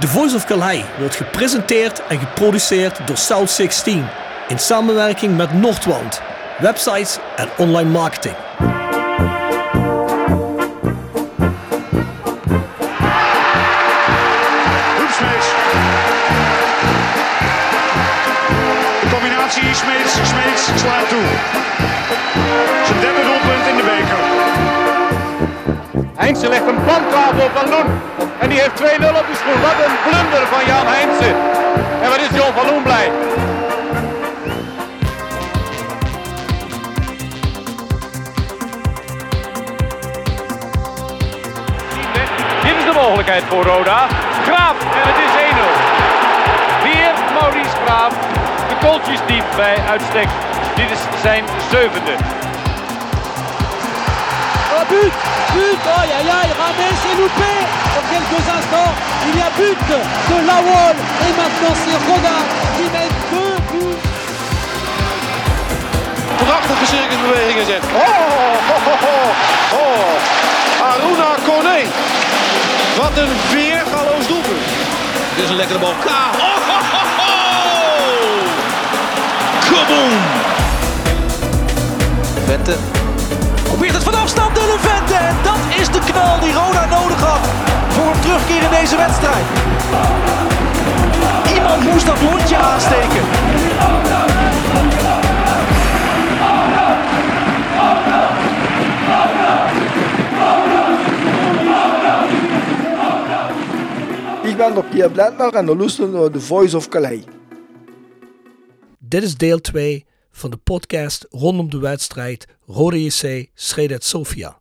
The Voice of Calais wordt gepresenteerd en geproduceerd door South 16 in samenwerking met Noordwand, websites en online marketing. Hoefsmeets. De combinatie Smeets, Smeets slaat toe. Zijn derde doelpunt in de beker. Heinze legt een planttafel op Van Loen. En die heeft 2-0 op de schoen. Wat een blunder van Jan Heinze. En wat is John van Loen blij. Dit is de mogelijkheid voor Roda. Graaf en het is 1-0. Weer Maurice Graaf. De kooltjesdief bij uitstek. Dit is zijn zevende. Oh but Aïe aïe aïe Rames est loupé Dans quelques instants, il y a but de Lawol Et maintenant c'est Roda qui met deux buts Prachtige circusbewegingen zet. Oh, oh, oh, oh, oh. Aruna Kone. Wat een weergaloos doelpunt. Dit is een lekkere bal. K. Oh, ho, ho, ho. Kaboom. Vente. Probeert het van afstand de Vente. En dat is de knal die Roda nodig had. Voor een terugkeer in deze wedstrijd. Iemand moest dat hondje aansteken. Ik ben de Pierre Blendner en de luisteren naar The Voice of Calais. Dit is deel 2 van de podcast rondom de wedstrijd Rode JC Schredet Sofia.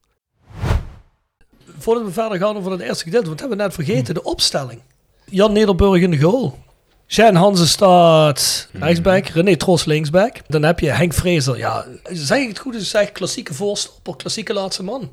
Voordat we verder gaan over het eerste gedeelte, want we hebben net vergeten, de opstelling. Jan Nederburg in de goal. Jan Hansen staat rechtsback, René Tros linksback. Dan heb je Henk Vrezer, ja, zeg ik het goed, is zeg klassieke voorstopper, klassieke laatste man.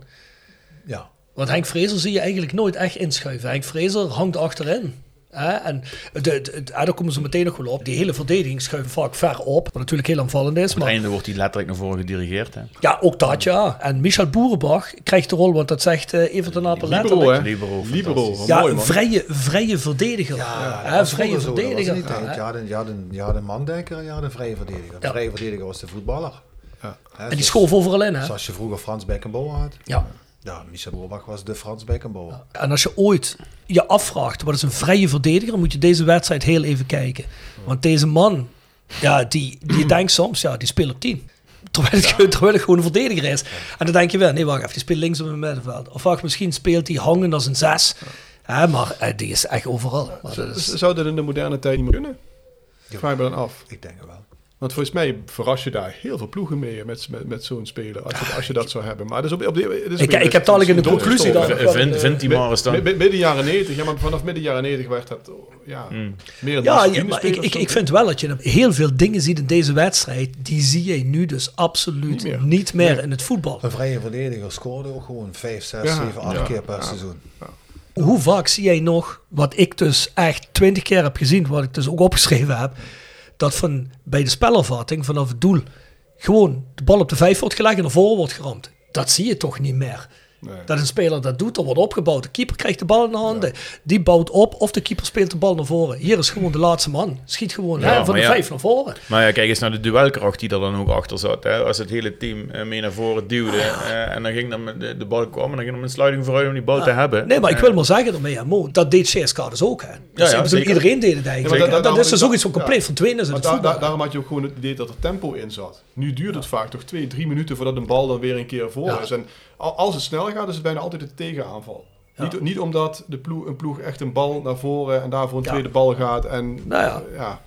Ja. Want Henk Vrezer zie je eigenlijk nooit echt inschuiven. Henk Vrezer hangt achterin. Hè? En de, de, de- ah, daar komen ze meteen nog wel op. Die hele verdediging schuiven vaak ver op. Wat natuurlijk heel aanvallend is. Op het Maar einde wordt hij letterlijk naar voren gedirigeerd. Hè? ja, ook dat ja. En Michel Boerenbach krijgt de rol, want dat zegt eh Evert de Napel Libero, letterlijk. hè? Libero, Libero. Ja, mooi, een man. vrije, vrije verdediger. hè, dat vrije was vroeger zo, dat was verdediger. hè. Ja, de, ja, de, ja, de mandenker, ja, de vrije verdediger. De Ja. vrije verdediger was de voetballer. Ja. Hè, En die zoals- schoof overal in, hè? Zoals je vroeger Frans Beckenbauer had. Ja. Ja, Michel Boerbach was de Frans Beckenbauer. En als je ooit je afvraagt, wat is een vrije verdediger, moet je deze wedstrijd heel even kijken. Want deze man, ja, die, die denkt soms, ja, die speelt op 10. Terwijl het, gewoon- terwijl het gewoon een verdediger is. En dan denk je wel, nee, wacht even, die speelt links op het middenveld. Of wacht, misschien speelt hij hangend als een 6. Hè, maar eh, die is echt overal. Maar dat is- Zou dat in de moderne tijd niet meer kunnen? Ik vraag me dan af. Ik denk het wel. Want volgens mij verras je daar heel veel ploegen mee met, met, met zo'n speler. Als je, als je dat zou hebben. Maar dat is op, op die, het is Ik- op- ik heb dadelijk in de conclusie dan- Vind, vindt die maar eens dan. Mid- Midden jaren 90, ja, maar vanaf midden jaren 90 werd dat oh, ja, Hmm. meer ja, ja, maar ik, ik, ik vind wel dat je heel veel dingen ziet in deze wedstrijd. Die zie je nu dus absoluut Niet niet meer. in het voetbal. Een vrije verdediger scoorde ook gewoon 5, 6, Ja, 7, 8 ja, keer per ja. seizoen. Hoe vaak zie jij nog, wat ik dus echt twintig keer heb gezien, wat ik dus ook opgeschreven heb, dat van bij de spelervatting vanaf het doel gewoon de bal op de vijf wordt gelegd en naar voren wordt geramd. Dat zie je toch niet meer. Nee. Dat een speler dat doet, er wordt opgebouwd. De keeper krijgt de bal in de handen. Die bouwt op of de keeper speelt de bal naar voren. Hier is gewoon de laatste man. Schiet gewoon Ja, hè, van de ja. vijf naar voren. Maar ja, kijk eens naar de duelkracht die er dan ook achter zat. Hè? Als het hele team eh, mee naar voren duwde eh, en dan ging dan de, de bal kwam en dan ging er een sluiting vooruit om die bal te hebben. Nee, maar ik wil maar zeggen daarmee, ja, Mo, dat deed CSK dus ook. Hè. Dus ja, bedoel, iedereen deed het eigenlijk. Ja, maar dat, da- is dus ook iets van compleet ja. verdwenen is in Maar het da- voetbal. da- daarom had je ook gewoon het idee dat er tempo in zat. Nu duurt het vaak toch twee, drie minuten voordat een bal dan weer een keer voor Ja. is. En als het snel gaat, is het bijna altijd een tegenaanval. Niet, niet omdat de ploeg, een ploeg echt een bal naar voren en daarvoor een Ja. tweede bal gaat. En, Nou ja. ja.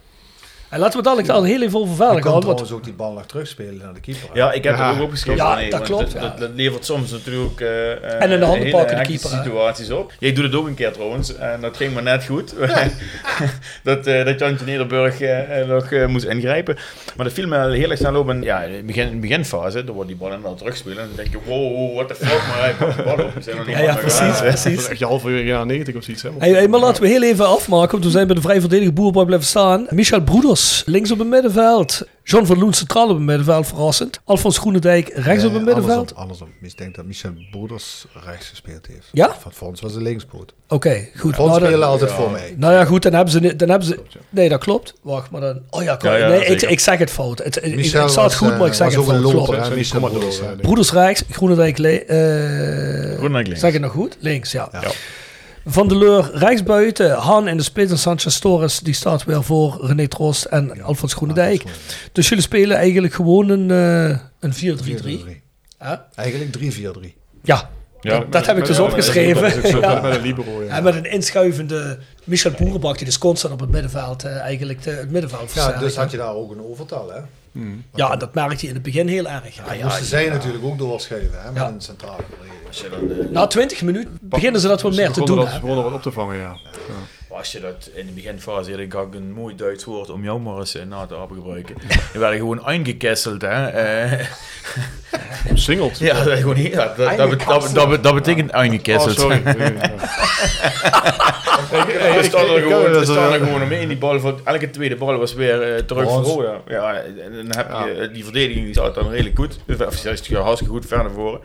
En laten we dadelijk daar heel even over verder kan gaan. Trouwens ook die bal nog terugspelen naar de keeper. hè. Ja, ik heb Ja, er ook opgeschreven. Ja, nee, dat klopt, Dat, ja. dat, dat levert soms natuurlijk eh, eh, En in de handen hele pakken de keeper, hè? situaties op. Jij doet het ook een keer trouwens. En dat ging maar net goed. dat, eh dat Jantje Nederburg eh, nog eh, moest ingrijpen. Maar dat viel me heel erg snel op. En ja, in de begin, in de beginfase, dan wordt die bal inderdaad terugspelen. En dan denk je, wow, what the fuck. Maar hij pakt de bal op. We zijn nog niet Ja, ja, aan precies. Dat is precies. echt je halverwege jaren 90 of zoiets. Hè? Hey, hey, maar laten we heel even afmaken, want we zijn bij de vrij verdedigde boerenbal blijven staan. Michel Broeders Links op het middenveld. John van Loen centraal op het middenveld, verrassend. Alfons Groenendijk rechts op het middenveld. Andersom, andersom. Ik denk dat Michel Broeders rechts gespeeld heeft. Ja? Van voor ons was een linkspoot. Oké, goed. Fons Nou, dan- speelde altijd voor mij. Nou ja, goed, dan hebben ze... Dan hebben ze nee, dat klopt. Wacht, maar dan... Oh ja, klopt. Ja, ja, nee, ik, zeker. ik zeg het fout. Het, ik, ik Michel het was, goed, maar ik eh, zeg was het ook een fout. loper, hè, Michel Broeders. Broeders rechts, Groenendijk... le- eh, Groenendijk links. Zeg ik nog goed? Links, ja. Ja. Van der Leur rechtsbuiten, Han in de spits en Sanchez Torres, die staat weer voor René Troost en Alfons Groenendijk. Dus jullie spelen eigenlijk gewoon een, eh, een 4-3-3. 4-3-3. Hè? Eigenlijk 3-4-3. Ja, Ja, dat, dat heb ik dus Ja, opgeschreven. zo, Ja. Met een libero, ja. En met een inschuivende Michel Boerenbak, die dus constant op het middenveld eh, eigenlijk de, het middenveld Ja, dus had je daar ook een overtal, hè? Ja, dat merkte je in het begin heel erg. Ja, Ja, ja, moesten zij natuurlijk ook doorschuiven, hè? Met Ja. een centrale dan, eh, Na 20 minuten beginnen ze dat wel Ze meer te doen. Ze begonnen wat op te vangen, ja. Als je dat in de beginfase, ik had een mooi Duits woord om jou maar eens eh, na te gebruiken. Je werd gewoon eingekesseld, hè. Eh, Omsingeld. ja, dat, is gewoon, ja, dat, dat, dat, dat, dat, dat betekent Oh, eingekesseld. sorry. We staan er staan er gewoon omheen. Die bal, voor, elke tweede bal was weer eh, terug Voor. Roda. Ja, en dan heb je, die verdediging die zat dan redelijk goed. Of juist hartstikke goed ver naar voren.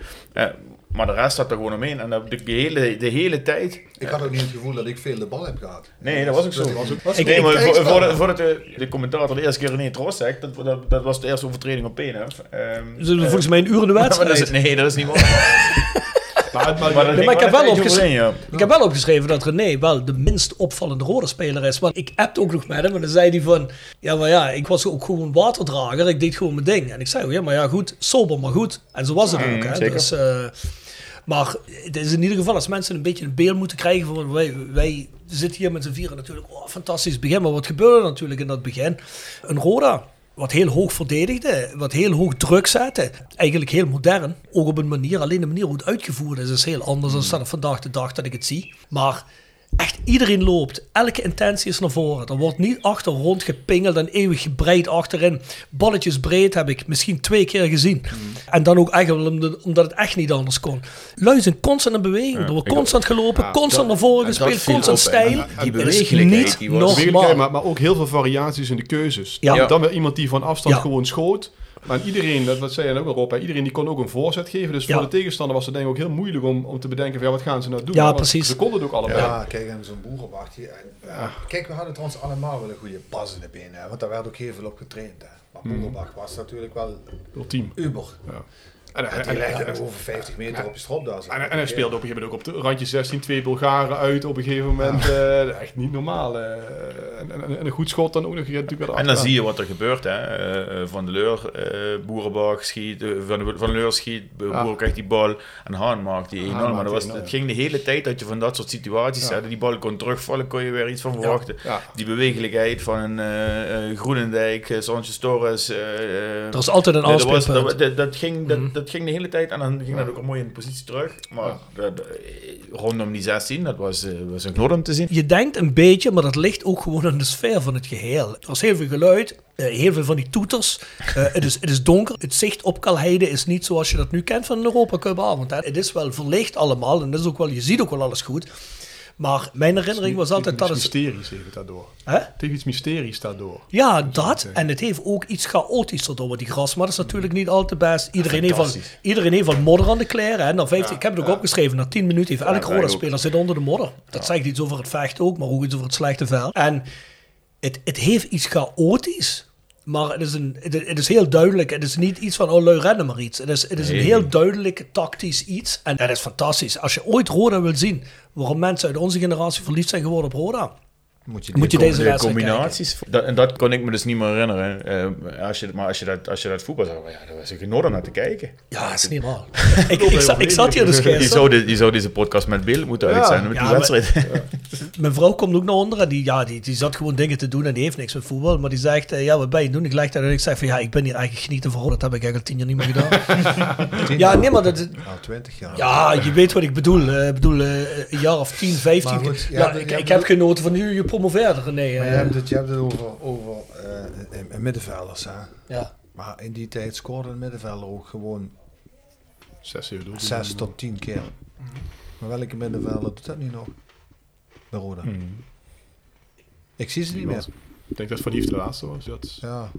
Eh, maar de rest staat er gewoon omheen. En dat de, hele, de hele tijd... Ik had ook niet het gevoel dat ik veel de bal heb gehad. Nee, dat was ook zo. was ook- Ik- nee, ik- maar ik- voor- voordat, voordat de, de commentator de eerste keer René Trost zegt, dat, dat, dat was de eerste overtreding op Penef. Ehm, Ze doen volgens mij een uur in de maar dat wedstrijd. is, nee, dat is niet waar. Maar, maar, Maar, dat maar ging ik heb wel opgeschreven- ja. Ik heb wel opgeschreven dat René wel de minst opvallende rode speler is. Want ik appte ook nog met hem en dan zei hij van... Ja, maar ja, ik was ook gewoon waterdrager. Ik deed gewoon mijn ding. En ik zei, ja, maar ja, goed. Sober, maar goed. En zo was het Mm, ook, hè. zeker. Dus, eh, maar het is in ieder geval als mensen een beetje een beeld moeten krijgen van... Wij, wij zitten hier met z'n vieren natuurlijk. Oh, fantastisch begin. Maar wat gebeurde natuurlijk in dat begin? Een Roda... Wat heel hoog verdedigde, wat heel hoog druk zette. Eigenlijk heel modern. Ook op een manier, alleen de manier hoe het uitgevoerd is, is heel anders dan dat vandaag de dag dat ik het zie. Maar echt iedereen loopt. Elke intentie is naar voren. Er wordt niet achter rond gepingeld en eeuwig gebreid achterin. Balletjes breed heb ik misschien twee keer gezien. En dan ook eigenlijk omdat- het echt niet anders kon. Lui zijn constant in beweging. er wordt constant gelopen, constant naar voren gespeeld, constant stijl. Die Het is bewegelijkheid, niet normaal. Maar, maar ook heel veel variaties in de keuzes. Ja. Dan, dan weer iemand die van afstand Ja. gewoon schoot. Maar iedereen, dat, dat zei je ook al op, hè, iedereen die kon ook een voorzet geven. Dus Ja. voor de tegenstander was het denk ik ook heel moeilijk om, om te bedenken van ja, wat gaan ze nou doen. Ja, Want precies. Ze konden het ook allebei. Ja, kijk, en zo'n boerenwacht hier. en, ja, Kijk, we hadden trouwens allemaal wel een goede pas in de benen, hè, want daar werd ook heel veel op getraind. Hè. Maar Boerenbach was natuurlijk wel Ultiem. uber. En, en, En die legde en, over 50 meter op je stropdas. en, en hij speelde op een gegeven moment ook op de randje 16 twee Bulgaren uit op een gegeven moment. eh, echt niet normaal. eh. en, en, en een goed schot dan ook nog En dan achteraan. zie je wat er gebeurt. Hè. Eh, van de Leur, eh Boerenbach schiet, van, de, van Leur schiet. Boer krijgt die bal en Haan maakt die 1-0. Haan maar dat was, die 1-0, het ging de hele tijd dat je van dat soort situaties Ja. had. Die bal kon terugvallen, kon je weer iets van verwachten. Ja. Die bewegelijkheid van een Groenendijk, Sanchez Torres. Er is altijd een dat, was, dat, dat, dat ging, dat, Mhm. Dat ging de hele tijd en dan ging dat ook mooi in de positie terug. Maar dat, eh, rondom die 16, dat was, eh, was een knor om te zien. Je denkt een beetje, maar dat ligt ook gewoon aan de sfeer van het geheel. Er is heel veel geluid, eh, heel veel van die toeters. Eh, het, is, het is donker. Het zicht op Kalheide is niet zoals je dat nu kent van een Europa Cup avond. Hè. Het is wel verlicht allemaal en dat is ook wel, je ziet ook wel alles goed. Maar mijn herinnering was altijd dat het... mysteries heeft daardoor. Hè? Tegen iets mysteries daardoor. Ja, dat. En het heeft ook iets chaotischer door die gras. Maar dat is natuurlijk niet al te best. Iedereen, heeft van, iedereen heeft van modder aan de kleren. Hè. Na 15, ik heb het ook opgeschreven. Na 10 minuten heeft elke wij rode ook. speler zit onder de modder. Dat zegt iets over het vechten ook, maar ook iets over het slechte vel. En het, het heeft iets chaotisch. Maar het is, een, het, is heel duidelijk. Het is niet iets van, oh, lui rennen maar iets. Het is, het is een heel duidelijk tactisch iets. En dat is fantastisch. Als je ooit Roda wil zien, waarom mensen uit onze generatie verliefd zijn geworden op Roda, Moet je, moet je deze de wedstrijd kijken. combinaties. Dat, en dat kon ik me dus niet meer herinneren. Eh, als je, maar als je dat, als je dat voetbal zag, ja, dat was genot om naar te kijken. Ja, dat is niet normaal. ik, ik, zat, ik zat hier dus Je zou, de, je zou deze podcast met beeld moeten Ja. uitzenden met Ja, die maar- wedstrijd. Mijn vrouw komt ook naar onder en die, ja, die, die zat gewoon dingen te doen en die heeft niks met voetbal. Maar die zegt, eh, ja, wat ben je doen? Ik leg dat en ik zeg van, ja, ik ben hier eigenlijk genieten van. Dat heb ik eigenlijk al tien jaar niet meer gedaan. Tien ja, nee, maar dat... Nou, 20 jaar. Ja, je weet wat ik bedoel. Eh, Ik bedoel, eh, een jaar of 10, 15. Maar goed, je ja, ik, ik heb genoten van nu je promoveerde, René. Maar je eh. hebt het, je hebt het over, over eh, een- een middenvelders. Hè? ja. Maar in die tijd scoorde een middenvelder ook gewoon Zes. 6 tot 10 keer. Maar welke middenvelder doet dat nu nog? Bij Roda. Ik zie ze niet meer. Ik denk dat Van Hief de laatste was. Dat Ja,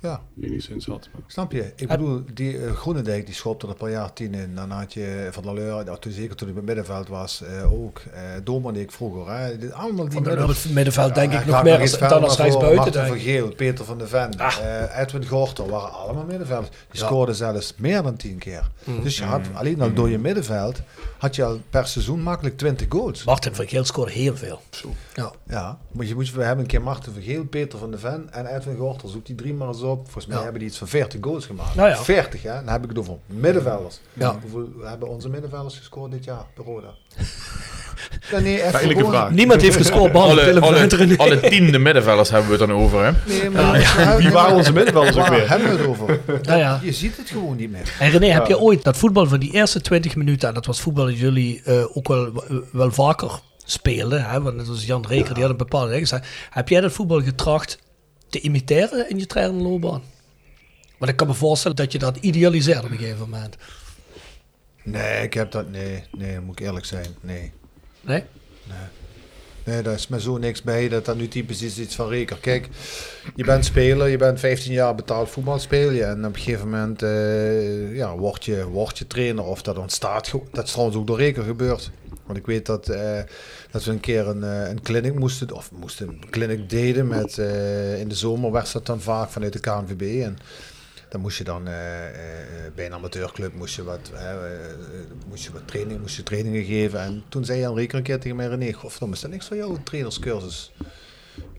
ja. enigszins had. Maar. Snap je? Ik bedoel, die eh, Groenendijk die schopte er een paar jaar tien in. Dan had je Van der Leur, toen, zeker toen hij bij middenveld was, eh, ook. eh Domanik vroeger. Hè. Dit- Allemaal die Van der midden- middenveld denk ik nog meer als, dan als rechtsbuiten. Martin van ik. Geel, Peter van de Ven, Ah. eh, Edwin Gorter waren allemaal middenvelders. Die Ja. scoorden zelfs meer dan tien keer. Mm. Dus je had alleen al door je middenveld had je al per seizoen makkelijk 20 goals. Martin van Geel scoorde heel veel. Ja. Ja, maar je moet, we hebben een keer Marten van Geel, Peter van de Ven en Edwin Gorter. Zoek die drie maar eens op. Volgens mij Ja. hebben die iets van 40 goals gemaakt. Nou ja. 40 hè, dan heb ik het over middenvelders. Ja. Hoeveel hebben onze middenvelders gescoord dit jaar bij Roda? Ja, gewoon- vraag. Niemand heeft gescoord, behalve Alle, Willem van alle, alle tiende middenvelders hebben we het dan over, hè? Nee, maar Wie waren onze middenvelders ook weer? hebben we het over? Ja, ja. Je ziet het gewoon niet meer. En René, heb je ooit dat voetbal van die eerste 20 minuten, en dat was voetbal dat jullie eh, ook wel, wel vaker speelden, hè, want net als Jan Reker, die had een bepaalde dingen gezegd. Heb jij dat voetbal getracht te imiteren in je trainerloopbaan? Want ik kan me voorstellen dat je dat idealiseert op een gegeven moment. Nee, ik heb dat. Nee, nee, moet ik eerlijk zijn. Nee. Nee? Nee, daar is me zo niks bij dat dat nu typisch is iets van Reker. Kijk, je bent speler, je bent 15 jaar betaald voetbal speel je. En op een gegeven moment eh, ja, word, je, word je trainer of dat ontstaat. Dat is trouwens ook door Reker gebeurd. Want ik weet dat, eh, dat we een keer een, eh, een clinic moesten, of moesten een clinic deden met, in de zomer werd dat dan vaak vanuit de KNVB. En dan moest je dan eh, eh, bij een amateurclub moest je wat, eh, eh, moest je wat training, moest je trainingen geven. En toen zei Reker een keer tegen mij, René, godverdomme, is dat niks voor jou, trainerscursus?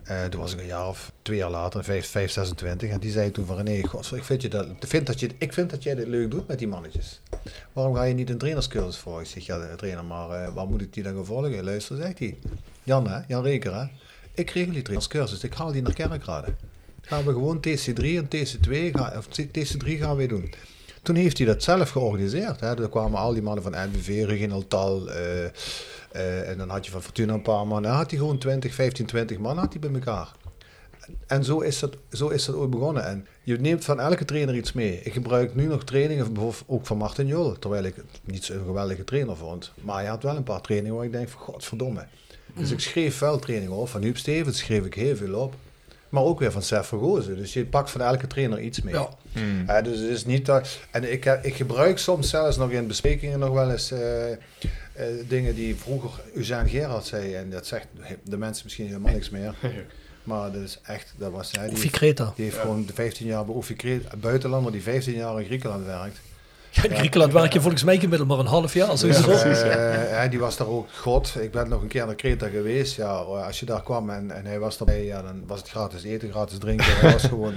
Eh, toen was ik een jaar of twee jaar later, 5, 5 26, en die zei toen van René, god, ik vind, je dat, vind dat je, ik vind dat jij dit leuk doet met die mannetjes. Waarom ga je niet een trainerscursus voor? Ik zeg, ja trainer, maar eh, waar moet ik die dan gaan volgen? Luister, zegt hij. Jan hè, Jan Reker hè. Ik regel die trainerscursus, ik haal die naar Kerkrade. Gaan we gewoon TC3 en TC2, gaan, of TC3 gaan we doen. Toen heeft hij dat zelf georganiseerd. Hè. Er kwamen al die mannen van NBV, Reginald Tal, eh, eh, en dan had je van Fortuna een paar man. Dan had hij gewoon 20, 15, 20 man had hij bij elkaar. En zo is, dat, zo is dat ooit begonnen. En je neemt van elke trainer iets mee. Ik gebruik nu nog trainingen, bijvoorbeeld ook van Martin Jol. Terwijl ik het niet zo'n geweldige trainer vond. Maar hij had wel een paar trainingen waar ik denk van godverdomme. Dus ik schreef wel trainingen op. Van Huub Stevens schreef ik heel veel op. Maar ook weer van Sef Vergozen. Dus je pakt van elke trainer iets mee. Ja. Ja, dus het is niet dat. En ik, heb- ik gebruik soms zelfs nog in besprekingen nog wel eens eh, eh, dingen die vroeger Eugène Gerard zei. En dat zegt de mensen misschien helemaal niks meer. Maar dat is echt, dat was hij. Die, Oefie Kreta. die heeft gewoon de 15 jaar bij Oefie Kreta, een buitenlander die 15 jaar in Griekenland werkt. Ja, in Griekenland werk je volgens mij gemiddeld maar een half jaar. Eh, eh, die was daar ook god. Ik ben nog een keer naar Kreta geweest. Ja, als je daar kwam en, en hij was erbij, ja, dan was het gratis eten, gratis drinken. Hij was gewoon,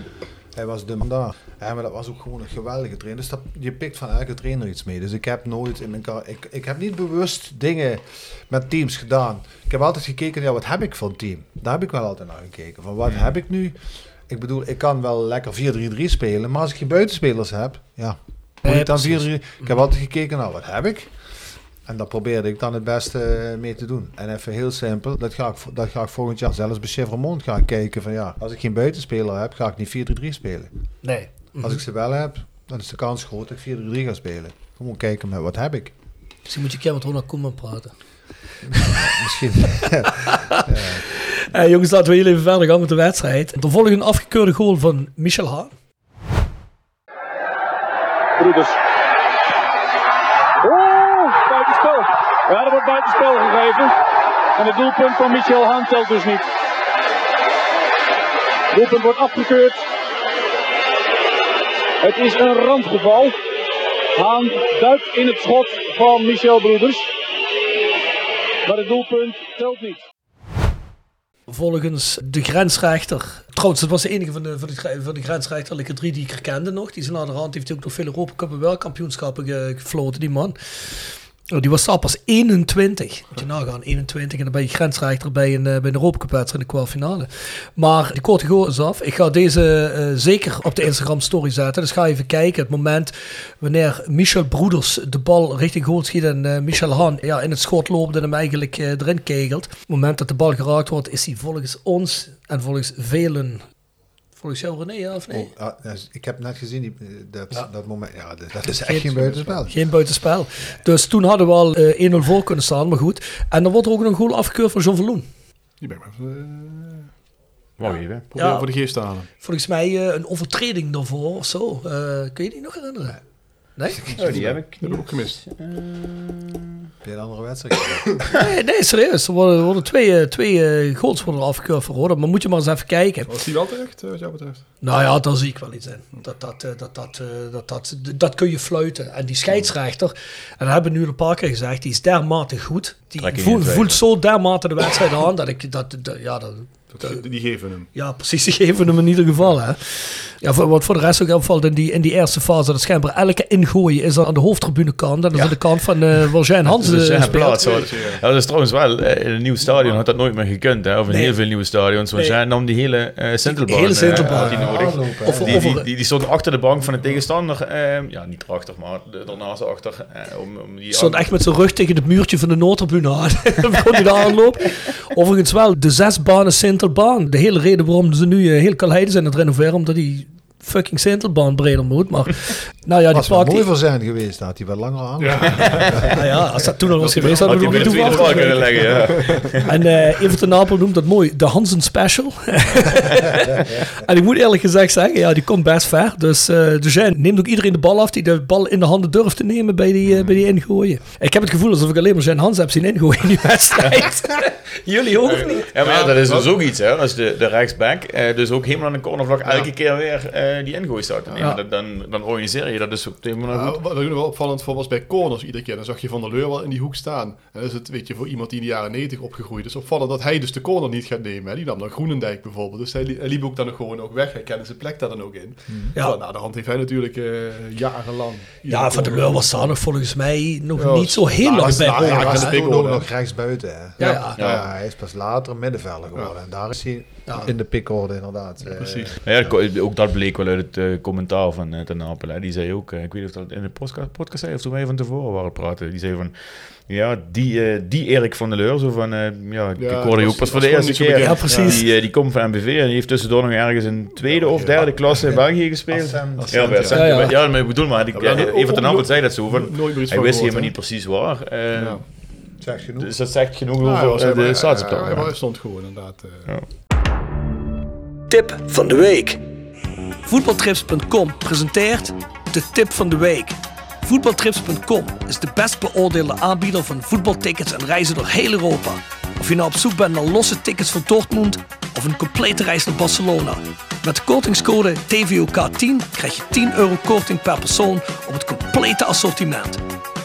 hij was de man daar. Ja, maar dat was ook gewoon een geweldige trainer. Dus dat, je pikt van elke trainer iets mee. Dus ik heb nooit in mijn kar- ik, ik heb niet bewust dingen met teams gedaan. Ik heb altijd gekeken, ja, wat heb ik voor een team? Daar heb ik wel altijd naar gekeken. Van wat heb ik nu? Ik bedoel, ik kan wel lekker 4-3-3 spelen, maar als ik geen buitenspelers heb, ja, moet ik dan 4-3? precies. Ik heb altijd gekeken naar wat heb ik? En daar probeerde ik dan het beste mee te doen. En even heel simpel, dat ga ik, dat ga ik volgend jaar zelfs bij Chevremont gaan kijken van ja, als ik geen buitenspeler heb, ga ik niet 4-3-3 spelen. Nee. Als ik ze wel heb, dan is de kans groot dat ik 4-3 ga spelen. Gewoon kijken met wat heb ik. Misschien moet je een keer met Ronald Koeman praten. Misschien. Eh, jongens, laten we heel even verder gaan met de wedstrijd. Volgt een afgekeurde goal van Michel Haan. Broeders. Oeh, buitenspel. Ja, er wordt buitenspel gegeven. En het doelpunt van Michel Haan telt dus niet. Het doelpunt wordt afgekeurd. Het is een randgeval. Haan duikt in het schot van Michel Broeders. Maar het doelpunt telt niet. Volgens de grensrechter. Trouwens, dat was de enige van de, van de, van de grensrechterlijke drie die ik herkende nog. Die zijn naderhand heeft hij ook nog veel Europa Cup en wereldkampioenschappen ge- gefloten, die man. Oh, die was al pas 21. Moet je nagaan, 21. En dan ben je grensrechter bij een, bij een Europa Cup in de kwartfinale. Maar die korte goal is af. Ik ga deze eh, zeker op de Instagram story zetten. Dus ga even kijken. Het moment wanneer Michel Broeders de bal richting goal schiet. En eh, Michel Han ja, in het schot loopt en hem eigenlijk eh, erin kegelt. Het moment dat de bal geraakt wordt, is hij volgens ons en volgens velen... Volgens jou René, ja of nee? Oh, ah, dus ik heb net gezien die, eh, dat, Ja. dat moment. Ja, dat, dat is echt geen buitenspel. Geen buitenspel. Dus toen hadden we al eh 1-0 voor kunnen staan, maar goed. En dan wordt er ook nog een goal afgekeurd van John Verloen. Die ben ik maar even, Wacht even. Probeer Ja. voor de geest te halen. Volgens mij eh, een overtreding daarvoor of zo. Eh, kun je die nog herinneren? Nee? Oh, die heb ik Dat heb ik ook gemist. Heb je een andere wedstrijd? Nee, nee serieus. Er worden, er worden twee, eh, twee eh, goals worden afgekeurd voor Roda. Maar moet je maar eens even kijken. Was die wel terecht, eh, wat jou betreft? Nou ja, daar zie ik wel iets in. Dat, dat, dat, dat, dat, dat, dat kun je fluiten. En die scheidsrechter, en dat hebben we nu een paar keer gezegd, die is dermate goed. Die voelt, voelt zo dermate de wedstrijd aan dat ik dat, dat ja, dat, Dat, die geven hem. ja, precies, die geven hem in ieder geval. Hè. Ja, voor, wat voor de rest ook opvalt in die, in die eerste fase, dat schijnbaar elke ingooien is aan de hoofdtribunekant. En dat is aan de kant van eh waar Jean Hans Dus eh, plaats. hoor. Ja, dat is trouwens wel, eh, in een nieuw stadion had dat nooit meer gekund. Hè? Of in Nee. heel veel nieuwe stadions. Want Nee. nam die hele eh Sintelbaan. hele eh, nodig. Aanlopen, Of-. Die, die, die, die stond achter de bank van de tegenstander. eh, ja, niet erachter, maar daarnaast achter. eh, om, om die stond echt met zijn rug tegen het muurtje van de Noordtribune aan. Dan begon hij de aanloop. Overigens wel, de zes banen Sintelbaan. De hele reden waarom ze nu eh, heel Kalheide zijn aan het renoveren, omdat die fucking Sintelbaan breder moet. Maar nou ja, die was mooi die, voor zijn geweest. Had hij wel langer aan. nou ja, als dat toen al was geweest, had hadden we nog niet toe kunnen leggen. Ja. En eh Evert de Napel noemt dat mooi, de Hansen Special. en ik moet eerlijk gezegd zeggen, ja, die komt best ver. Dus eh de Jean neemt ook iedereen de bal af die de bal in de handen durft te nemen bij die, eh, bij die ingooien. Ik heb het gevoel alsof ik alleen maar Jean Hans heb zien ingooien in die wedstrijd. Jullie ook niet? Ja, maar ja, dat is dus ook iets, hè. Als de, de rechtsback dus ook helemaal aan de cornervlag elke keer weer eh, die ingooi staat te nemen. Ja. Dan, dan, dan organiseer je dat dus ook helemaal Nou, goed. wat ik nog wel opvallend vond was bij corners iedere keer. Dan zag je Van der Leur wel in die hoek staan. En dan is het, weet je, voor iemand die in de jaren 90 opgegroeid is, opvallend dat hij dus de corner niet gaat nemen. Hè. Die nam dan Groenendijk bijvoorbeeld. Dus hij, li- hij liep ook dan nog gewoon ook weg. Hij kende zijn plek daar dan ook in. Ja. Nou, de hand heeft hij natuurlijk eh, jarenlang. Ja, Van der Leur was daar nog volgens mij nog Ja, niet zo heel lang bij Hij was ook ook nog rechtsbuiten. Ja. Ja, hij is pas later middenvelder geworden. En daar is hij Ja. in de pickorde inderdaad. Eh, Precies. Ja, ook dat bleek wel uit het eh, commentaar van uh, Ten Apel. hè. Die zei ook, eh, ik weet niet of dat in de podcast, podcast zei of toen wij van tevoren waren praten. Die zei van, ja, die, eh, die Erik van der Leur, zo van, eh, ja, ik Ja, hoorde je was- ook pas voor de eerste keer. Ja, precies. Die, eh, die komt van MBV en die heeft tussendoor nog ergens in tweede of derde klasse in België gespeeld. Ja. Ja, Ja, ja. maar ik bedoel maar, die, Ja, maar ja, ook- Evert Ten Apel zei dat zo van, hij wist helemaal niet precies waar. eh, genoeg. Dus dat zegt genoeg hij over eh, de hij- Hij stond gewoon inderdaad. Tip van de week. Voetbaltrips.com presenteert de tip van de week. Voetbaltrips.com is de best beoordeelde aanbieder van voetbaltickets en reizen door heel Europa. Of je nou op zoek bent naar losse tickets voor Dortmund of een complete reis naar Barcelona. Met de kortingscode TVOK10 krijg je 10 euro korting per persoon op het complete assortiment.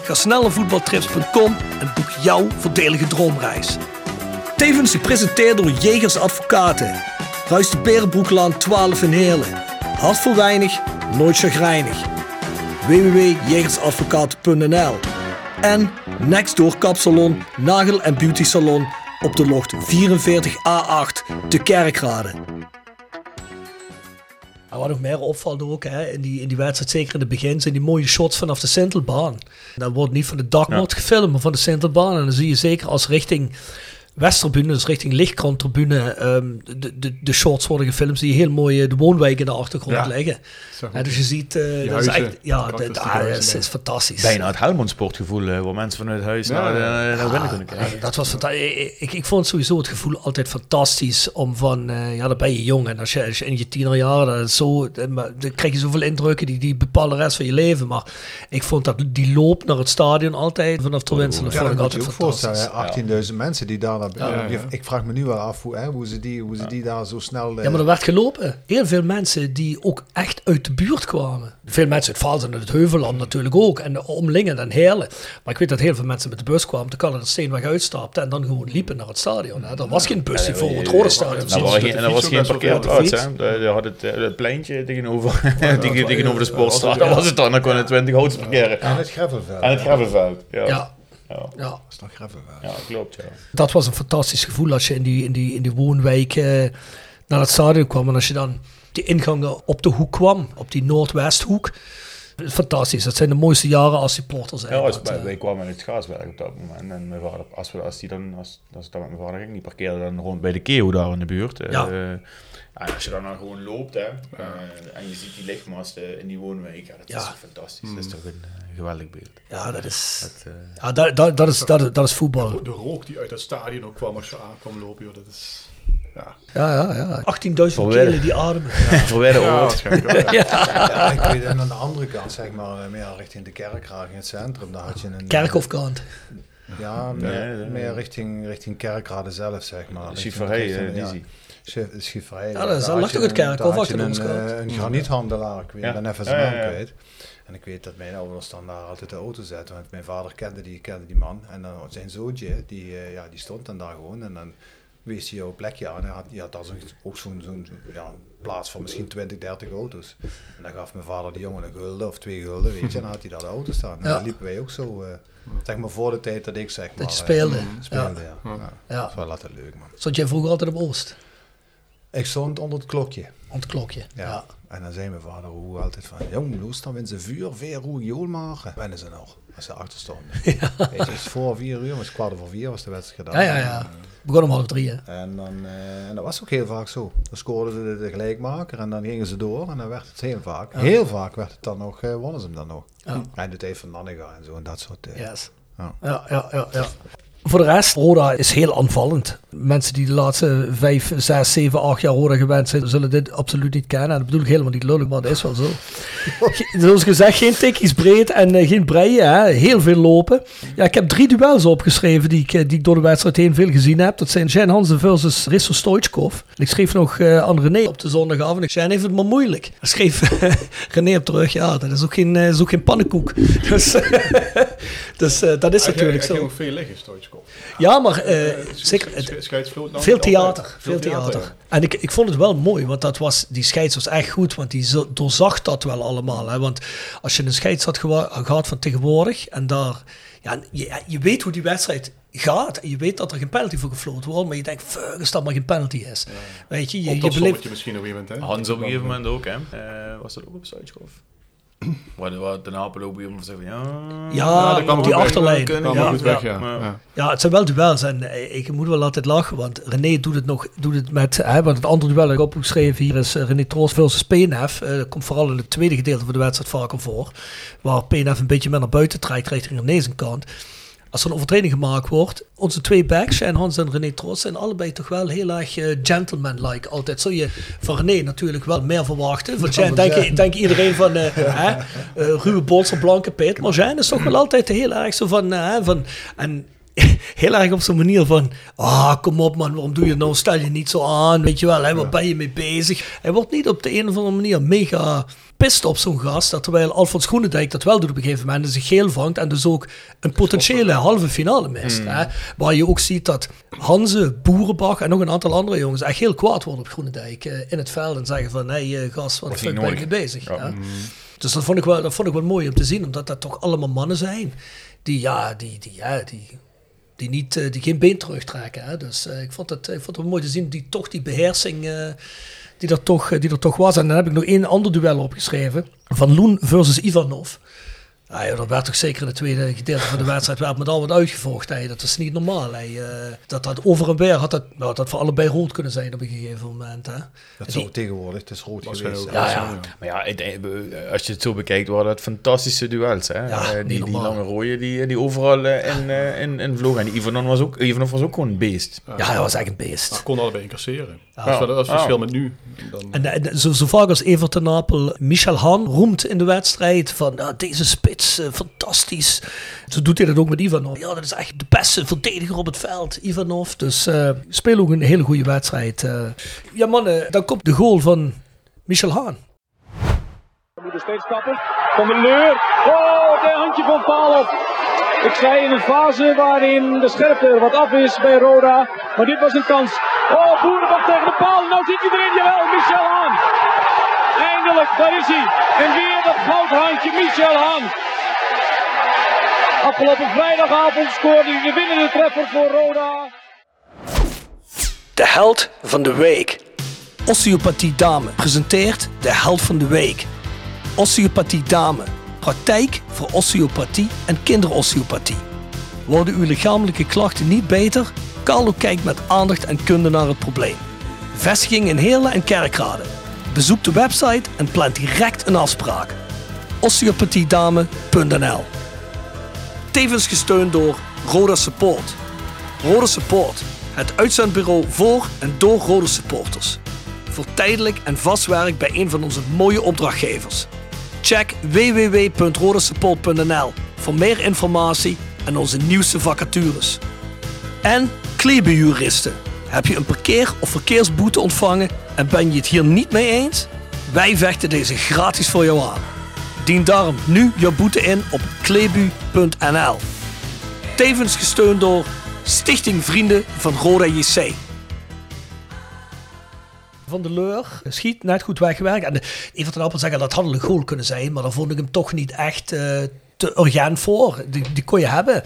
Ga snel naar voetbaltrips.com en boek jouw voordelige droomreis. Tevens gepresenteerd door Jegers Advocaten. Ruist de Berenbroeklaan 12 in Heerlen. Hart voor weinig, nooit chagrijnig. www.jegersadvocaten.nl En Nextdoor Kapsalon, Nagel en Beauty Salon op de locht 44A8 te Kerkrade. En wat nog meer opvalt ook hè, in, die, in die wedstrijd, zeker in het begin, zijn die mooie shots vanaf de Sintelbaan. Dat wordt niet van de daknoot gefilmd, maar van de Sintelbaan. En dan zie je zeker als richting Westtribune, dus richting Lichtkranttribune, ehm de, de, de shots worden gefilmd. Zie je heel mooi de woonwijken in de achtergrond Ja. liggen. zag En ik. dus je ziet, eh, dat is echt, ja, dat, ah, dat huizen is, fantastisch. Bijna het Helmond sportgevoel, eh, waar mensen vanuit huis Ja, naar, ja. eh, naar binnen kunnen kijken. Ja, dat was fantastisch. Ik, ik vond sowieso het gevoel altijd fantastisch om van, ja, dan ben je jong en als je, als je in je tienerjaren, dat is zo, dan krijg je zoveel indrukken die, die bepalen de rest van je leven. Maar ik vond dat die loop naar het stadion altijd vanaf de winst, dat Ja, vond dat ik altijd fantastisch. voorstellen. hè. 18.000 mensen die daar Ja, ja. Ik vraag me nu wel af hoe, hè, hoe, ze, die, hoe ze die daar zo snel... eh, Ja, maar er werd gelopen. Heel veel mensen die ook echt uit de buurt kwamen. Veel mensen uit Vals en uit het Heuvelland natuurlijk ook. En de omlingen en Heerlen. Maar ik weet dat heel veel mensen met de bus kwamen. Toen kan het Steenweg uitstapten en dan gewoon liepen naar het stadion. Hè. Er was geen bus die voor het Rode Stadion Nou, zat. was geen, en er was geen parkeerplaats. fiets. hè. Daar daar had het, eh, het pleintje tegenover, tegen- ja, tegenover de ja, sportstraat. ja. Daar was het dan. Dan konden 20 auto's parkeren. En het gravelveld. En het gravelveld. Ja. Ja, Ja. Dat is nog gravelveld. ja, klopt. Ja. Dat was een fantastisch gevoel als je in die, in die, in die woonwijk eh, naar het stadion kwam. En als je dan die ingangen op de hoek kwam, op die Noordwesthoek. Fantastisch. Dat zijn de mooiste jaren als supporter zijn. Ja, als, Dat, eh, wij kwamen uit het Gaaswerk op dat moment. En mijn vader, als, we, als, die dan, als, als ik dan met mijn vader ging, die parkeerde dan rond bij de Keo daar in de buurt. Eh, Ja. en als je dan, dan gewoon loopt hè, eh, en je ziet die lichtmasten in die woonwijk, ja, dat Ja. is toch fantastisch. Dat is toch een eh, geweldig beeld. ja, dat is, Dat, ja, dat, dat, dat, is, dat, is, dat is voetbal. De rook die uit het stadion ook kwam als je aankwam lopen, joh, dat is... Ja, ja, ja. 18.000 Verwedden. kelen die ademen. Ja, waarschijnlijk wel. Ja, ik weet, en aan de andere kant, zeg maar, eh, meer richting de kerkraad in het centrum, daar had je een... Kerkhofkant. Ja, meer, Nee, nee, meer nee. richting, richting kerkraden zelf, zeg maar. Schieferij, richting- eh, ja. Ja, dat lag toch het een- kerkhof achter een, ons eh, een graniethandelaar, ik weet, Ja. ben even Ja, zijn ja, naam ja. kwijt. En ik weet dat mijn ouders dan daar altijd de auto zetten, want mijn vader kende die, kende die man. En dan zijn zoontje, die, eh, ja, die stond dan daar gewoon en dan wees hij jouw plekje aan. Hij had, die had daar zo, ook zo'n zo'n ja, plaats van misschien 20, 30 auto's. En dan gaf mijn vader die jongen een gulden of twee gulden, weet je, en dan had hij daar de auto staan. En Ja. dan liepen wij ook zo, eh, zeg maar voor de tijd dat ik zeg maar... Dat je eh, speelde. speelde, ja. ja. Ja. Dat is wel altijd leuk, man. Stond jij vroeger altijd op Oost? Ik stond onder het klokje. Op het klokje. Ja. Ja. En dan zei mijn vader hoe altijd van, jong, los dan ze vuur, weer hoe jool maken. Wennen ze nog, als ze achter stonden. Weet je, het is voor vier uur, maar het is kwart over vier was de wedstrijd gedaan. Ja, ja, ja. Begon om half drie, hè? En, dan, eh, en dat was ook heel vaak zo. Dan scoorden ze de, gelijkmaker en dan gingen ze door en dan werd het heel vaak. Heel vaak werd het dan nog, eh, wonnen ze hem dan nog. Ja. En de tijd van Nannega en zo en dat soort eh, Yes. Ja. Ja, ja, ja, ja. Voor de rest, Roda is heel aanvallend. Mensen die de laatste vijf, zes, zeven, acht jaar Roda gewend zijn, zullen dit absoluut niet kennen. En dat bedoel ik helemaal niet lullig, maar dat is wel zo. Zoals gezegd, geen tikkies breed en eh, geen breien. Hè. Heel veel lopen. Ja, ik heb drie duels opgeschreven die ik, eh, die ik door de wedstrijd heen veel gezien heb. Dat zijn Jan Hansen versus Risso Stoichkov. Ik schreef nog eh, aan René op de zondagavond. Jan heeft het maar moeilijk. Hij schreef René op terug. Ja, dat is ook geen, is ook geen pannenkoek. Dus, dus dat is natuurlijk zo. veel liggen, Stoichkov. Ja, maar zeker, het- veel theater. Veel theater. ja. En ik, ik vond het wel mooi, want dat was, die scheids was echt goed, want die doorzag dat wel allemaal. Hè? Want als je een scheids had gehad van tegenwoordig en daar, ja, je, je weet hoe die wedstrijd gaat en je weet dat er geen penalty voor gefloten wordt, maar je denkt, fuck, als dat maar geen penalty is. Weet je, je, je beleeft... misschien op een gegeven moment. hè. Hans op een gegeven moment ook, hè. Eh, was dat ook op Stoichkov? Waar de, waar de Napel ook weer zeggen van, ja... Ja, op die achterlijn. Ja, goed weg, ja. het zijn wel duels en ik moet wel altijd lachen, want René doet het nog, doet het met, hè, want het andere duel dat ik opgeschreven hier is eh, René Troost versus PNF. Eh, dat komt vooral in het tweede gedeelte van de wedstrijd vaker voor, waar PNF een beetje meer naar buiten trekt richting René zijn kant. Als er een overtreding gemaakt wordt, onze twee backs, Shane Hans en René Troost, zijn allebei toch wel heel erg eh, gentleman-like. Altijd zul je van René natuurlijk wel meer verwachten. Van Shane denk, je- denk iedereen van eh, hè, eh, ruwe bolster, blanke pit. Maar Shane is toch wel altijd heel erg zo van, eh, hè, van en heel erg op zo'n manier van, ah, kom op man, waarom doe je nou? Stel je niet zo aan, weet je wel, hè, waar ben je mee bezig? Hij wordt niet op de een of andere manier mega pist op zo'n gast, dat terwijl Alfons Groenendijk dat wel doet op een gegeven moment, en zich geel vangt en dus ook een potentiële halve finale mist. Hè? Waar je ook ziet dat Hanze, Boerenbach en nog een aantal andere jongens echt heel kwaad worden op Groenendijk eh, in het veld en zeggen van, hé hey, eh, gast, wat ben je mee bezig? Ja. hè? Dus dat vond, ik wel, dat vond ik wel mooi om te zien, omdat dat toch allemaal mannen zijn die, ja, die, die, ja, die, die, niet, eh, die geen been terugtrekken. Hè? Dus ik, vond het, ik vond het wel mooi te zien, die toch die beheersing eh, die, er toch, die er toch was. En dan heb ik nog één ander duel opgeschreven, van Loen versus Ivanov. Ah, ja, dat werd toch zeker in het tweede gedeelte van de wedstrijd werd met al wat uitgevochten. hè. Dat is niet normaal. hè. Eh, dat had over en weer had dat, nou, dat voor allebei rood kunnen zijn op een gegeven moment. Hè. Dat zou tegenwoordig, het is rood geweest. Ook. Ja, ja. Maar ja, eh, als je het zo bekijkt, waren dat fantastische duels. Hè? Ja, Eh, die, die lange rode die, die overal eh, in, in, in vlogen. En Ivanov was ook, Ivanov was ook gewoon een beest. Ja, hij was echt een beest. Maar kon allebei incasseren. Ja. Dat is wel- dat is het Ja. verschil met nu. Dan, En, en zo, zo vaak als Everton Napel Michel Han roemt in de wedstrijd van ja, deze spits, eh, fantastisch. Zo doet hij dat ook met Ivanov. Ja, dat is echt de beste verdediger op het veld, Ivanov. Dus eh speel ook een hele goede wedstrijd. eh. Ja mannen, dan komt de goal van Michel Han. We moeten steeds stappen. Van de Leur. Oh, de handje van Paal op. Ik zei in een fase waarin de scherpte er wat af is bij Roda. Maar dit was een kans. Oh, Boerenbach tegen de paal. Nou zit hij erin. Jawel, Michel Haan. Eindelijk, daar is hij. En weer dat goudhandje, Michel Haan. Afgelopen vrijdagavond scoorde hij de winnende treffer voor Roda. De held van de week. Osteopathie Dame presenteert de held van de week. Osteopathie Dame. Praktijk voor osteopathie en kinderosteopathie. Worden uw lichamelijke klachten niet beter? Carlo kijkt met aandacht en kunde naar het probleem. Vestiging in Heerlen en Kerkrade. Bezoek de website en plan direct een afspraak. osteopathiedame.nl Tevens gesteund door Roda Support. Roda Support. Het uitzendbureau voor en door Rode supporters. Voor tijdelijk en vast werk bij een van onze mooie opdrachtgevers. Check www.rodesupport.nl voor meer informatie en onze nieuwste vacatures. En klebenjuristen. Heb je een parkeer- of verkeersboete ontvangen en ben je het hier niet mee eens? Wij vechten deze gratis voor jou aan. Dien daarom nu je boete in op klebu.nl. Tevens gesteund door Stichting Vrienden van Roda JC. Van de Leur schiet net goed weggewerkt. En even ten appel zeggen dat had een goal kunnen zijn, maar daar vond ik hem toch niet echt eh, te urgent voor. Die, die kon je hebben. Dan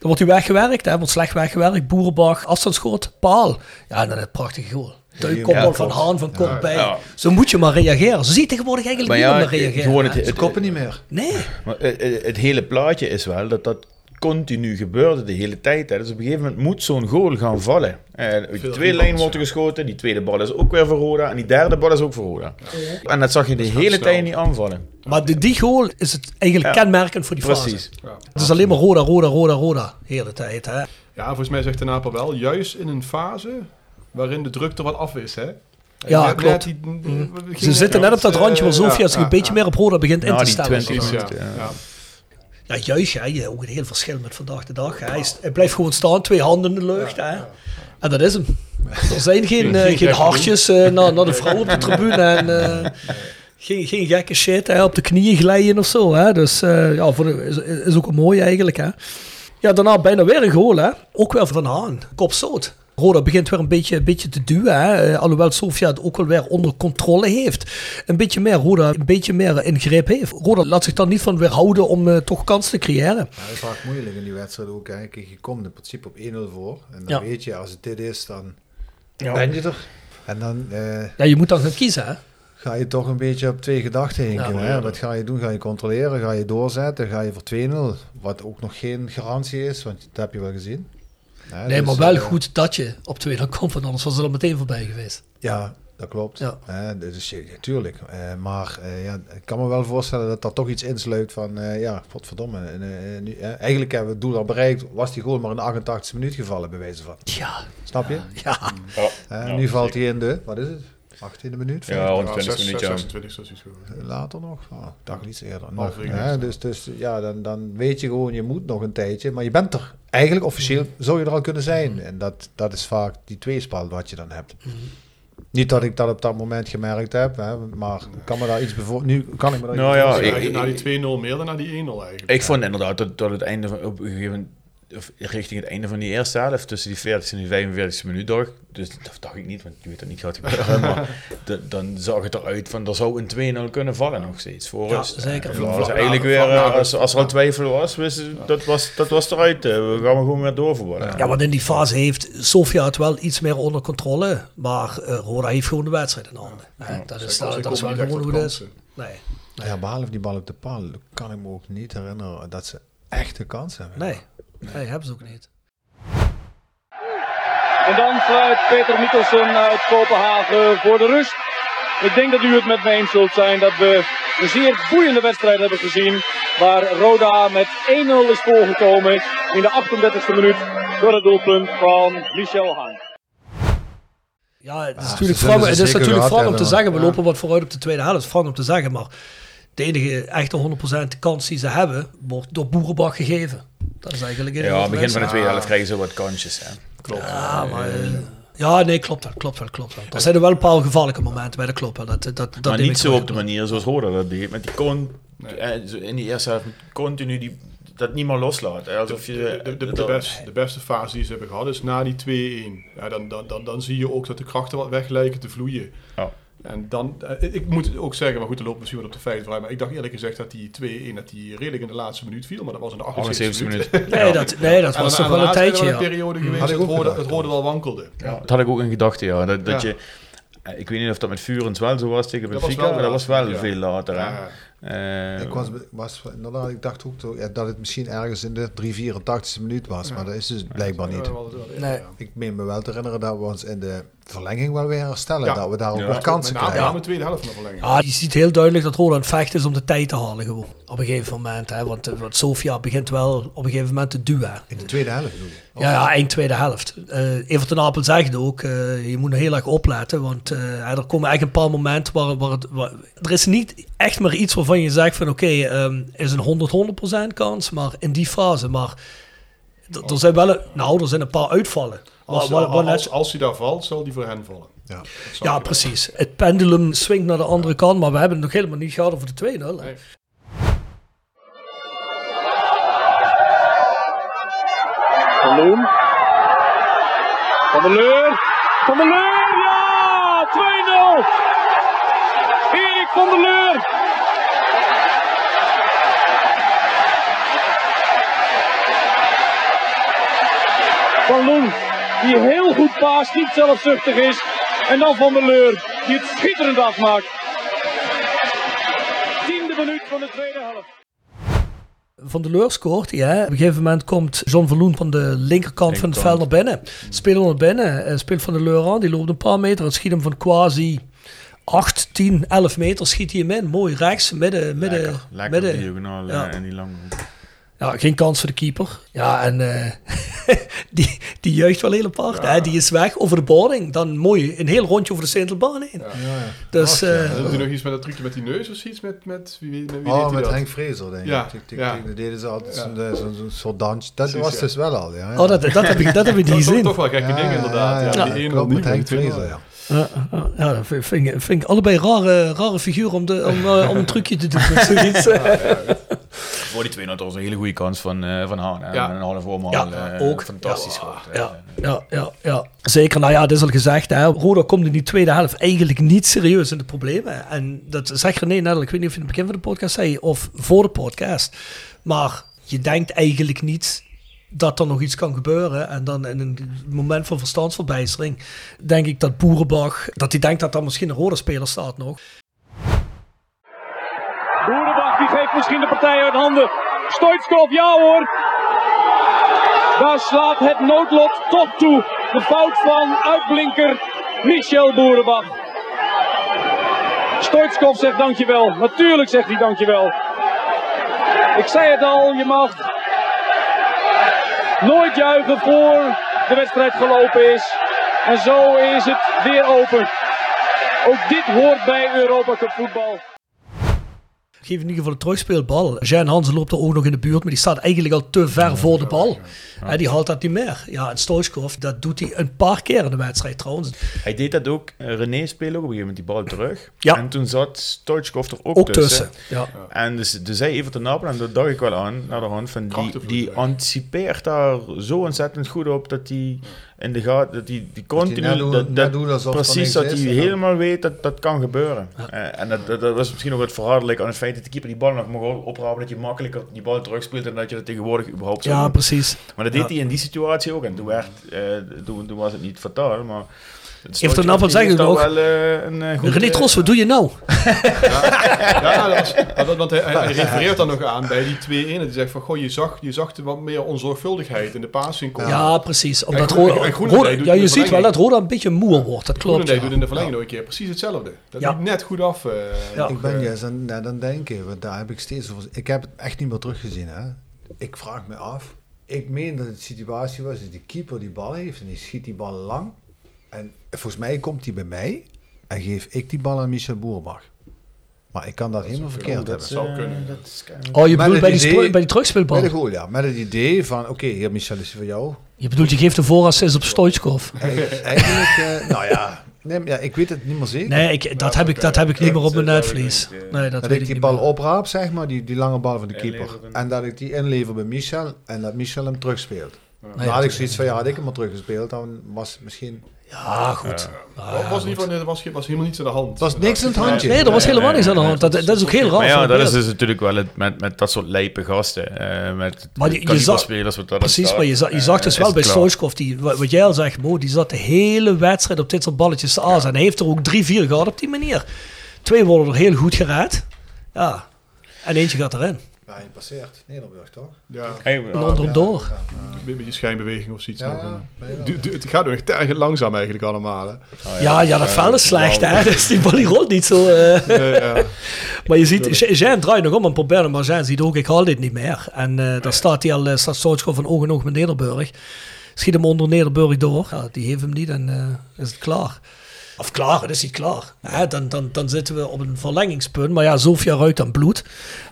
wordt hij weggewerkt, hè, wordt slecht weggewerkt. Boerenbach, afstandsschot, paal. Ja, en dan een prachtige goal. De kopbal van Haan van kop bij. Ja. Zo moet je maar reageren. Zo zie je tegenwoordig eigenlijk Maar niet ja, meer reageren. gewoon het. Ze koppen niet meer. Nee. Maar het- het hele plaatje is wel dat dat continu gebeurde de hele tijd. Hè. Dus op een gegeven moment moet zo'n goal gaan vallen. En uit de Veel tweede lijn wordt er ja. geschoten. Die tweede bal is ook weer voor Roda. En die derde bal is ook voor Roda. En dat zag je de hele snel. tijd niet aanvallen. Maar de, die goal is het eigenlijk Ja. kenmerkend voor die fase. Precies. Het is alleen maar Roda, Roda, Roda, Roda. De hele tijd. Hè. Ja, volgens mij zegt de Naper wel, juist in een fase waarin de druk er wat af is, hè? Ja, klopt. net die- we Ze zitten net op dat randje waar Sofia ja, zich een ja, beetje ja. meer op Roda begint in Ja, te stellen. Ja. Juist. Je- ook een heel verschil met vandaag de dag. Hij, is- hij blijft gewoon staan, twee handen in de lucht. Hè. En dat is hem. Er zijn geen, eh, Geen geen gekke hartjes eh, naar, naar de vrouw op de tribune. En, eh, geen, geen gekke shit hè, op de knieën glijden of zo. Hè. Dus eh, ja, voor is, is ook mooi eigenlijk. Hè. Ja, daarna bijna weer een goal. Hè. Ook weer van Haan. Kopstoot. Roda begint weer een beetje, een beetje te duwen. Hè. Eh, Alhoewel Sofia het ook wel weer onder controle heeft. Een beetje meer Roda, een beetje meer ingreep heeft. Roda laat zich dan niet van weerhouden om eh, toch kans te creëren. Ja, dat is vaak moeilijk in die wedstrijd ook. Hè. Kijk, je komt in principe op 1-0 voor. En dan Ja. weet je, als het dit is, dan ben je er. En dan eh, Ja, je moet dan gaan kiezen. Hè. ga je toch een beetje op twee gedachten hinken. Ja. hè. Wat ga je doen? Ga je controleren? Ga je doorzetten? Ga je voor 2-0? Wat ook nog geen garantie is, want dat heb je wel gezien. Nee, dus, maar wel eh, goed dat je op twee dan komt, want anders was het al meteen voorbij geweest. Ja, dat klopt. Ja. Hè, dus, ja, tuurlijk. Eh, maar eh, ja, ik kan me wel voorstellen dat er toch iets insluit van, eh, ja, godverdomme. nu, eigenlijk hebben we het doel al bereikt. Was die goal maar in de 88e minuut gevallen, bij wijze van. Ja, Snap je? ja. Ja. Ja, nu valt hij in de, wat is het? 18e minuut? Ja, Ja, 120 zes- minuten. ja. 26, zoals hij zo. Later nog? Oh, ik dacht iets eerder. Nog, hè, dus dus ja, dan, dan weet je gewoon, je moet nog een tijdje. Maar je bent er. Eigenlijk officieel zou je er al kunnen zijn. En dat, dat is vaak die tweespal wat je dan hebt. Niet dat ik dat op dat moment gemerkt heb, hè, maar kan me daar iets bevoor... Nu kan ik me daar Nou iets ja, ik- na die 2-0 meer dan na die 1-0 eigenlijk. Ik vond inderdaad dat tot het einde van, op een gegeven moment, of richting het einde van die eerste helft, tussen die 40 en die 45 minuut dacht, dus dat dacht ik niet, want je weet dat niet gaat gebeuren, maar da- dan zag het eruit van, er zou een 2-0 kunnen vallen nog steeds, voor Ja, rust. zeker. En was eigenlijk vlak weer, eh, als, als er al twijfel was, wist, dat, was dat was eruit, we gaan gewoon weer doorvoetballen. Ja, want in die fase heeft Sofia het wel iets meer onder controle. Maar Roda heeft gewoon de wedstrijd in handen. Hè, dat, is, dat, dat is wel gewoon hoe het is. Nee, Ja, behalve die bal op de paal, kan ik me ook niet herinneren dat ze echte kans hebben. nee, nee, hebben ze ook niet. En dan fluit Peter Mikkelsen uit Kopenhagen voor de rust. Ik denk dat u het met me eens zult zijn dat we een zeer boeiende wedstrijd hebben gezien. Waar Roda met 1-0 is voorgekomen in de 38e minuut door het doelpunt van Michel Haan. Ja, het is Ah, natuurlijk het ze is natuurlijk om te zeggen. We lopen wat vooruit op de tweede helft. Wrang om te zeggen, maar de enige echte 100% kans die ze hebben, wordt door Boerenbach gegeven. Dat is eigenlijk Ja, begin van de tweede helft krijgen ze wat kansjes. Hè. Klopt. Ja, maar... eh, ja, nee, klopt wel, klopt wel, klopt wel. Er zijn er wel een paar gevaarlijke momenten bij, dat klopt wel. Dat, dat, dat maar niet zo op de manier zoals Roda dat deed, met die con eh, in die eerste helft continu die, dat niet meer loslaat. hè. Alsof je... De, de, de, de, best, de beste fase die ze hebben gehad is na die 2-1. Ja, dan, dan, dan, dan zie je ook dat de krachten wat weg lijken te vloeien. Ja. En dan, eh, ik moet ook zeggen, maar goed, er loopt misschien wat op de feiten. Maar ik dacht eerlijk gezegd dat die 2-1, dat die redelijk in de laatste minuut viel. Maar dat was in de 78 78 minuut. minuten. Nee, dat, nee, dat En was toch wel een tijdje, wel ja. een periode geweest Had ik dat ook het hoorde, gedacht, het hoorde wel wankelde. Ja, dat had ik ook in gedachten, ja. Dat, dat Ja. je, ik weet niet of dat met Vurens wel zo was tegen Benfica, wel maar dat was wel later, ja. veel later. Ja. Eh, Ik, was, was, inderdaad, ik dacht ook to- ja, dat het misschien ergens in de 384 minuut was, maar dat is dus blijkbaar niet. Nee. Ik meen me wel te herinneren dat we ons in de verlenging wel weer herstellen. Ja. dat we daar ook Ja. weer kansen Met name krijgen. de tweede helft van de verlenging. Ja, je ziet heel duidelijk dat het vechten is om de tijd te halen gewoon. Op een gegeven moment. Hè, want, eh, want Sofia begint wel op een gegeven moment te duwen. In de tweede helft bedoel je? Of- Ja, ja, eind tweede helft. Eh Evert ten Apel zegt ook, eh, je moet nog heel erg opletten. Want eh, er komen echt een paar momenten waar, waar, het, waar- Er is niet echt maar iets waarvan je zegt van oké, ehm, is een 100, 100% kans. Maar in die fase, maar er zijn wel een, nou, er zijn een paar uitvallen. Als, waar net- als, als hij daar valt, zal die voor hen vallen. Ja. Ja, precies. Het pendulum swingt naar de andere kant, maar we hebben het nog helemaal niet gehad over de 2-0. hè. Nee. Van Loen. Van der Leur. Van der Leur, ja! 2-0! Erik van der Leur. Van Loen, die heel goed paast, niet zelfzuchtig is. En dan Van der Leur, die het schitterend afmaakt. Tiende minuut van de tweede helft. Van de Leur scoort hij. Hè. Op een gegeven moment komt John Verloen van de linkerkant van het veld naar binnen. Speler naar binnen. eh, speelt Van de Leur aan. Die loopt een paar meter en schiet hem van quasi 8, 10, 11 meter. Schiet hij hem in. Mooi rechts. Midden. midden, lekker, lekker midden. diagonaal Ja. eh, en die lange hoek. Ja, geen kans voor de keeper. Ja, en eh, die, die juicht wel heel apart. Hè. Die is weg over de boarding. Dan mooi een heel rondje over de Sintelbaan heen. Dus Ach, ja. eh, En doet hij nog iets met dat trucje met die neus of iets? Met, met, wie, wie, met wie Oh, met dat? Henk Vrezer, denk ik. Ja, ja. Dat deden ze altijd Ja. zo'n eh, zo'n- zo'n soort dansje. Dat Precies, was ja. dus wel al, ja. oh, dat, dat, heb ik, dat heb ik Dat niet is toch, gezien. toch wel gekke dingen inderdaad. Ja, Ja, die ene met Henk Vrezer, ja. Ja, ja, ja, dat vind, vind, ik- vind ik allebei rare, rare figuren om, de, om, eh, om een trucje te doen. met zoiets. Voor die 2 was een hele goede kans van, eh van Haan. Met een halve voormaal. Ja, eh, ook. Fantastisch Ja. goed. Ja, ja, ja, ja. Zeker. Nou ja, dit is al gezegd. Hè. Roda komt in die tweede helft eigenlijk niet serieus in de problemen. En dat zegt René net. Ik weet niet of je in het begin van de podcast zei of voor de podcast. Maar je denkt eigenlijk niet dat er nog iets kan gebeuren. En dan in een moment van verstandsverbijstering denk ik dat Boerenbach, dat hij denkt dat daar misschien een rode speler staat nog. Boerenbach die geeft misschien de partij uit handen. Stoitskov, ja hoor. Daar slaat het noodlot toch toe. De fout van uitblinker Michel Boerenbach. Stoitskov zegt dankjewel. Natuurlijk zegt hij dankjewel. Ik zei het al, je mag nooit juichen voor de wedstrijd gelopen is. En zo is het weer open. Ook dit hoort bij Europa Cup voetbal. Geef in ieder geval een terugspeelbal. Jean Hansen loopt er ook nog in de buurt, maar die staat eigenlijk al te ver voor de bal. Hè, die haalt dat niet meer. Ja, en Stoichkov, dat doet hij een paar keer in de wedstrijd trouwens. Hij deed dat ook. eh, René speelde ook op een gegeven moment die bal terug. Ja. En toen zat Stoichkov er ook, Ook tussen. tussen. Ja. En dus, dus zei even te Napel, en dat dacht ik wel aan, naar de hand, van die, die anticipeert daar zo ontzettend goed op, dat hij in de gaten, dat hij die continu, dat, precies, dat hij ja. helemaal weet dat dat kan gebeuren. Eh, en dat, dat, dat was misschien ook het verraderlijk aan het feit dat de keeper die bal nog mocht oprapen, dat je makkelijker die bal terugspeelt en dat je dat tegenwoordig überhaupt zou ja, precies. Maar dat deed Ja. hij in die situatie ook. En toen, werd, eh, toen, toen was het niet fataal, maar... het Heeft er nou van zeggen nog? wel, eh, een, eh, René eh, Tros, wat doe je nou? Ja, dat was, ja, dat- want hij, hij refereert dan nog aan bij die 2-1. Die zegt van, goh, je zag, je zag wat meer onzorgvuldigheid in de passing komen. Ja, precies. Omdat En Roda, Roda- ja, je ziet wel dat Roda een beetje moe wordt. Dat klopt. Groenendijk Ja. doet in de verlenging nog een keer precies hetzelfde. Dat Ja. liep net goed af. eh, Ja. Ik ben juist aan, aan het denken, want daar heb ik steeds over... Ik heb het echt niet meer teruggezien, hè. Ik vraag me af. Ik meen dat het situatie was dat die keeper die bal heeft en die schiet die bal lang. En volgens mij komt die bij mij en geef ik die bal aan Michel Boerbach. Maar ik kan dat, helemaal verkeerd dat hebben. zou eh, kunnen. dat is- Oh, je Met bedoelt bij die, idee- bij die Bij terugspeelbal? de goal, ja. Met het idee van, oké, hier Michel is voor jou. Je bedoelt, je geeft de voorassist op Stoichkov. Eigen- Eigenlijk, eh, nou ja, nee, ja, ik weet het niet meer zeker. Nee, ik, dat, heb ik, dat heb ik niet meer op mijn netvlies. Nee, dat dat weet ik die bal opraap, zeg maar, die, die lange bal van de keeper. En dat ik die inlever bij Michel en dat Michel hem terugspeelt. Nee, dan had ik zoiets van, ja, had ik hem maar teruggespeeld, dan was het misschien... Ja, goed. Ah, was, ja, was, in ieder geval, er was, was helemaal niets aan de hand. Er was niks aan het handje. Nee, er was helemaal Nee, niks aan de nee, hand. Dat, dat is ook heel raar. Maar ja, van dat is dus natuurlijk wel het, met, met dat soort lijpe gasten. eh met Maar die- je zag- spelers wat dat Precies, staat, maar je, za- je eh, zag dus is wel bij. Stoichkov, die, wat wat jij al zegt, Mo, die zat de hele wedstrijd op dit soort balletjes te azen. En hij heeft er ook drie, vier gehad op die manier. Twee worden er heel goed geraad. Ja, En eentje gaat erin. Ja, je passeert Nederburg toch? Ja, Hey, En onder hem door. een beetje schijnbeweging of zoiets. Ja, ja, ja. Du- du- het gaat nog echt erg langzaam eigenlijk allemaal. Hè. Ja, ja, dat is slecht, hè. Dus die bal die rolt niet zo... eh. Ja, ja. Maar je ziet, Jean draait nog om en probeert hem, maar Jean ziet ook, ik haal dit niet meer. En eh daar staat hij al, eh, staat van oog en oog met Nederburg. Schiet hem onder Nederburg door. Ja, die heeft hem niet en eh, is het klaar. Of klaar, het is niet klaar. Hè, dan, dan, dan zitten we op een verlengingspunt. Maar ja, Sofia ruikt aan bloed.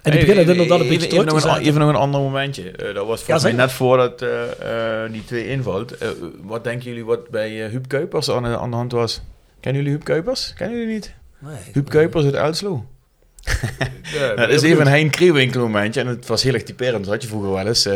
En die beginnen inderdaad een beetje even, terug nog te een, zetten. even nog een ander momentje. Eh, dat was Ja, volgens mij net voordat eh, eh, die twee invalt. Wat denken jullie wat bij Huub Kuipers aan de, aan de hand was? Kennen jullie Huub Kuipers? Kennen jullie niet? Nee. Huub Kuipers uit Elslo. Ja, dat is even een Hein Kriewinkel momentje. En het was heel erg typerend. Dat had je vroeger wel eens.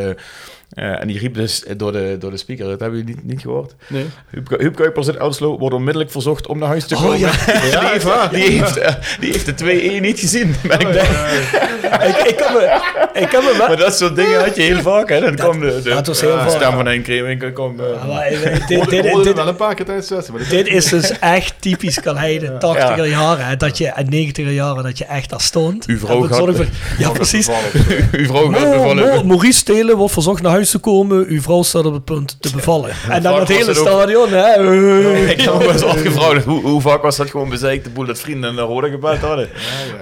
Eh, eh, en die riep dus door de, door de speaker. Dat hebben jullie niet, niet gehoord. Nee. Huub, Ku- Huub Kuipers uit Elslo wordt onmiddellijk verzocht om naar huis te Oh, komen. ja. die, heeft, die, heeft, eh, die heeft de 2-1 niet gezien. Ben ik blij. ik, ik, kan me, ik kan me wel... Maar dat soort dingen had je heel vaak. Hè? Dan kwam de, de, dat was heel de vaak. stem van Ja, maar, eh, dit, Dit, dit, dit, dit, wel een paar keer tijdens de wedstrijd, maar dit is dus echt typisch Calheide, 80er jaren. Hè, dat je, en 90er jaren, dat je echt daar stond. Uw vrouw gaat- zorg voor- Ja, precies. uw vrouw gaat bevallen. Maurice Stelen wordt verzocht naar huis te komen. Uw vrouw staat op het punt te bevallen. En dan het hele stadion. Hè. Ik heb me wel eens afgevraagd hoe, hoe vaak was dat gewoon bezeikt de boel dat vrienden naar rode gebeld hadden.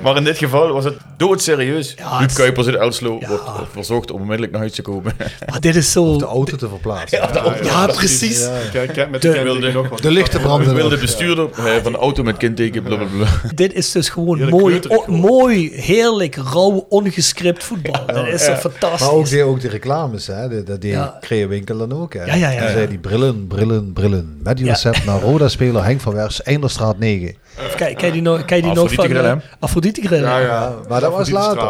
Maar in dit geval was het doodserieus. Ja, Huub het- Kuipers uit Elslo wordt verzocht om onmiddellijk naar huis te komen. Maar dit is zo... De auto te verplaatsen. Ja, precies. Ja. Kijk, met De- de. De lichten branden. wil de nog. bestuurder eh, van de auto met kenteken blablabla. Dit is dus gewoon mooi, mooi, heerlijk, rauw, ongescript voetbal. Dat is zo fantastisch. Maar ook ook die reclames, hè? De- Dat deed Ja. Creëwinkel dan ook. Hè? Ja, ja, ja, Dan ja. zei die brillen, brillen, brillen. Met die recept naar Roda-speler Henk van Wers, Einderstraat 9. Kijk, kijk die nog, kijk die nog van... Afrodite Grill, Afrodite Grill. Ja, Ja. Maar dat was later.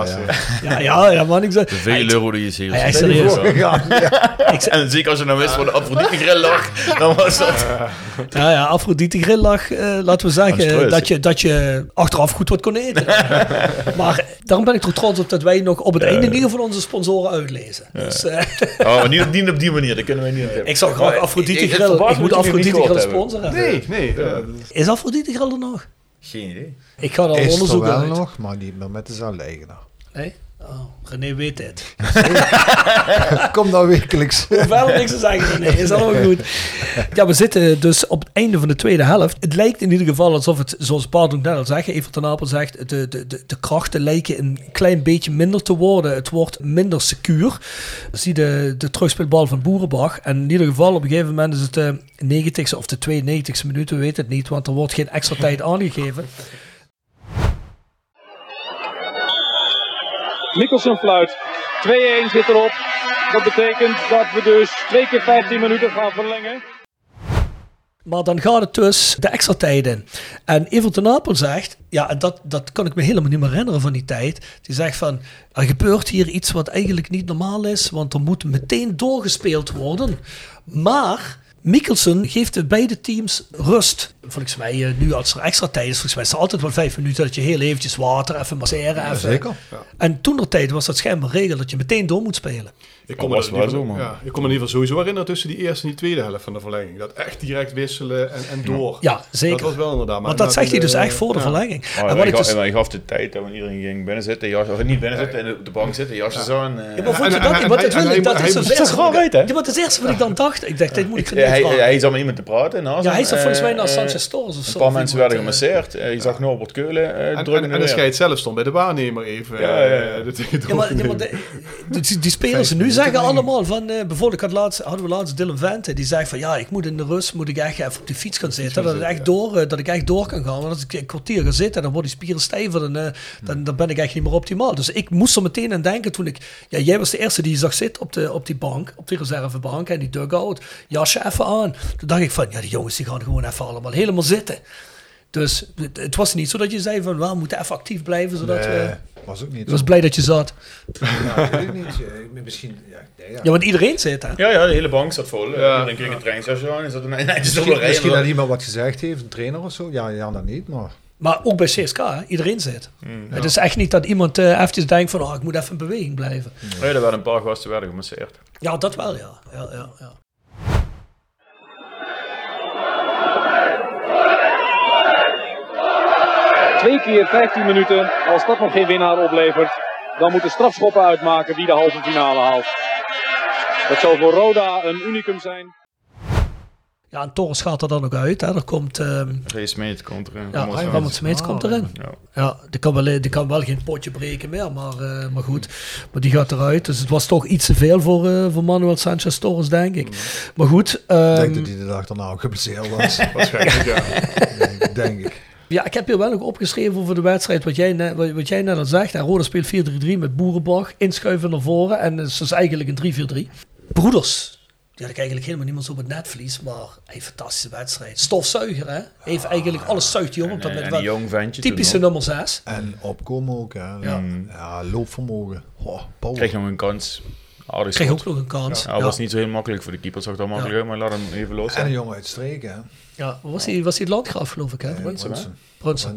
Ja. ja, ja, ja man. Ik zei, De vele euro die je ziet. Ja, ja, serieus. Ja, ja. ik zei, En zeker als je nou wist waar de Afrodite grill lag, dan was dat... ja, ja, Afrodite Grill lag, eh, laten we is zeggen, dat je, dat je achteraf goed wat kon eten. maar daarom ben ik toch trots op dat wij nog op het einde in ieder geval onze sponsoren uitlezen. Dus, eh, Oh, maar niet, niet op die manier, dat kunnen wij niet. ik zou graag Afrodite Grill, ik moet Afrodite Grill sponsoren. Nee, nee. is- Is Afrodite Grill er nog? Geen idee. Ik ga er al Is er wel uit. nog, maar niet meer met dezelfde eigenaar. Nee? Oh, René weet het. Kom nou wekelijks. Verder niks te zeggen. Nee, is allemaal goed. Ja, we zitten dus op het einde van de tweede helft. Het lijkt in ieder geval alsof het, zoals Bart ook net al zegt, Evert ten Apel zegt, de, de, de, de krachten lijken een klein beetje minder te worden. Het wordt minder secuur. Zie de, de terugspeelbal van Boerenbach. En in ieder geval, op een gegeven moment is het de 90ste of de 92ste minuut, we weten het niet, want er wordt geen extra tijd aangegeven. Mikkelsen fluit. 2-1 zit erop. Dat betekent dat we dus twee keer 15 minuten gaan verlengen. Maar dan gaat het dus de extra tijd in. En Evert ten Apel zegt, ja, dat, dat kan ik me helemaal niet meer herinneren van die tijd. Die zegt van, er gebeurt hier iets wat eigenlijk niet normaal is, want er moet meteen doorgespeeld worden. Maar Mikkelsen geeft de beide teams rust. Volgens mij, eh, nu als er extra tijd is, volgens mij is het altijd wel vijf minuten dat je heel eventjes water, even masseren. Even. Zeker. En toen de tijd was dat schijnbaar regel dat je meteen door moet spelen. Ik kom, was ieder wel geval- zo, man. ja, ik kom me in ieder geval sowieso herinneren tussen die eerste en die tweede helft van de verlenging. Dat echt direct wisselen en, en door. Ja, zeker. Dat was wel inderdaad. Maar Want dat zegt hij dus echt voor de ja. verlenging. Oh, en en wat ik hij, dus, gaf, hij gaf de tijd dat iedereen ging binnen zitten, jas, of niet binnen zitten, en op de bank zitten, jasjes aan. eh. Ja, maar vond je En- dat en- niet? Want en dat, hij- wil ik, en dat is het eerste wat ik- weten, hè? Ja, maar het is het eerste wat ik dan dacht. Ik dacht, dit moet ik van Ja, hij, zat met iemand te praten. naast Ja, hij zat volgens mij naar eh, Sanchez of zo. Een paar mensen werden eh, gemasseerd. Je zag Norbert Keulen eh En, drukken en, en de scheid zelf stond bij de waarnemer even. Ja, ja, ja. maar, die spelers nu zeggen allemaal van... eh, bijvoorbeeld, ik had laatst, hadden we laatst Dylan Vente. Die zei van, ja, ik moet in de rust moet ik echt even op die fiets gaan zitten. Dat, het echt door, eh, dat ik echt door kan gaan. Want als ik een kwartier ga zitten, dan worden die spieren stijver. Dan, eh, dan, dan ben ik echt niet meer optimaal. Dus ik moest er meteen aan denken toen ik... Ja, jij was de eerste die je zag zitten op, de, op die bank. Op die reservebank en die dugout. Jasje even aan. Toen dacht ik van, ja, die jongens die gaan gewoon even allemaal helemaal zitten. Dus het, het was niet zo dat je zei van, we moeten even actief blijven. Zodat we... Nee, was ook niet Ik was blij dat je zat. Ja, weet ik niet. Misschien, ja, nee, ja. Ja, want iedereen zit hè. Ja, ja, de hele bank zat vol. Ja. Ja. Iedereen kreeg een aan. Er zat een Misschien, misschien dat iemand wat gezegd heeft, een trainer of zo. Ja, ja dat niet, maar... Maar ook bij CSK, hè, iedereen zit. Het is echt niet dat iemand eh eventjes denkt van, oh, ik moet even in beweging blijven. Ja, er werden een paar gasten werden gemasseerd. Ja, dat wel, ja. ja, ja, ja. Twee keer 15 minuten. Als dat nog geen winnaar oplevert, dan moet de strafschoppen uitmaken wie de halve finale haalt. Dat zal voor Roda een unicum zijn. Ja, en Torres gaat er dan ook uit. Hè. Er komt... ehm Ray Smit komt erin. ja, Ramos Ramon Smeets Ah, komt erin. Ja. Ja, die kan, wel, die kan wel geen potje breken meer, maar, eh, maar goed. Maar die gaat eruit. Dus het was toch iets te veel voor, eh, voor Manuel Sanchez Torres, denk ik. Maar goed. Ik ehm, denk dat hij de dag daarna ook geblesseerd was. Waarschijnlijk, ja. denk, denk ik. Ja, ik heb hier wel nog opgeschreven over de wedstrijd. Wat jij, net, wat, wat jij net al zegt. En Roda speelt 4-3-3 met Boerenbach. Inschuiven naar voren. En het is dus eigenlijk een 3-4-3. Broeders. Die had ik eigenlijk helemaal niemand op het netvlies. Maar een fantastische wedstrijd. Stofzuiger, hè? Heeft eigenlijk alles zuigt hij op. op dat die jong ventje typische nummer 6. En opkomen ook. Hè. Ja. ja, loopvermogen. Oh. Kreeg nog een kans. Aardig Kreeg ook nog een kans. Ja, Ja, was niet zo heel makkelijk voor de keeper. Zag dat makkelijk maar laat hem even los. En een jongen uit streken. hè. Ja, was hij was hij het landgraaf, geloof ik, hè? Eh, Brunson.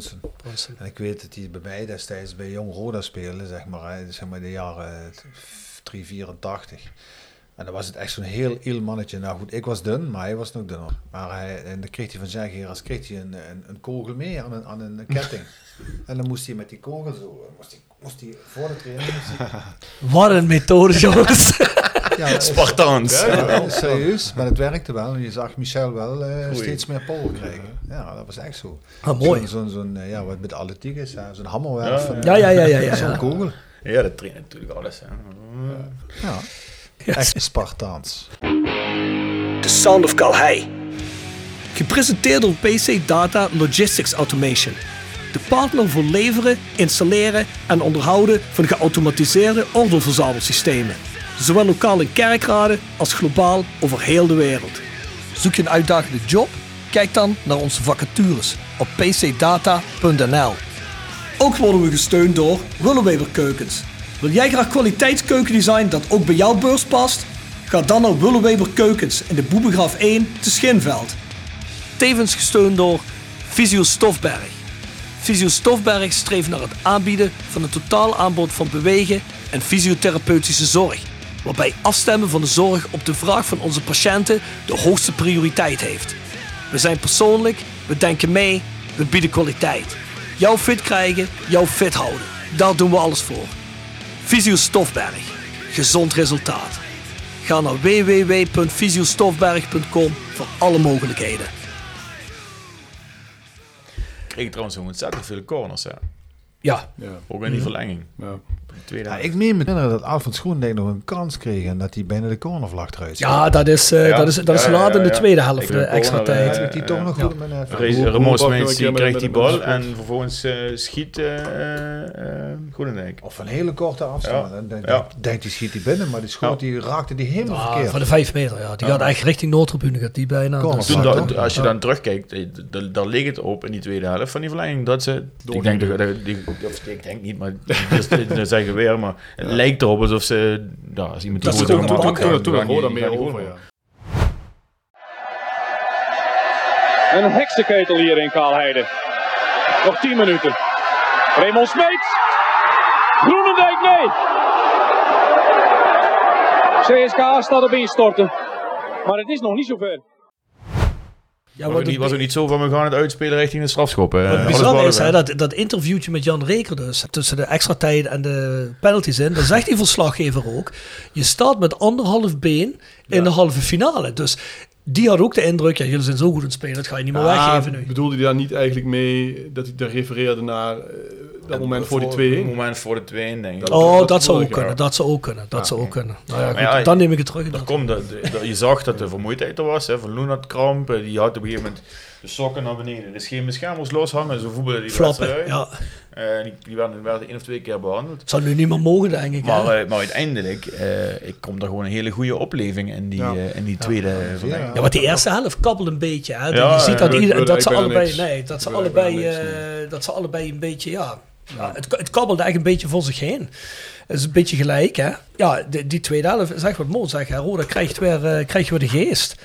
En ik weet dat hij bij mij destijds bij Jong Roda speelde, zeg maar, hè, zeg maar de jaren 3, 84. En dan was het echt zo'n heel iel mannetje. Nou goed, ik was dun, maar hij was nog dunner. Maar hij, en dan kreeg hij van zijn Geras kreeg hij een, een, een kogel mee aan een, aan een ketting. en dan moest hij met die kogel zo, moest hij, moest hij voor de training... moest hij- Wat een methode, jongens. Ja, Spartaans. Ja, ja, serieus, maar het werkte wel. En je zag Michel wel eh, steeds meer power krijgen. Ja, dat was echt zo. Ah, mooi. Zo'n, zo'n, zo'n, eh, ja, wat met is, hè, zo'n hammerwerf. Ja, Ja, ja, ja, ja, ja. Zo'n kogel. Ja, dat traint natuurlijk alles. Hè. Ja. Echt Spartaans. The Sound of Calhei. Gepresenteerd door PC Data Logistics Automation. De partner voor leveren, installeren en onderhouden van geautomatiseerde ordeelverzamelsystemen. Zowel lokaal in kerkraden als globaal over heel de wereld. Zoek je een uitdagende job? Kijk dan naar onze vacatures op pcdata.nl. Ook worden we gesteund door Willeweber Keukens. Wil jij graag kwaliteitskeukendesign dat ook bij jouw beurs past? Ga dan naar Willeweber Keukens in de Boebegraaf 1 te Schinveld. Tevens gesteund door Visio Stofberg. Visio Stofberg streeft naar het aanbieden van een totaal aanbod van bewegen en fysiotherapeutische zorg. Waarbij afstemmen van de zorg op de vraag van onze patiënten de hoogste prioriteit heeft. We zijn persoonlijk, we denken mee, we bieden kwaliteit. Jou fit krijgen, jou fit houden. Daar doen we alles voor. Visio Stofberg. Gezond resultaat. Ga naar www.visiostofberg.com voor alle mogelijkheden. Kreeg trouwens zo ontzettend veel corners. Hè. Ja, Ja. Ook in die verlenging. Ja. Ja, ik meen me dat Alfred Schoendijk nog een kans kreeg en dat hij bijna de cornervlag eruit zat. ja dat is, eh, Ja. dat is, dat is Ja, ja, laat in de ja. tweede helft, de heb extra corner, tijd. eh, Heeft hij toch nog Ja. goed met Ramos die krijgt die bal en vervolgens eh, schiet eh eh, eh, Groenendijk. Of een hele korte afstand. Dan denkt hij schiet hij binnen, maar die schoot die raakte die helemaal Ah, verkeerd. van de vijf meter, ja. Die gaat echt richting Noordtribune, gaat die bijna. Dat- als je dan terugkijkt, eh, daar leek het op in die tweede helft van die verlenging dat ze. Ik denk, dat, dat- die, of, ik denk niet, maar dat, dat zeggen we weer, maar het lijkt erop alsof ze. Ja, als iemand Dat die pakken. kan- Toen, meer over, ja. Een heksenketel hier in Kaalheide. Nog 10 minuten. Raymond Smeets. Groenendijk, nee. CSK staat op instorten. Maar het is nog niet zover. Ja, Was het niet- was ook niet zo van we gaan het uitspelen richting de strafschoppen. Wat bizar is, hè, dat, dat interviewtje met Jan Reker dus, tussen de extra tijd en de penalties in, dan zegt die verslaggever ook, je staat met anderhalf been in de halve finale. Dus die had ook de indruk, ja, jullie zijn zo goed aan het spelen, dat ga je niet meer weggeven nu. bedoelde hij daar niet eigenlijk mee dat hij daar refereerde naar eh, dat moment voor die Het 2-1? moment voor de 2 denk ik. Oh, dat dat zou ook kunnen, ja. dat zou ook kunnen, dat zou ook kunnen. Nou ja, goed, ja, dan neem ik het terug. Dat komt, dat, dat- je zag dat de vermoeidheid er was, hè, van Loenat kramp, eh, die had op een gegeven moment de sokken naar beneden, de scheen beschermers loshangen, zo voetballen die Flappen, ja. Eh, die, die werden, werden één of twee keer behandeld. Zou nu niet meer mogen, denk ik. hè. Maar, eh, maar uiteindelijk eh, ik komt er gewoon een hele goede opleving in die, Ja. in die tweede. Ja, want die eerste helft kabbelt een beetje. Hè? Ja, je ziet ja, dat, ik ieder- wil- dat ze allebei, niks. nee, dat ze allebei, niks, eh, dat ze allebei een beetje, ja, ja het, het kabbelde echt een beetje voor zich heen. Het is een beetje gelijk, hè. Ja, die, tweede helft is echt wat mooi zeg. Hè. Roda krijgt weer, eh, krijgt weer de geest.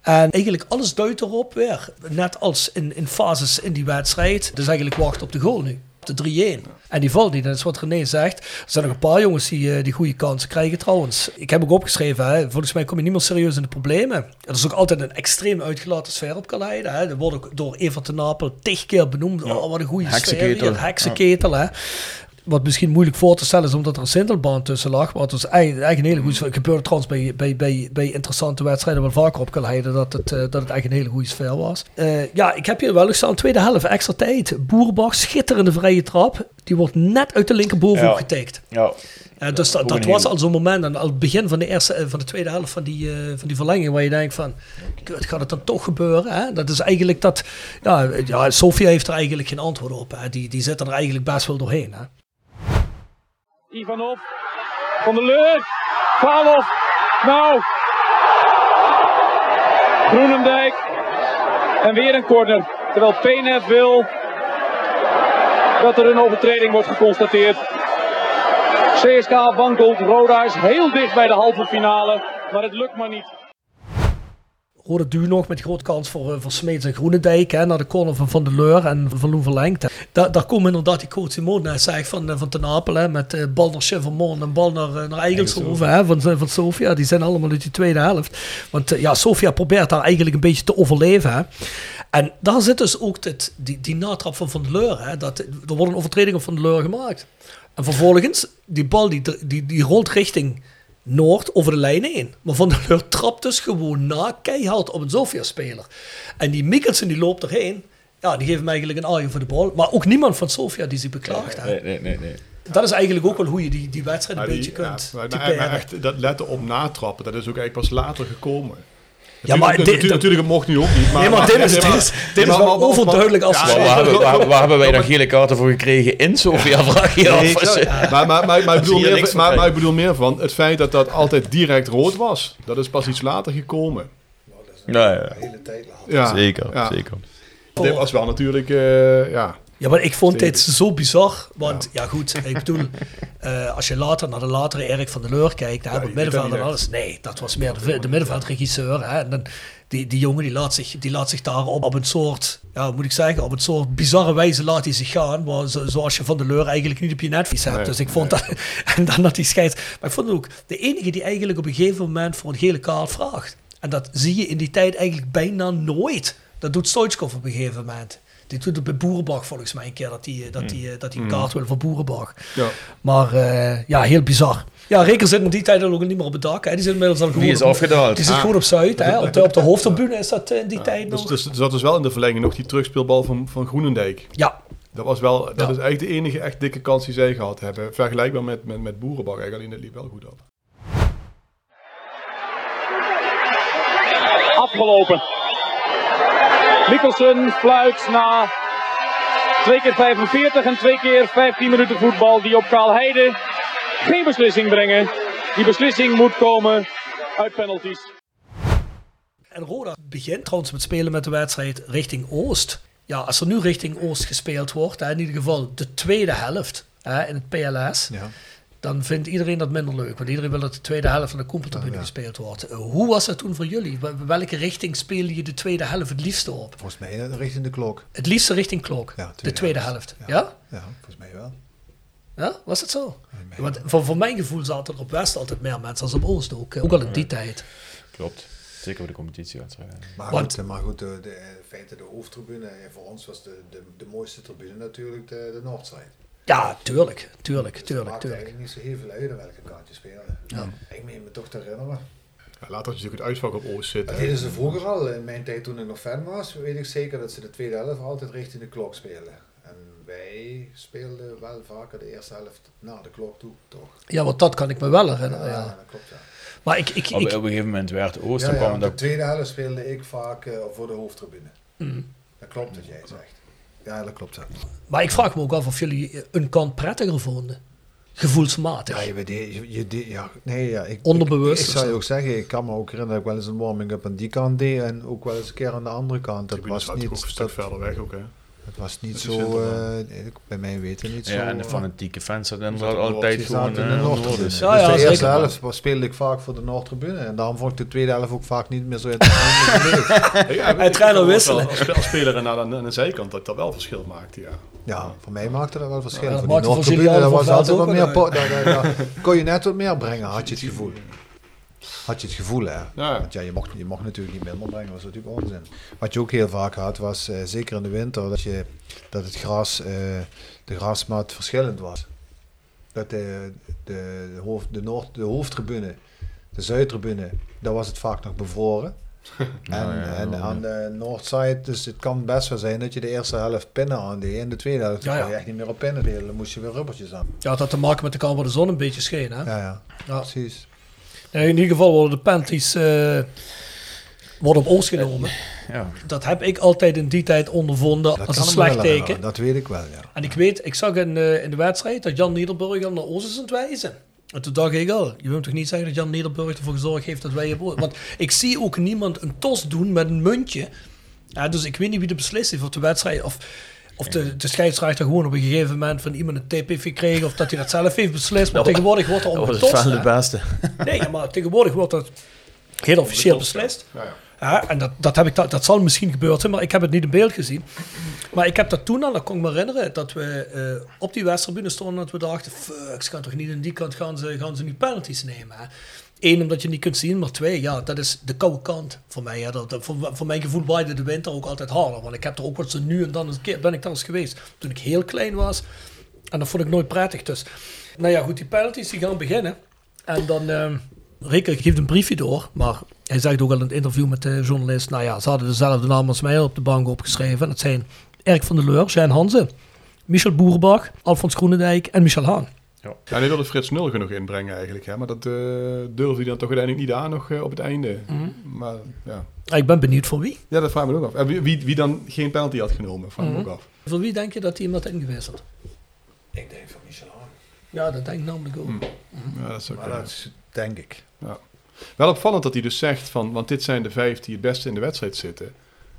En eigenlijk alles duidt erop weer. Net als in, in fases in die wedstrijd. Dus eigenlijk wachten op de goal nu. Op de 3-1. En die valt niet. Dat is wat René zegt. Er zijn nog een paar jongens die, eh, die goede kansen krijgen trouwens. Ik heb ook opgeschreven. Hè, volgens mij kom je niet meer serieus in de problemen. Er is ook altijd een extreem uitgelaten sfeer op Kaleide. Hè. Er wordt ook door Evert de Napel tig keer benoemd. Oh, wat een goede sfeer hier. Heksenketel. Hè. Wat misschien moeilijk voor te stellen is omdat er een sintelbaan tussen lag. Maar het was eigenlijk, eigenlijk een hele goede sfeer. Het gebeurde trouwens bij, bij, bij, bij interessante wedstrijden wel vaker op Kalheide dat het, eh, dat het eigenlijk een hele goede sfeer was. Eh, ja, ik heb hier wel gestaan. Tweede helft, extra tijd. Boerenbach, schitterende vrije trap. Die wordt net uit de linkerbovenhoek Ja. getikt. Ja. Ja, dus dat, dat was al zo'n moment, aan het begin van de, eerste, eh, van de tweede helft van die, van die verlenging, waar je denkt van, kut, gaat het dan toch gebeuren? Hè? Dat is eigenlijk dat, ja, ja, Sofia heeft er eigenlijk geen antwoord op. Hè? Die, die zitten er eigenlijk best wel doorheen. Hè? Ivanov. Van der Leur. Pavlov. Nou. Groenendijk. En weer een corner. Terwijl Penet wil dat er een overtreding wordt geconstateerd. CSK wankelt. Roda is heel dicht bij de halve finale. Maar het lukt maar niet. Rode duw nog met grote kans voor, eh, voor Smeets en Groenendijk. Hè, naar de corner van Van der Leur en van Loen. Da, daar komt inderdaad die coach Simon net zei van, eh, van Ten Apel. Hè, met eh, bal naar Chevermont en bal naar, naar Eigelshoven. Hè, van, van Sofia. Die zijn allemaal uit die tweede helft. Want ja, Sofia probeert daar eigenlijk een beetje te overleven. Hè. En daar zit dus ook dit, die, die natrap van Van der Leur. Hè, dat, er wordt een overtreding op Van der Leur gemaakt. En vervolgens, die bal die, die, die rolt richting Noord over de lijn heen. Maar Van der Leur trapt dus gewoon na keihard op een Sofia-speler. En die Mikkelsen die loopt erheen. Ja, die geeft hem eigenlijk een aaien voor de bal. Maar ook niemand van Sofia die zich beklaagt. hè. Nee, nee, nee. nee. Dat is eigenlijk ook wel hoe je die, die wedstrijd een Maar beetje die- kunt ja, maar- typeren. maar echt, dat letten op natrappen, dat is ook eigenlijk pas later gekomen. Ja, maar natuurlijk, dit- natuurlijk, mocht nu ook niet. Maar, Nee, maar dit is- nee, dit maar- is- dit is wel maar- maar- overduidelijk als- Ja, Waar, waar, hebben, waar, waar hebben wij dan gele kaarten voor gekregen in Sofia? Vraag je Nee, af. Maar, maar, maar, maar, ik bedoel meer, maar, maar ik bedoel meer van het feit dat dat altijd direct rood was. Dat is pas iets later gekomen. Ja, ja. hele tijd later. Ja, Zeker, ja. zeker. Dit was wel natuurlijk, eh, ja. Ja, maar ik vond dit zo bizar. Want ja, goed, ik bedoel, eh, als je later naar de latere Erik van der Leur kijkt, hè, het middenveld en alles. Nee, dat was meer de, de middenveldregisseur. Hè, en dan, die, die jongen die laat, zich, die laat zich daar op, op een soort, ja, moet ik zeggen, op een soort bizarre wijze laat hij zich gaan. Maar zo, zoals je van der Leur eigenlijk niet op je netvlies hebt. Nee, dus ik vond dat, en dan dat die scheids. Maar ik vond het ook de enige die eigenlijk op een gegeven moment voor een gele kaart vraagt. En dat zie je in die tijd eigenlijk bijna nooit. Dat doet Stoichkov op een gegeven moment. Die doet het bij Boerenbach volgens mij een keer dat hij dat die, dat die een kaart wil voor Boerenbach. ja. Maar eh, ja, heel bizar. Ja, Reker zit in die tijd ook niet meer op het dak. Hè. Die zit inmiddels al gewoon Die is op- afgedaald. Die zit Ah. gewoon op Zuid. Hè. Op, de, op de hoofdtribune is dat eh, in die tijd Dus, nog. dus er zat dus wel in de verlenging nog die terugspeelbal van, van Groenendijk. Ja, Dat, was wel, dat Ja. is eigenlijk de enige echt dikke kans die zij gehad hebben. Vergelijkbaar met, met, met Boerenbak eigenlijk, alleen dat liep wel goed af. Afgelopen. Mikkelsen fluit na twee keer 45 en twee keer 15 minuten voetbal die op Kaalheide geen beslissing brengen. Die beslissing moet komen uit penalties. En Roda begint trouwens met spelen met de wedstrijd richting Oost. Ja, als er nu richting Oost gespeeld wordt, hè, in ieder geval de tweede helft hè, in het PLS, Ja. Dan vindt iedereen dat minder leuk. Want iedereen wil dat de tweede helft van de Ja, ja. gespeeld wordt. Eh, hoe was dat toen voor jullie? Wel- Welke richting speelde je de tweede helft het liefste op? Volgens mij eh, richting de klok. Het liefste richting klok, Ja, de tweede helft. helft. Ja? Ja, volgens mij wel. Ja, was het zo? Want voor, voor mijn gevoel zaten er op West altijd meer mensen als op Oost ook. eh, Ook al in die tijd. Klopt. Zeker voor de competitiewedstrijden. Maar Want- goed, maar goed de, de, in feite de hoofdtribune, en voor ons was de, de, de mooiste tribune natuurlijk de, de Noordzijde. Ja, tuurlijk, tuurlijk, Dus het tuurlijk, maakt tuurlijk. eigenlijk niet zo heel veel uit aan welke kant je speelde. Ja. Ik meen me toch te herinneren. Ja, later had je natuurlijk het uitvak op Oost zitten. Dat deden ze vroeger al. In mijn tijd toen ik nog fan was, weet ik zeker dat ze de tweede helft altijd richting de klok speelden. En wij speelden wel vaker de eerste helft naar de klok toe, toch? Ja, want dat kan ik me wel herinneren, ja. dat klopt ja. Maar ik, ik, Op, ik, op een gegeven moment werd Oost, Ja, dan ja, kwam dat de tweede helft speelde ik vaak eh, voor de hoofdtribune. Mm. Dat klopt wat jij zegt. Ja, dat klopt. Ja, maar ik vraag me ook af of jullie een kant prettiger vonden. Gevoelsmatig. ja, je, weet, je, je, ja nee, ja, ik, Onderbewust Ik, zou je ook zeggen, ik kan me ook herinneren dat ik wel eens een warming-up aan die kant deed en ook wel eens een keer aan de andere kant. Dat was niet, ook een stuk dat, verder weg ook, hè. Het was niet zo, eh, ik- bij mij weten niet zo. ja, en de eh, fanatieke fans hadden zaten altijd gewoon zaten in eh, de Noorden. Noordtribune. Ja, dus ja, de zeker eerste wel. helft speelde ik vaak voor de Noordtribune. En daarom vond ik de tweede helft ook vaak niet meer zo interessant. Ja, En trainer wisselen. Als, als speler en aan de, aan de zijkant dat dat wel verschil maakte, ja. ja, voor mij maakte dat wel verschil. Ja, dat voor die Noordtribune, was altijd wat ook meer... daar kon je net wat meer brengen, had je het gevoel. Had je het gevoel, hè? Ja. Want ja, je mocht, je mocht natuurlijk niet minder brengen, dat was natuurlijk onzin. Wat je ook heel vaak had, was eh, zeker in de winter, dat, je, dat het gras, eh, de grasmat verschillend was. dat de, de, de, hoofd, de, Noord, de hoofdtribune, de Zuidtribune, daar was het vaak nog bevroren. en, ja, en ja. aan de Noordzijde, dus het kan best wel zijn dat je de eerste helft pinnen aandeed en de tweede helft Ja, ja. kon je echt niet meer op pinnen delen. Dan moest je weer rubbertjes aan. Ja, dat had te maken met de kant waar de zon een beetje scheen. Hè? Ja, ja, Ja. precies. In ieder geval worden de panties eh, worden op oors genomen. Ja. Dat heb ik altijd in die tijd ondervonden Dat als een slecht teken. Dat weet ik wel, ja. En ik weet, ik zag in, eh, in de wedstrijd dat Jan Nederburger naar ons is aan het wijzen. En toen dacht ik al, je wilt toch niet zeggen dat Jan Nederburger ervoor gezorgd heeft dat wij hier worden. Want ik zie ook niemand een tos doen met een muntje. Ja, dus ik weet niet wie de beslist heeft of de wedstrijd of, of de, de scheidsrechter gewoon op een gegeven moment van iemand een tip heeft gekregen of dat hij dat zelf heeft beslist. Maar Dat- tegenwoordig wordt er Dat om was het getost. van de beste. Nee, maar tegenwoordig wordt dat heel officieel beslist. Ja, ja. Ja, en dat, dat, heb ik, dat, dat zal misschien gebeurd zijn, maar ik heb het niet in beeld gezien. Maar ik heb dat toen al, dat kon ik me herinneren, dat we eh, op die wedstrijdbune stonden en dat we dachten, fuck, ze gaan toch niet aan die kant gaan ze, gaan ze nu penalties nemen. Hè? Eén, omdat je niet kunt zien, maar twee, ja, dat is de koude kant voor mij. Hè? Dat, voor, mijn gevoel waaide de winter ook altijd harder, want ik heb er ook wat zo nu en dan een keer, ben ik daar eens geweest, toen ik heel klein was. En dat vond ik nooit prettig. Dus, nou ja, goed, die penalties die gaan beginnen. En dan, ehm Rikke geeft een briefje door, maar hij zegt ook al in het interview met de journalist, nou ja, ze hadden dezelfde naam als mij op de bank opgeschreven. En dat zijn Erik van der Leur, Jean Hansen, Michel Boerenbach, Alfons Groenendijk en Michel Haan. Ja, die wilde Frits Nulgen nog inbrengen eigenlijk. Hè? Maar dat eh, durfde hij dan toch uiteindelijk niet aan nog eh, op het einde. Mhm. Maar ja. Ik ben benieuwd voor wie. ja, dat vraag ik me ook af. En wie, wie, wie dan geen penalty had genomen, vraag ik me Mhm. ook af. Voor wie denk je dat hij hem had ingewisseld? Ik denk van Michel. Ja, dat denk ik namelijk ook. Hm. Ja, dat is ook Maar dat is, denk ik. Wel opvallend dat hij dus zegt van, want dit zijn de vijf die het beste in de wedstrijd zitten.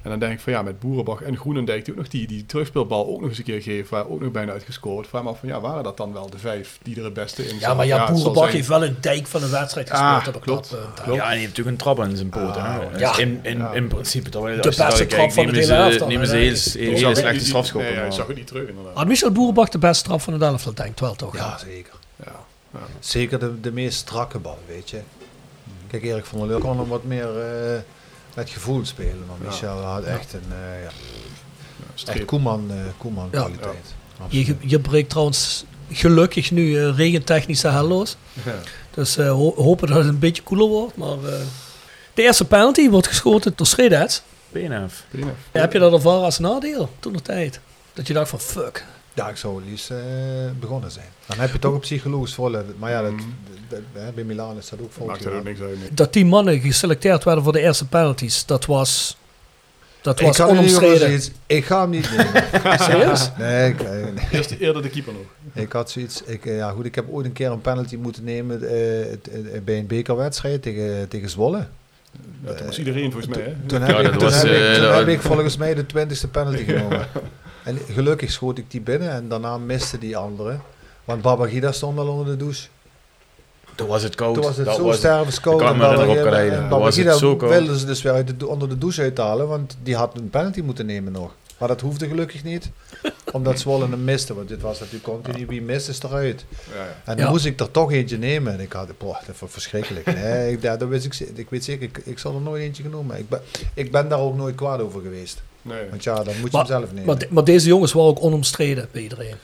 En dan denk ik van ja, met Boerenbach en Groenendijk die ook nog die, die terugspeelbal ook nog eens een keer geven, waar ook nog bijna uitgescoord. Vraag me af van ja, waren dat dan wel de vijf die er het beste in Ja, zaten? maar ja, zal Boerenbach zijn- heeft wel een dijk van de wedstrijd Ah, gespeeld op klopt. dat punt. hè. Klopt. Ja, en hij heeft natuurlijk een trap aan zijn poot. Ah, hè. ja. Dus in, in, Ja. in principe toch. De beste trap van de hele ze- elftal, Nemen ze heel, heel, het slechte strafschoppen. Nee, ja, ik zag het niet terug inderdaad. Had Michel Boerenbach de beste trap van het elftal, denk ik wel toch? Ja, zeker. Ja, ja. Zeker de, de meest strakke bal, weet je. Kijk, Erik van der Leeuw kon hem wat meer eh, met gevoel spelen. Maar Ja. Michel had echt een eh, ja, echt Koeman, eh, Koeman Ja. kwaliteit. Je, je breekt trouwens gelukkig nu eh, regentechnisch de hel los. Ja. Dus eh, ho- hopen dat het een beetje koeler wordt. Maar eh, de eerste penalty wordt geschoten door Schredets. Prima. Heb je dat ervaren als nadeel toen de tijd? Dat je dacht van fuck. Ja, ik zou het liefst eh, begonnen zijn. Dan heb je toch een psychologisch volle. Maar ja, dat, Dat- dat- bij Milaan is dat ook volgens Maakt er ook niks uit. nee. Dat die mannen geselecteerd werden voor de eerste penalties, dat was, dat Ik was geval onomstreden. zoiets- ik ga hem niet nemen. Serieus? Nee, ik, nee. Eerst eerder de keeper nog. ik had zoiets. Ik, eh, ja, goed, ik heb ooit een keer een penalty moeten nemen eh, eh, bij een bekerwedstrijd tegen, tegen Zwolle. Ja, toen was iedereen volgens mij. Hè? Toen heb, Ja, ik, dat toen was, heb, ik, toen dat- heb ik volgens mij de twintigste penalty genomen. En gelukkig schoot ik die binnen en daarna miste die andere. Want Babagida stond al onder de douche. Toen was het koud. Toen was het Dat zo was- stervenskoud. ik kan me was het zo koud. wilden ze dus weer uit de, dou- onder de douche uithalen, want die had een penalty moeten nemen nog. Maar dat hoefde gelukkig niet, omdat Zwolle hem miste. Want dit was natuurlijk continu, wie mist is eruit. Ja, ja. En dan Ja. moest ik er toch eentje nemen. En ik had, boah, dat was verschrikkelijk. Nee, ik, ja, dat wist ik, ik weet zeker, ik, ik zal er nooit eentje genomen. Ik ben, ik ben daar ook nooit kwaad over geweest. Nee. Want ja, dan moet je Maar- hem zelf nemen. Maar, de- maar deze jongens waren ook onomstreden bij iedereen.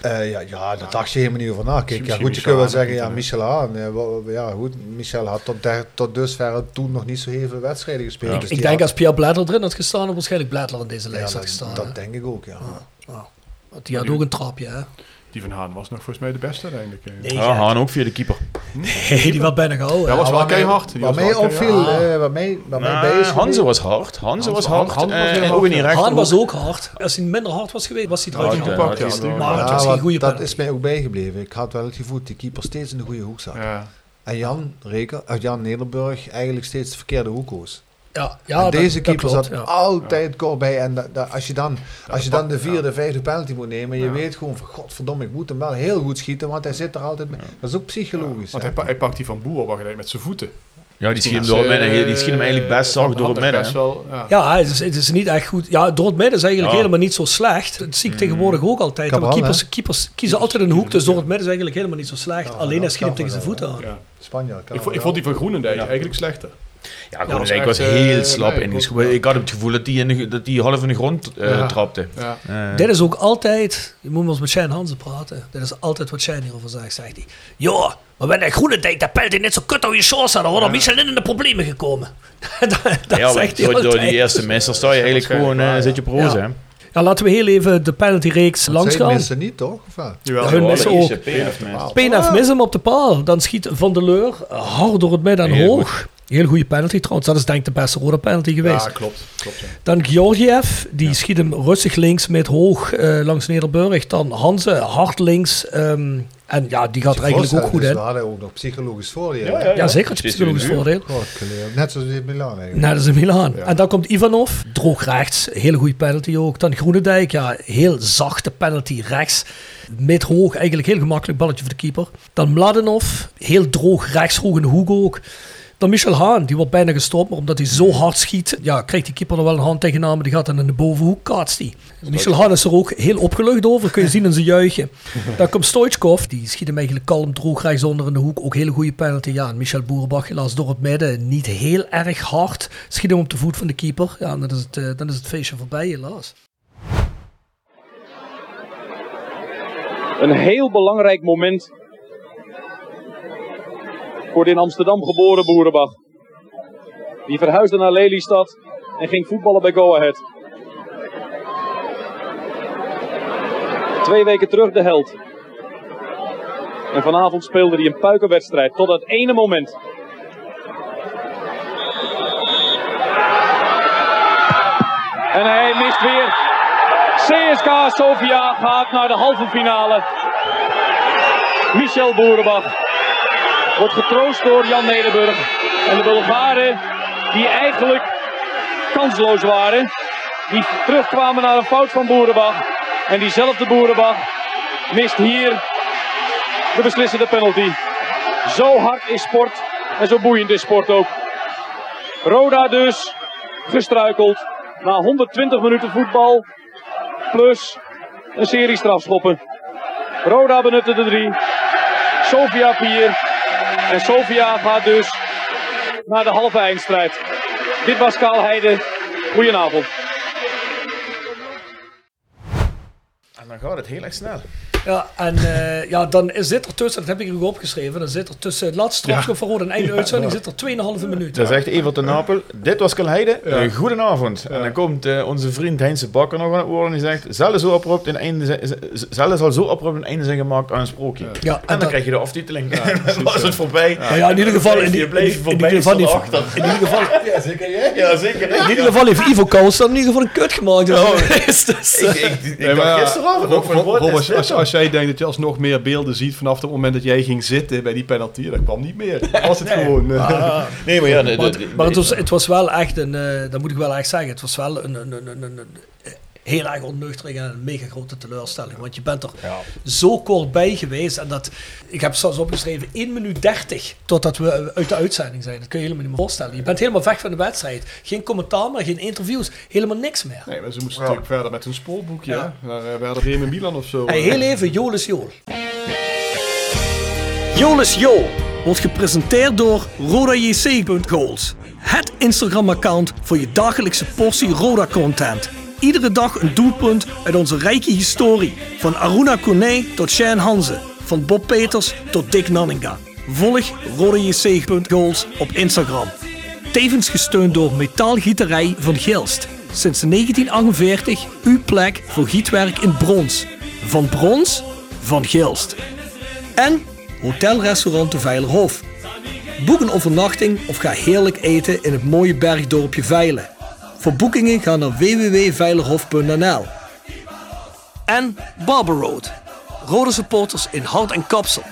Eh, ja, ja, daar dacht je helemaal niet over na. Kijk, ja, goed, je kunt wel zeggen, ja, Michel Haan. eh, ja, goed, Michel had tot, der- tot dusver toen nog niet zo heel veel wedstrijden gespeeld. Ja. dus ik denk had- als Pierre Bladler erin had gestaan, dan waarschijnlijk Bladler in deze ja, lijst had dat, gestaan. dat hè. denk ik ook, ja. Want die had ook een trapje, hè? Die van Haan was nog volgens mij de beste uiteindelijk. eh. Nee, Ja. Haan ook via de keeper. Nee, die was bijna gehouden. Ja, was wel keihard. Wel opviel, keihard. eh, wat mij, wat mij Nou, is Hanze was hard. Hanze was hard. Hanze was eh. Haan was ook hard. Als hij minder hard was geweest, was hij eruit Ja, gegaan. ja, gepakt, dat Maar het was geen goede dat is mij ook bijgebleven. Ik had wel het gevoel dat die keeper steeds in de goede hoek zat. Ja. En Jan, Reker, uh, Jan Nederburg eigenlijk steeds de verkeerde hoek koos. Ja, ja En deze dat keeper klopt, zat ja. altijd kort bij. En da- da- als je dan, als je dan de vierde, vijfde penalty moet nemen, je Ja. weet gewoon van godverdomme, ik moet hem wel heel goed schieten, want hij zit er altijd mee. Dat is ook psychologisch. Want hij, pa- hij pakt die van Boer eigenlijk met zijn voeten. Ja, die schiet hem door het midden. eh, Die schiet hem eigenlijk best zacht door het midden. wel, ja. Ja, het is, het is niet echt goed. Ja, door het midden is eigenlijk Ja. helemaal niet zo slecht. Dat zie ik tegenwoordig ook altijd. Cabral, Maar keepers, keepers kiezen altijd een hoek, dus door het midden is eigenlijk helemaal niet zo slecht. Ja, Alleen hij schiet hem tegen zijn voeten aan. Kan Ik, vond die van Groenendijk eigenlijk slechter. Ja, Groenendijk was heel eh, slap nee, in. Ik had het gevoel dat die, in de, dat die half in de grond eh, Ja. trapte. Ja. Eh, Dit is ook altijd, je moet eens met Shane Hansen praten. Dit is altijd wat Shane hierover zegt, zegt hij. Joh, maar bij de Groenendijk, dat pelt hij net zo kut door je shorts aan. Dan wordt er Michelin in de problemen gekomen. dat dat ja, zegt hij door, door die eerste misser sta je eigenlijk gewoon, eh, waar, zit je proze, Ja. hè? Ja, laten we heel even de penalty-reeks langs gaan. missen niet, toch? Of hun Ja, missen ook. PNF mist. PNF mis hem op de paal. Dan schiet Van der Leur hard door het midden en hoog. Heel goede penalty trouwens. Dat is denk ik de beste rode penalty geweest. Ja, klopt. klopt ja. Dan Georgiev, die schiet hem rustig links met hoog eh, langs Nederburg. Dan Hanze, hard links. ehm, en ja, die gaat er eigenlijk ook goed Dus in. we hadden ook nog psychologisch voordeel. Ja, ja. Ja, zeker psychologisch voordeel. Geleerd. Net zoals in Milaan eigenlijk. Dat is in Milaan. Ja. En dan komt Ivanov, droog rechts, hele goede penalty ook. Dan Groenendijk, ja, heel zachte penalty rechts. Met hoog, eigenlijk heel gemakkelijk balletje voor de keeper. Dan Mladenov, heel droog rechts, hoog in de hoek ook. Dan Michel Haan, die wordt bijna gestopt, maar omdat hij zo hard schiet, ja, krijgt die keeper er wel een hand tegenaan, maar die gaat dan in de bovenhoek, kaatst hij. Michel Haan is er ook heel opgelucht over, kun je zien in zijn juichen. Dan komt Stoichkov, die schiet hem eigenlijk kalm droog rechts onder in de hoek, ook hele goede penalty. Ja, en Michel Boerenbach helaas door het midden, niet heel erg hard, schiet hem op de voet van de keeper. Ja, dan is het, eh, dan is het feestje voorbij helaas. Een heel belangrijk moment voor in Amsterdam geboren Boerenbach. Die verhuisde naar Lelystad en ging voetballen bij Go Ahead. Twee weken terug de held. En vanavond speelde hij een puikenwedstrijd tot dat ene moment. En hij mist weer. CSK Sofia gaat naar de halve finale. Michel Boerenbach wordt getroost door Jan Nederburg. En de Bulgaren, die eigenlijk kansloos waren, die terugkwamen naar een fout van Boerenbach. En diezelfde Boerenbach mist hier de beslissende penalty. Zo hard is sport en zo boeiend is sport ook. Roda dus gestruikeld na 120 minuten voetbal plus een serie strafschoppen. Roda benutte de drie. Sofia vier. En Sofia gaat dus naar de halve eindstrijd. Dit was Kaalheide. Goedenavond. En dan gaat het heel erg snel. Ja, en eh, ja, dan is dit er tussen, dat heb ik ook opgeschreven, dan zit er tussen het laatste strafschop van Rode en einde uitzending zit er 2,5 minuten. Dan zegt Evert de Napel, dit was Kalheide, eh, goedenavond. En dan komt eh, onze vriend Heinze Bakker nog aan het woord en die zegt, zelden zo einde zal zo abrupt een einde zijn gemaakt aan een sprookje. Ja, En en dan dat- krijg je de aftiteling. en dan was het voorbij. Maar ja, in ieder geval, in, die- in, ieder geval, in ieder geval, Ja, zeker jij? Ja, zeker. in ieder geval heeft Ivo Kous dan in ieder geval een kut gemaakt. Dus, Ik, ik, ik, ja, gisteravond ook van als, als, jij denkt dat je alsnog meer beelden ziet vanaf het moment dat jij ging zitten bij die penalty, dat kwam niet meer. Dat was het gewoon. eh. Nee, maar ja, de, maar de- het, maar het, was, het was wel echt een, eh, dat moet ik wel echt zeggen, het was wel een, een, een- een heel erg onnuchtering en een mega grote teleurstelling. Want je bent er zo kort bij geweest en dat, ik heb zelfs opgeschreven, 1 minuut 30 totdat we uit de uitzending zijn. Dat kun je helemaal niet meer voorstellen. Je bent helemaal weg van de wedstrijd. Geen commentaar meer, geen interviews, helemaal niks meer. Nee, maar ze moesten natuurlijk verder met hun spoorboekje. Ja. Naar uh, Werder Bremen Milan of zo. Hey, heel even, Jolis Jool. Jolis Jool wordt gepresenteerd door RodaJC.goals. Het Instagram-account voor je dagelijkse portie Roda-content. Iedere dag een doelpunt uit onze rijke historie. Van Aruna Kone tot Shane Hanze. Van Bob Peters tot Dick Nanninga. Volg RodaJC.goals op Instagram. Tevens gesteund door Metaalgieterij van Gilst. Sinds 1948 uw plek voor gietwerk in brons. Van brons, van Gilst. En Hotelrestaurant de Veilerhof. Boek een overnachting of ga heerlijk eten in het mooie bergdorpje Veilen. Voor boekingen ga naar www.veilerhof.nl. En Barber Road. Rode supporters in hart en kapsel.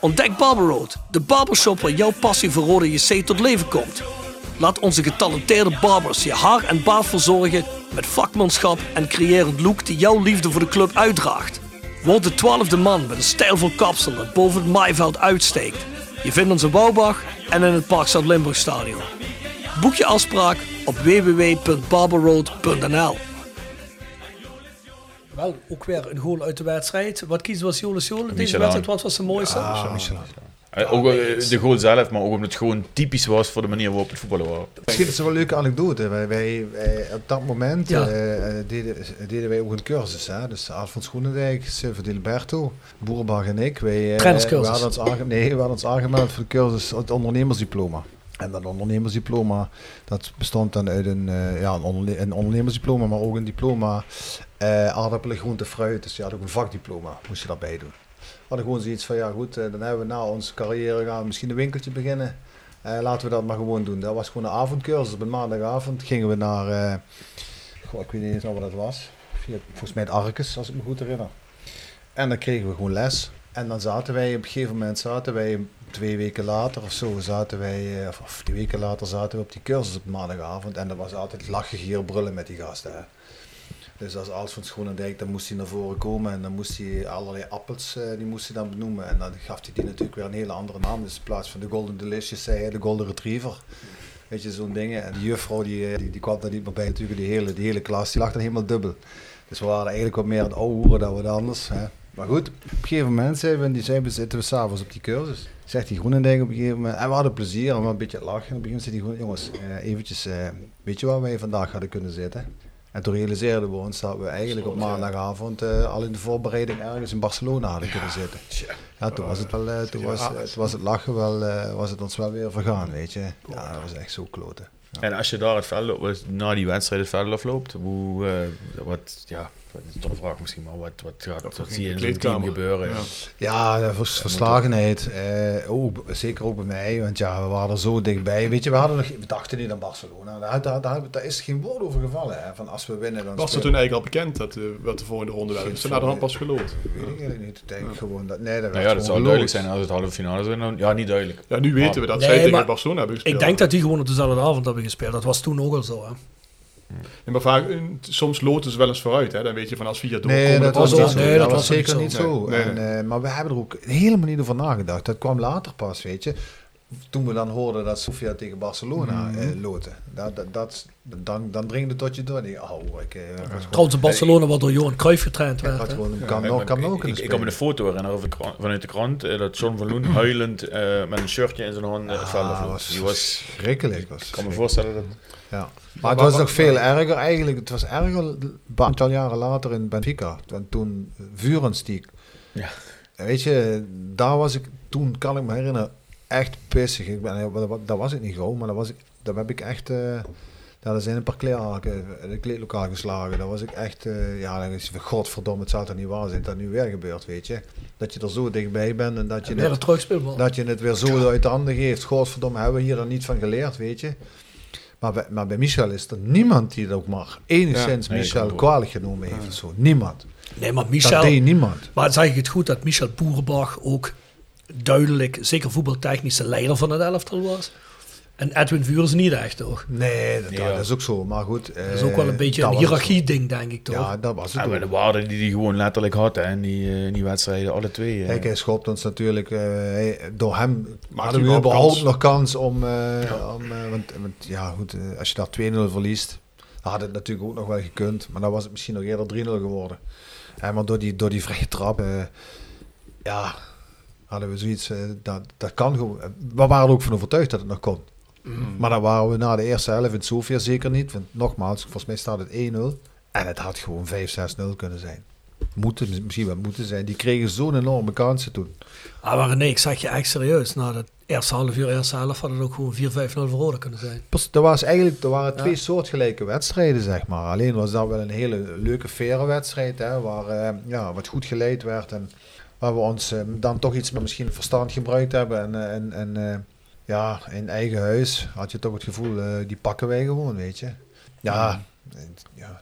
Ontdek Barber Road, de barbershop waar jouw passie voor Rode JC tot leven komt. Laat onze getalenteerde barbers je haar en baard verzorgen met vakmanschap en creërend look die jouw liefde voor de club uitdraagt. Word de twaalfde man met een stijlvol kapsel dat boven het maaiveld uitsteekt. Je vindt ons in Wouwbach en in het Parkstad Limburg Stadion. Boek je afspraak op www.barberroad.nl Wel, ook weer een goal uit de wedstrijd. Wat kiezen was Jolis Jolen? Deze Michelin. wedstrijd, wat was de mooiste? Ah, Michelin. Eh, ook eh, de goal zelf, maar ook omdat het gewoon typisch was voor de manier waarop het voetballen was. Misschien is het wel een leuke anekdote. Wij, wij, wij- op dat moment Ja. eh, deden, deden wij ook een cursus. Hè? Dus Alfons Groenendijk, Silvio Dilberto, Boerenbach en ik. Wij, we hadden ons aange- nee, we hadden ons aangemeld voor de cursus het ondernemersdiploma. En dat ondernemersdiploma, dat bestond dan uit een, eh, ja, een, onderne- een ondernemersdiploma, maar ook een diploma eh aardappelen, groente, fruit. Dus je had ook een vakdiploma, moest je daarbij doen. We hadden gewoon zoiets van, ja goed, eh, dan hebben we na onze carrière gaan misschien een winkeltje beginnen. Laten we dat maar gewoon doen. Dat was gewoon een avondcursus. Op een maandagavond gingen we naar, ik weet niet eens wat dat was. Volgens mij het Arcus, als ik me goed herinner. En dan kregen we gewoon les. En dan zaten wij, op een gegeven moment zaten wij, twee weken later of zo, zaten wij, eh, of, of die weken later zaten we op die cursus op maandagavond. En dat was altijd lachen, gier, brullen met die gasten. Hè. Dus als Alfons Groenendijk, dan moest hij naar voren komen en dan moest hij allerlei appels, eh, die moest hij dan benoemen. En dan gaf hij die natuurlijk weer een hele andere naam. Dus in plaats van de Golden Delicious zei hij de Golden Retriever. Weet je, zo'n dingen. En die juffrouw, die, eh, die, die kwam daar niet meer bij natuurlijk. Die hele, die hele klas, die lag dan helemaal dubbel. Dus we waren eigenlijk wat meer aan het ouwe dan wat anders. Hè. Maar goed, op een gegeven moment zijn we, die zijn zitten we s'avonds op die cursus. Zegt die Groenendijk op een gegeven moment. En we hadden plezier en we een beetje lachen. En op een gegeven moment zei die Groen- jongens, eh, eventjes, eh, weet je waar wij vandaag hadden kunnen zitten? En toen realiseerden we ons dat we eigenlijk op maandagavond eh, al in de voorbereiding ergens in Barcelona hadden kunnen zitten. Ja, toen was het wel, eh, toen was, toen was het lachen wel, eh, was het ons wel weer vergaan, weet je. Ja, dat was echt zo kloten. En als je daar het veld op, na die wedstrijd het veld afloopt, hoe, wat, ja, dat is toch een vraag misschien, maar wat, wat, gaat, wat zie je in zo'n team gebeuren? Ja. Ja, vers- verslagenheid. eh, ook, zeker ook bij mij, want ja, we waren er zo dichtbij. Weet je, we, hadden nog, we dachten niet aan Barcelona. Daar, daar, daar, daar is geen woord over gevallen. Hè, van als we winnen, dan Was het toen eigenlijk al bekend dat, eh, wat de volgende ronde? Is er na de hand pas geloot? Weet ik eigenlijk niet. Ik denk gewoon dat, nee, dat Nou ja, dat zou duidelijk zijn als het halve finale zijn. Dan, ja, niet duidelijk. Ja, nu weten we dat Nee, zij tegen maar Barcelona hebben gespeeld. Ik denk dat die gewoon op dezelfde avond hebben gespeeld. Dat was toen ook al zo. Hè. Ja, maar vaak, eh, soms loten ze wel eens vooruit. Hè? Dan weet je van als we hier doorkomen... Nee, dat was, niet. Nee, dat dat was zeker niet zo. zo. Nee, En, nee. eh, maar we hebben er ook helemaal niet over nagedacht. Dat kwam later pas, weet je. Toen we dan hoorden dat Sofia tegen Barcelona eh, loten. Dat, dat, dat, dan, dan dringde het tot je door. Die, oh, ik, eh, Barcelona wat door Johan Cruijff getraind ik werd. gewoon, Ja, kan nog, kan ik, ik, ik me een foto herinneren over de krant- vanuit de krant, eh, dat John van Loen huilend eh, met een shirtje in zijn hand eh, Ah, afloopt. was Die was, schrikkelijk. Was ik kan me voorstellen dat... Ja. Maar het was nog veel erger eigenlijk. Het was erger een aantal jaren later in Benfica. Want toen Vurenstiek. Ja. Weet je, daar was ik, toen kan ik me herinneren, echt pissig. Ik ben, dat was ik niet gewoon, maar dat was ik, daar heb ik echt, eh daar zijn een paar kleerhaken in het kleedlokaal geslagen. Daar was ik echt, eh, ja, dan is godverdomme, het zou toch niet waar zijn dat nu weer gebeurt, weet je. Dat je er zo dichtbij bent en dat je En weer een het, dat je het weer zo uit de handen geeft. Godverdomme, hebben we hier dan niet van geleerd, weet je. Maar bij, maar bij Michel is er niemand die het ook maar enigszins Ja, nee, Michel kwalijk genomen heeft of zo. Niemand. Nee, maar Dat Michel... deed niemand. Maar zeg ik het goed dat Michel Boerenbach ook duidelijk, zeker voetbaltechnische leider van het elftal was? En Edwin Vuurs niet echt, toch? Nee, dat, Ja. dat is ook zo. Maar goed. Dat is ook wel een beetje dat een hiërarchie-ding, denk ik, toch? Ja, dat was het maar de waarde die hij gewoon letterlijk had hè, in, die, eh, in die wedstrijden, alle twee. eh. Kijk, hij schopt ons natuurlijk. eh, door hem hadden we überhaupt nog kans om. eh, om eh, want, want ja, goed, eh, als je daar 2-0 verliest, dan had het natuurlijk ook nog wel gekund. Maar dan was het misschien nog eerder 3-0 geworden. En maar door die, door die vrije trap, eh, ja, hadden we zoiets. eh, dat, dat kan gewoon. We waren er ook van overtuigd dat het nog kon. Maar dan waren we na de eerste helft in Sofia zeker niet. Want nogmaals, volgens mij staat het 1-0. En het had gewoon 5-6-0 kunnen zijn. Moeten, misschien wel moeten zijn. Die kregen zo'n enorme kansen toen. Ah, maar nee, ik zeg je echt serieus. Na dat eerste half uur, eerste helft had het ook gewoon 4-5-0 voor Roda kunnen zijn. Er, was eigenlijk, er waren twee Ja. soortgelijke wedstrijden, zeg maar. Alleen was dat wel een hele leuke, faire wedstrijd. Hè, waar eh, ja, wat goed geleid werd. En waar we ons eh, dan toch iets met misschien verstand gebruikt hebben. En, eh, en, en eh, ja, in eigen huis had je toch het gevoel, eh, die pakken wij gewoon, weet je. Ja, ja.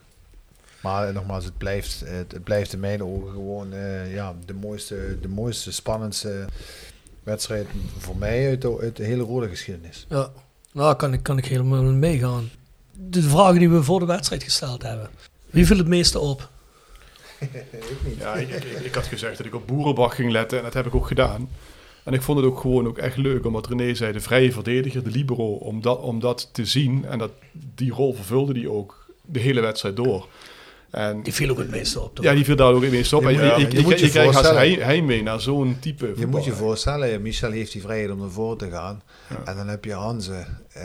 Maar nogmaals, het blijft, het, het blijft in mijn ogen gewoon ja, de, mooiste, de mooiste, spannendste wedstrijd voor mij uit de, uit de hele rode geschiedenis. Ja, nou kan ik, kan ik helemaal mee meegaan. De vragen die we voor de wedstrijd gesteld hebben. Wie viel het meeste op? Ja, ik, ik, ik had gezegd dat ik op Boerenbach ging letten en dat heb ik ook gedaan. En ik vond het ook gewoon ook echt leuk, omdat René zei, de vrije verdediger, de libero, om dat, om dat te zien. En dat, die rol vervulde die ook de hele wedstrijd door. En, Die viel ook het meeste op. toch? ja, die viel daar ook in meest op. Je en moet- je, ja, je, je je, moet je je krijgt hij, hij mee naar zo'n type Je voetbal. moet je voorstellen, Michel heeft die vrijheid om naar voren te gaan. En dan heb je Hanze, eh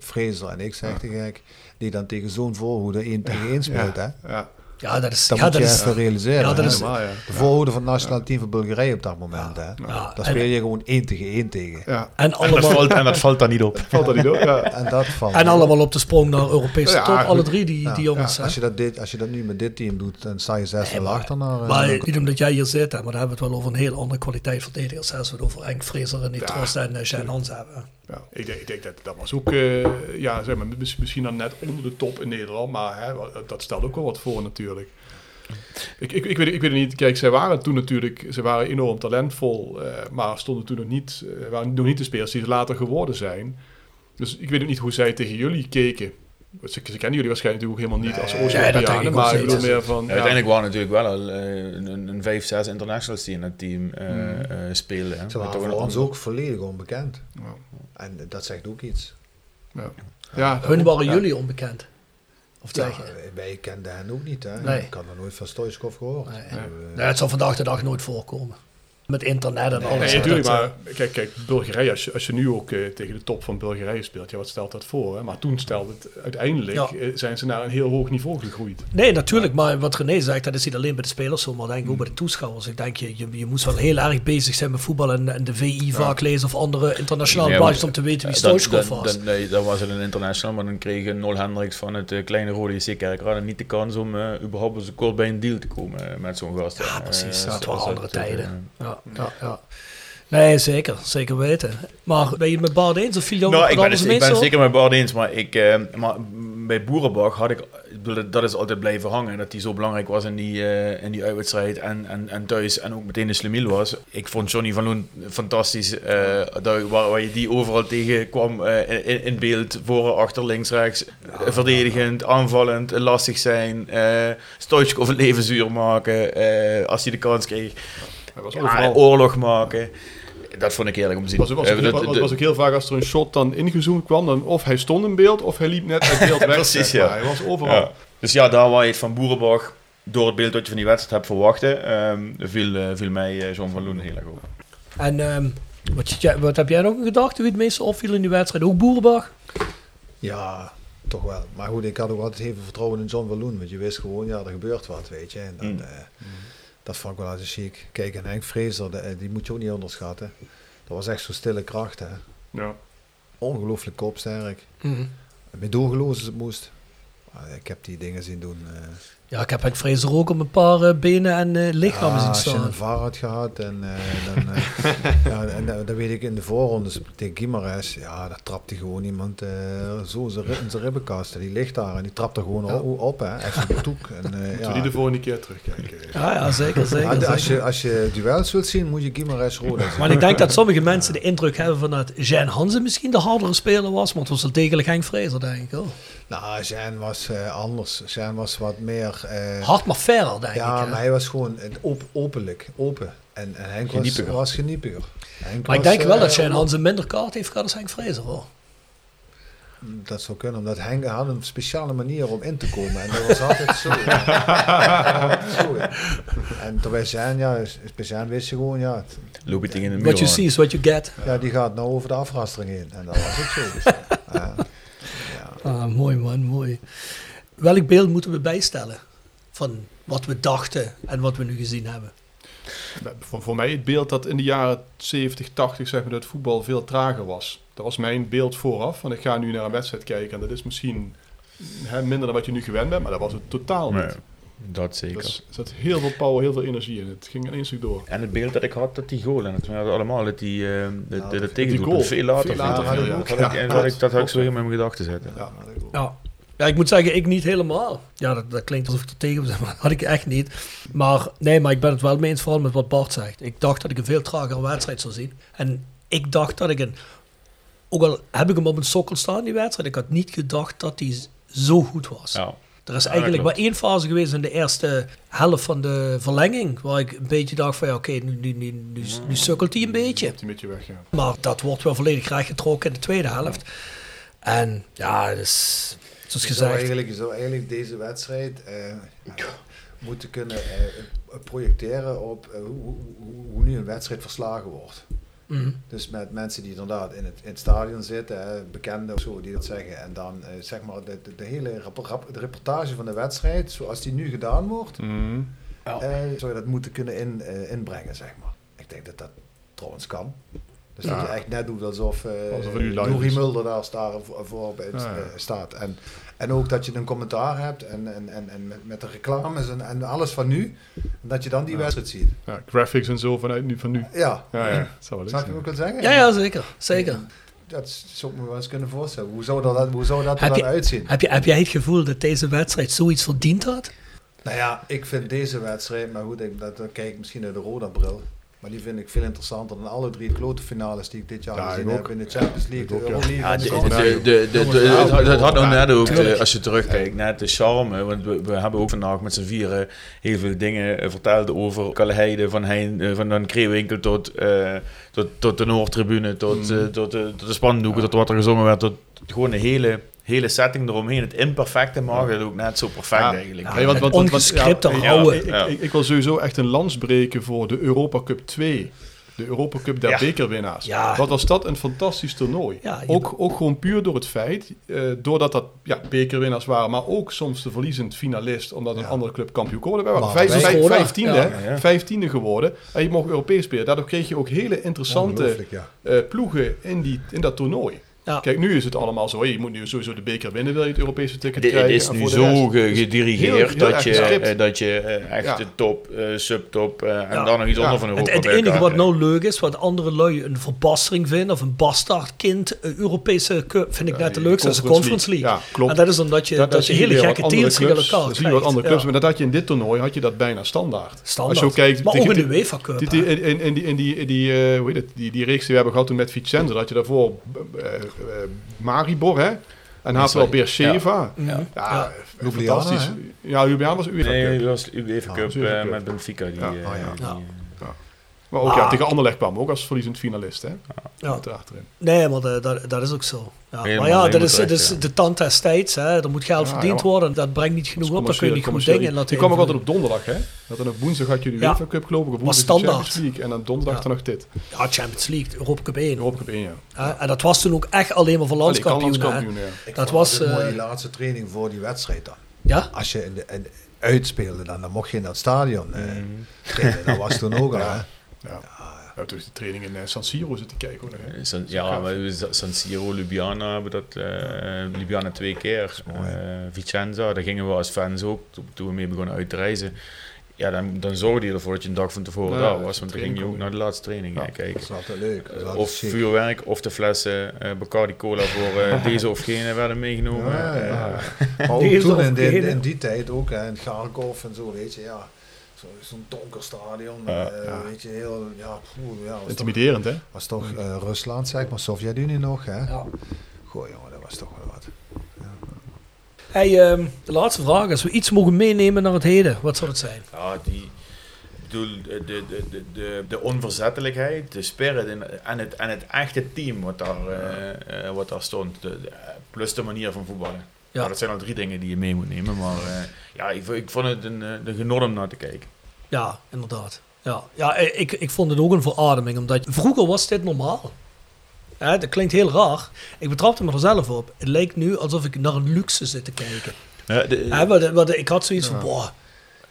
Fraser en ik, zeg te gek, die dan tegen zo'n voorhoede 1 tegen 1 speelt. Hè? Ja, Ja, dat is... Dat ja, moet dat je is even realiseren. ja, dat is- helemaal, ja. De voorhoede van het nationale team van Bulgarije op dat moment. Hè? ja, Daar en, speel je gewoon 1 tegen 1 tegen. Ja, en, En dat, allemaal, valt, en dat valt daar niet op. valt dat niet op? Ja. En dat valt. en allemaal op de sprong naar Europese Ja, top. Alle drie, die, Ja, die jongens. Als je, dat dit, als je dat nu met dit team doet, dan sta je 6 0 maar- achter naar. eh, Maar naar- niet omdat jij hier zit, hè, maar dan hebben we het wel over een heel andere kwaliteit verdedigers. Als we het over Henk Fraser en die Trost en uh, Shane Hans hebben. Ik, denk, ik denk dat dat was ook, eh, ja, zeg maar, mis- misschien dan net onder de top in Nederland, maar hè, dat stelt ook wel wat voor natuurlijk. Ik, ik, ik, weet, ik weet het niet, kijk, zij waren toen natuurlijk, ze waren enorm talentvol, eh, maar stonden toen nog niet, eh, waren nog niet de spelers die ze later geworden zijn. Dus ik weet ook niet hoe zij tegen jullie keken. Ze, ze kennen jullie waarschijnlijk natuurlijk ook helemaal niet als Oost-Europeanen, ook maar ik bedoel steeds. meer van... Ja, uiteindelijk waren natuurlijk wel al eh, een, een 5, 6 internationals die in het team eh, eh, spelen. hè. Ze waren een voor ons ook volledig onbekend. Ja. En dat zegt ook iets. Ja. Ja, Hun waren ja. jullie onbekend. Of Ja, wij kenden hen ook niet. Hè. Nee. Ik had nog nooit van Stoichkov gehoord. Nee. Eh, Nee, het zal vandaag de dag nooit voorkomen. Met internet en alles. Nee, natuurlijk, dat, eh, maar kijk, kijk Bulgarije, als je, als je nu ook eh, tegen de top van Bulgarije speelt, ja, wat stelt dat voor? Hè? Maar toen stelde het, uiteindelijk Ja. eh, zijn ze naar een heel hoog niveau gegroeid. Nee, natuurlijk. Maar wat René zegt, dat is niet alleen bij de spelers zo, maar denk ik ook bij de toeschouwers. Ik denk, je, je, je moest wel heel erg bezig zijn met voetbal en, en de VI vaak lezen of andere internationale blaadjes maar- om te weten wie Stoichkov was. dan- nee, dat was het een international, maar dan kreeg Nol Hendricks van het kleine Rode JC Kerkrade niet de kans om eh, überhaupt zo kort bij een deal te komen met zo'n gast. Ja, precies. dat waren andere het, tijden. Ja, ja, ja. Nee, zeker. Zeker weten. Maar ben je het met Bart eens of viel jou Nou, ik ben, ik ben het zeker met Bart eens, maar, ik, eh, maar bij Boerenbach had ik, dat is altijd blijven hangen, dat hij zo belangrijk was in die, eh, in die uitwedstrijd en, en, en thuis en ook meteen de Slemiel was. Ik vond Johnny van Loen fantastisch, eh, dat, waar, waar je die overal tegenkwam eh, in, in beeld, voor, achter, links, rechts, verdedigend, aanvallend, lastig zijn, eh Stoichkov het leven zuur maken als hij de kans kreeg, Hij was ja, overal. oorlog maken. Dat vond ik heerlijk om te zien. was, was, ook, dat- was, dat- was ook heel vaak als er een shot dan ingezoomd kwam, dan of hij stond in beeld of hij liep net uit beeld weg. Precies, ja. Hij was overal. Ja. Dus ja, daar waar je het van Boerenbach door het beeld dat je van die wedstrijd hebt verwachten, ehm, viel, eh, viel mij eh, John van Loen heel erg op. En ehm, wat, heb jij nog een gedachte wie het meeste opviel in die wedstrijd? Ook Boerenbach? Ja, toch wel. Maar goed, ik had ook altijd veel vertrouwen in John Walloon. Want je wist gewoon, ja, er gebeurt wat, weet je. En dat, Mm. eh, dat vond ik wel altijd chic. Kijk, en Henk Vrezer, eh, die moet je ook niet onderschatten. Dat was echt zo'n stille kracht, hè. Ja. Ongelooflijk kopsterk. Mhm. Met doelgeloos als het moest. Maar ik heb die dingen zien doen. eh. Ja, ik heb Henk Fraser ook op een paar eh, benen en eh, lichamen Ja, zien als je staan. een VAR had gehad en, eh, dan, ja, en weet ik in de voorrondes tegen Guimares, ja, daar trapt hij gewoon iemand eh, zo in zijn ribbenkast. Die ligt daar en die trapt er gewoon o- op, hè, echt een toek. En, eh, Moeten we ja. die de volgende keer terugkijken. Ja, ja, zeker, zeker. Ja, als, zeker. je, als je duels wilt zien, moet je Guimares Roda zien. Maar ik denk dat sommige mensen de indruk hebben van dat Jean Hansen misschien de hardere speler was, maar het was wel degelijk Henk Fraser, denk ik. Oh. Nou, Jean was eh, anders. Jean was wat meer... eh, Hard maar fairer, denk ja, ik. hè. maar hij was gewoon eh, op, openlijk, open. En, en Henk was, Geniepiger. was geniepiger. Henk Maar ik denk wel dat Jean Hansen minder kaart heeft gehad als Henk Fraser. Hoor. Dat zou kunnen, omdat Henk had een speciale manier om in te komen. En dat was altijd zo. ja. zo ja. En terwijl zijn, ja, speciaal wist je gewoon, ja, het- Loop een muur What you see is what you get. ja, die gaat nou over de afrastering heen. En dat was ook zo. Dus, ja. Ah, mooi man, mooi. Welk beeld moeten we bijstellen van wat we dachten en wat we nu gezien hebben? Voor, voor mij het beeld dat in de jaren 70, 80 zeg maar, dat voetbal veel trager was. Dat was mijn beeld vooraf. Want ik ga nu naar een wedstrijd kijken en dat is misschien hè, minder dan wat je nu gewend bent, maar dat was het totaal niet. Nee, dat zeker. Dus er zat heel veel power, heel veel energie in. Het ging in één stuk door. En het beeld dat ik had, dat die goal, en dat we hadden allemaal, dat die, eh de, Ja, de, de die tegendoelpunt goal. veel later. Veel later, dat, ja, dat, ja. had ik- Ja, en ja, dat, ik, dat had ik zo ja. in mijn gedachten zetten. Ja. Ja. ja, ik moet zeggen, ik niet helemaal. Ja, dat, dat klinkt alsof ik er tegen ben, maar dat had ik echt niet. Maar nee, maar ik ben het wel mee eens, vooral met wat Bart zegt. Ik dacht dat ik een veel tragere wedstrijd zou zien. En ik dacht dat ik een... Ook al heb ik hem op een sokkel staan, die wedstrijd, ik had niet gedacht dat hij z- zo goed was. Ja. Er is Ja, eigenlijk maar één fase geweest in de eerste helft van de verlenging, waar ik een beetje dacht van ja, oké, nu, nu, nu, nu, nu sukkelt hij een beetje. Loopt hij met je weg, ja. Maar dat wordt wel volledig rechtgetrokken in de tweede helft. En ja, dus Zoals je zou gezegd. eigenlijk, je zou eigenlijk deze wedstrijd eh, moeten kunnen eh, projecteren op eh, hoe, hoe, hoe- hoe nu een wedstrijd verslagen wordt. Mhm. Dus met mensen die inderdaad in het, in het stadion zitten, hè, bekenden of zo, die dat zeggen. En dan eh, zeg maar de, de, de hele rap- rap- de reportage van de wedstrijd, zoals die nu gedaan wordt, eh, zou je dat moeten kunnen in, eh, inbrengen, zeg maar. Ik denk dat dat trouwens kan. Dus dat je echt net doet alsof, eh Alsof. Mulder daar voor, voor bij het, Ja, ja. staat. En, en ook dat je een commentaar hebt en, en, en, en met, met de reclames en, en alles van nu. En dat je dan die Ja. wedstrijd ziet. Ja, graphics en zo vanuit nu, van nu. Ja, Ja, ja. Dat zou wel je ik zijn. wil zeggen? Ja, ja, zeker. Zeker. Dat zou ik me wel eens kunnen voorstellen. Hoe zou dat, hoe zou dat er Heb dan je, uitzien? heb, je, heb jij het gevoel dat deze wedstrijd zoiets verdiend had? Nou ja, ik vind deze wedstrijd, maar goed, ik, dat, dan kijk ik misschien uit de Roda-bril. Maar die vind ik veel interessanter dan alle drie klote finales die ik dit jaar Ja, gezien heb. In de Champions League, de ook, ja. Euroleague. Ja, en de, de, de, de, de, de- Jongens, het, had nog net ook, de- als je terugkijkt, net de charme. Want we, we hebben ook vandaag met z'n vieren heel veel dingen eh, verteld over Kalheide, van, Hein, eh, van dan Kreewinkel tot, eh, tot, tot de Noordtribune, tot, Mm. eh, tot, de, tot de spandoeken, tot wat er gezongen werd, tot gewoon de hele, hele setting eromheen. Het imperfecte maken het ook net zo perfect Ja. eigenlijk. Ja, want- want- ongescripte, ja. Ik, Ja. ik, ik wil sowieso echt een lans breken voor de Europa Cup 2. De Europa Cup der Ja. bekerwinnaars. Ja. Wat was dat een fantastisch toernooi. Ook, ook gewoon puur door het feit, eh, doordat dat ja, bekerwinnaars waren, maar ook soms de verliezend finalist, omdat een andere club kampioen geworden. Wij waren Maar vijf, wij- vijf- Roda. vijftiende, Ja. hè? Ja. vijftiende geworden. En je mocht Europees spelen. Daardoor kreeg je ook hele interessante eh, ploegen in, die, in dat toernooi. Ja. Kijk, nu is het allemaal zo. hey, je moet nu sowieso de beker winnen, wil je het Europese ticket Het krijgen. is en nu voor de zo rest- gedirigeerd heel- heel dat, je, gescript. eh, dat je echt Ja. de top, eh, subtop eh, en dan nog iets Ja. onder van Het, Europa het bij enige elkaar wat krijgt. nou leuk is, wat andere lui een verbastering vinden, of een bastaardkind, een Europese cup, vind ik net de leukste, dat is de Conference League. Ja, klopt. En dat is omdat je, Dat- dat, dat je hele gekke teams tegen elkaar Dat zie je wat krijgt. andere clubs. Ja. Maar dat had je in dit toernooi, had je dat bijna standaard. Standaard. Als je ook kijkt, maar ook in de UEFA Cup. In, in, die, in die, in die, eh, hoe heet het, die, die reeks die we hebben gehad toen met Vicenza, dat had je daarvoor Maribor, hè? En had wel Beersheva. Mhm. Ja, Ja. eh, Ljubljana, fantastisch. Ja, Ljubljana was UEFA Nee, Cup. dat was UEFA Cup dat was UEFA eh, Cup. met Benfica. Die, Ja. eh, Oh, ja. die, Ja. eh, Maar ook ja, Ah. tegen Anderlecht kwam ook als verliezend finalist, hè? Ja. Nee, maar de- dat, dat is ook zo. Ja. Helemaal- maar ja, dat is, dat terecht, is ja. de tand des tijds. Hè. Er moet geld Ja, verdiend worden. Dat brengt niet genoeg op. Dan kun je niet goed dingen laten Die kwam ook altijd op donderdag, hè? Dat dan op woensdag had je de Ja. UEFA Cup geloof ik, op Maar woensdag standaard. Champions League. En dan donderdag Ja. dan nog dit. Ja, Champions League, Europa Cup 1. Europa Cup 1, ja. En dat was toen ook echt alleen maar voor landskampioenen. landskampioen, ja. Ik Dat was, het mooi, eh, die laatste training voor die wedstrijd dan. Ja? Als je in de, in- uitspeelde, dan, dan mocht je in dat stadion eh, trainen. Dat was toen ook al? Ja. Ja. Ja, toen is de training in eh, San Siro zitten kijken. Hoor, hè. Eh, San, ja, we- San Siro, Ljubljana hebben dat, eh Ljubljana twee keer. mooi. Vicenza, daar gingen we als fans ook, to- toen we mee begonnen uit te reizen. Ja, dan, dan zorgde je ervoor dat je een dag van tevoren Ja, daar was, want dan ging je ook naar de laatste training Ja. kijken. Dat is altijd leuk. Is Of vuurwerk, of de flessen eh Bacardi Cola voor deze of gene werden meegenomen. Ja, Maar ook toen in, die- gene. in die tijd ook, hè, in Kharkov en zo, weet je, ja. Zo- Zo'n donker stadion, Ja. eh, Ja. weet je, heel, ja, poeh, ja was toch, Intimiderend, hè? was toch eh, Rusland, zeg maar, Sovjet-Unie nog, hè. Ja. Goh, jongen, dat was toch wel wat. Hey, ehm, de laatste vraag. Als we iets mogen meenemen naar het heden, wat zou het zijn? Ja, die, ik bedoel, de, de, de, de, de onverzettelijkheid, de spirit en, het, en het echte team wat daar, eh, wat daar stond. De, de- plus de manier van voetballen. Ja. Dat zijn al drie dingen die je mee moet nemen. Maar eh, ja, ik, ik vond het een, eh, een genot om naar te kijken. Ja, inderdaad. Ja, ja eh, ik, ik vond het ook een verademing, omdat vroeger was dit normaal. Hè, dat klinkt heel raar. Ik betrapte me er zelf op. Het lijkt nu alsof ik naar een luxe zit te kijken. Ja, de- Hè, wat, wat, ik had zoiets van, boah,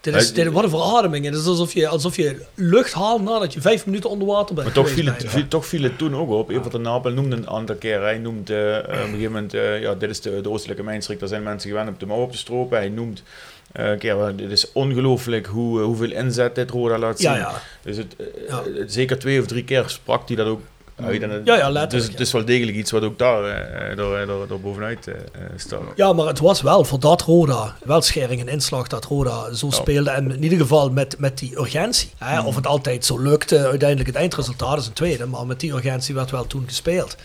dit is, dit, wat een verademing. Het is alsof je, alsof je lucht haalt nadat je vijf minuten onder water bent Maar toch viel, het, viel, toch viel het toen ook op. Evert de Napel noemde een aantal keer. Hij noemt eh, op een gegeven moment, eh, ja, dit is de, de oostelijke mijnstreek. Daar zijn mensen gewend om de mouw op te stropen. Hij noemt eh, keer, dit is ongelooflijk hoe, hoeveel inzet dit Roda laat zien. Ja, ja. Dus het, Ja. het- zeker twee of drie keer sprak hij dat ook uit. Ja, ja, letterlijk, Dus ja. het is wel degelijk iets wat ook daar eh, door, eh, door, door bovenuit eh, eh, staat. Ja, maar het was wel voor dat Roda, wel schering en inslag dat Roda zo speelde. En in ieder geval met, met die urgentie. Hè? Mm. Of het altijd zo lukte, uiteindelijk het eindresultaat is een tweede. Maar met die urgentie werd wel toen gespeeld.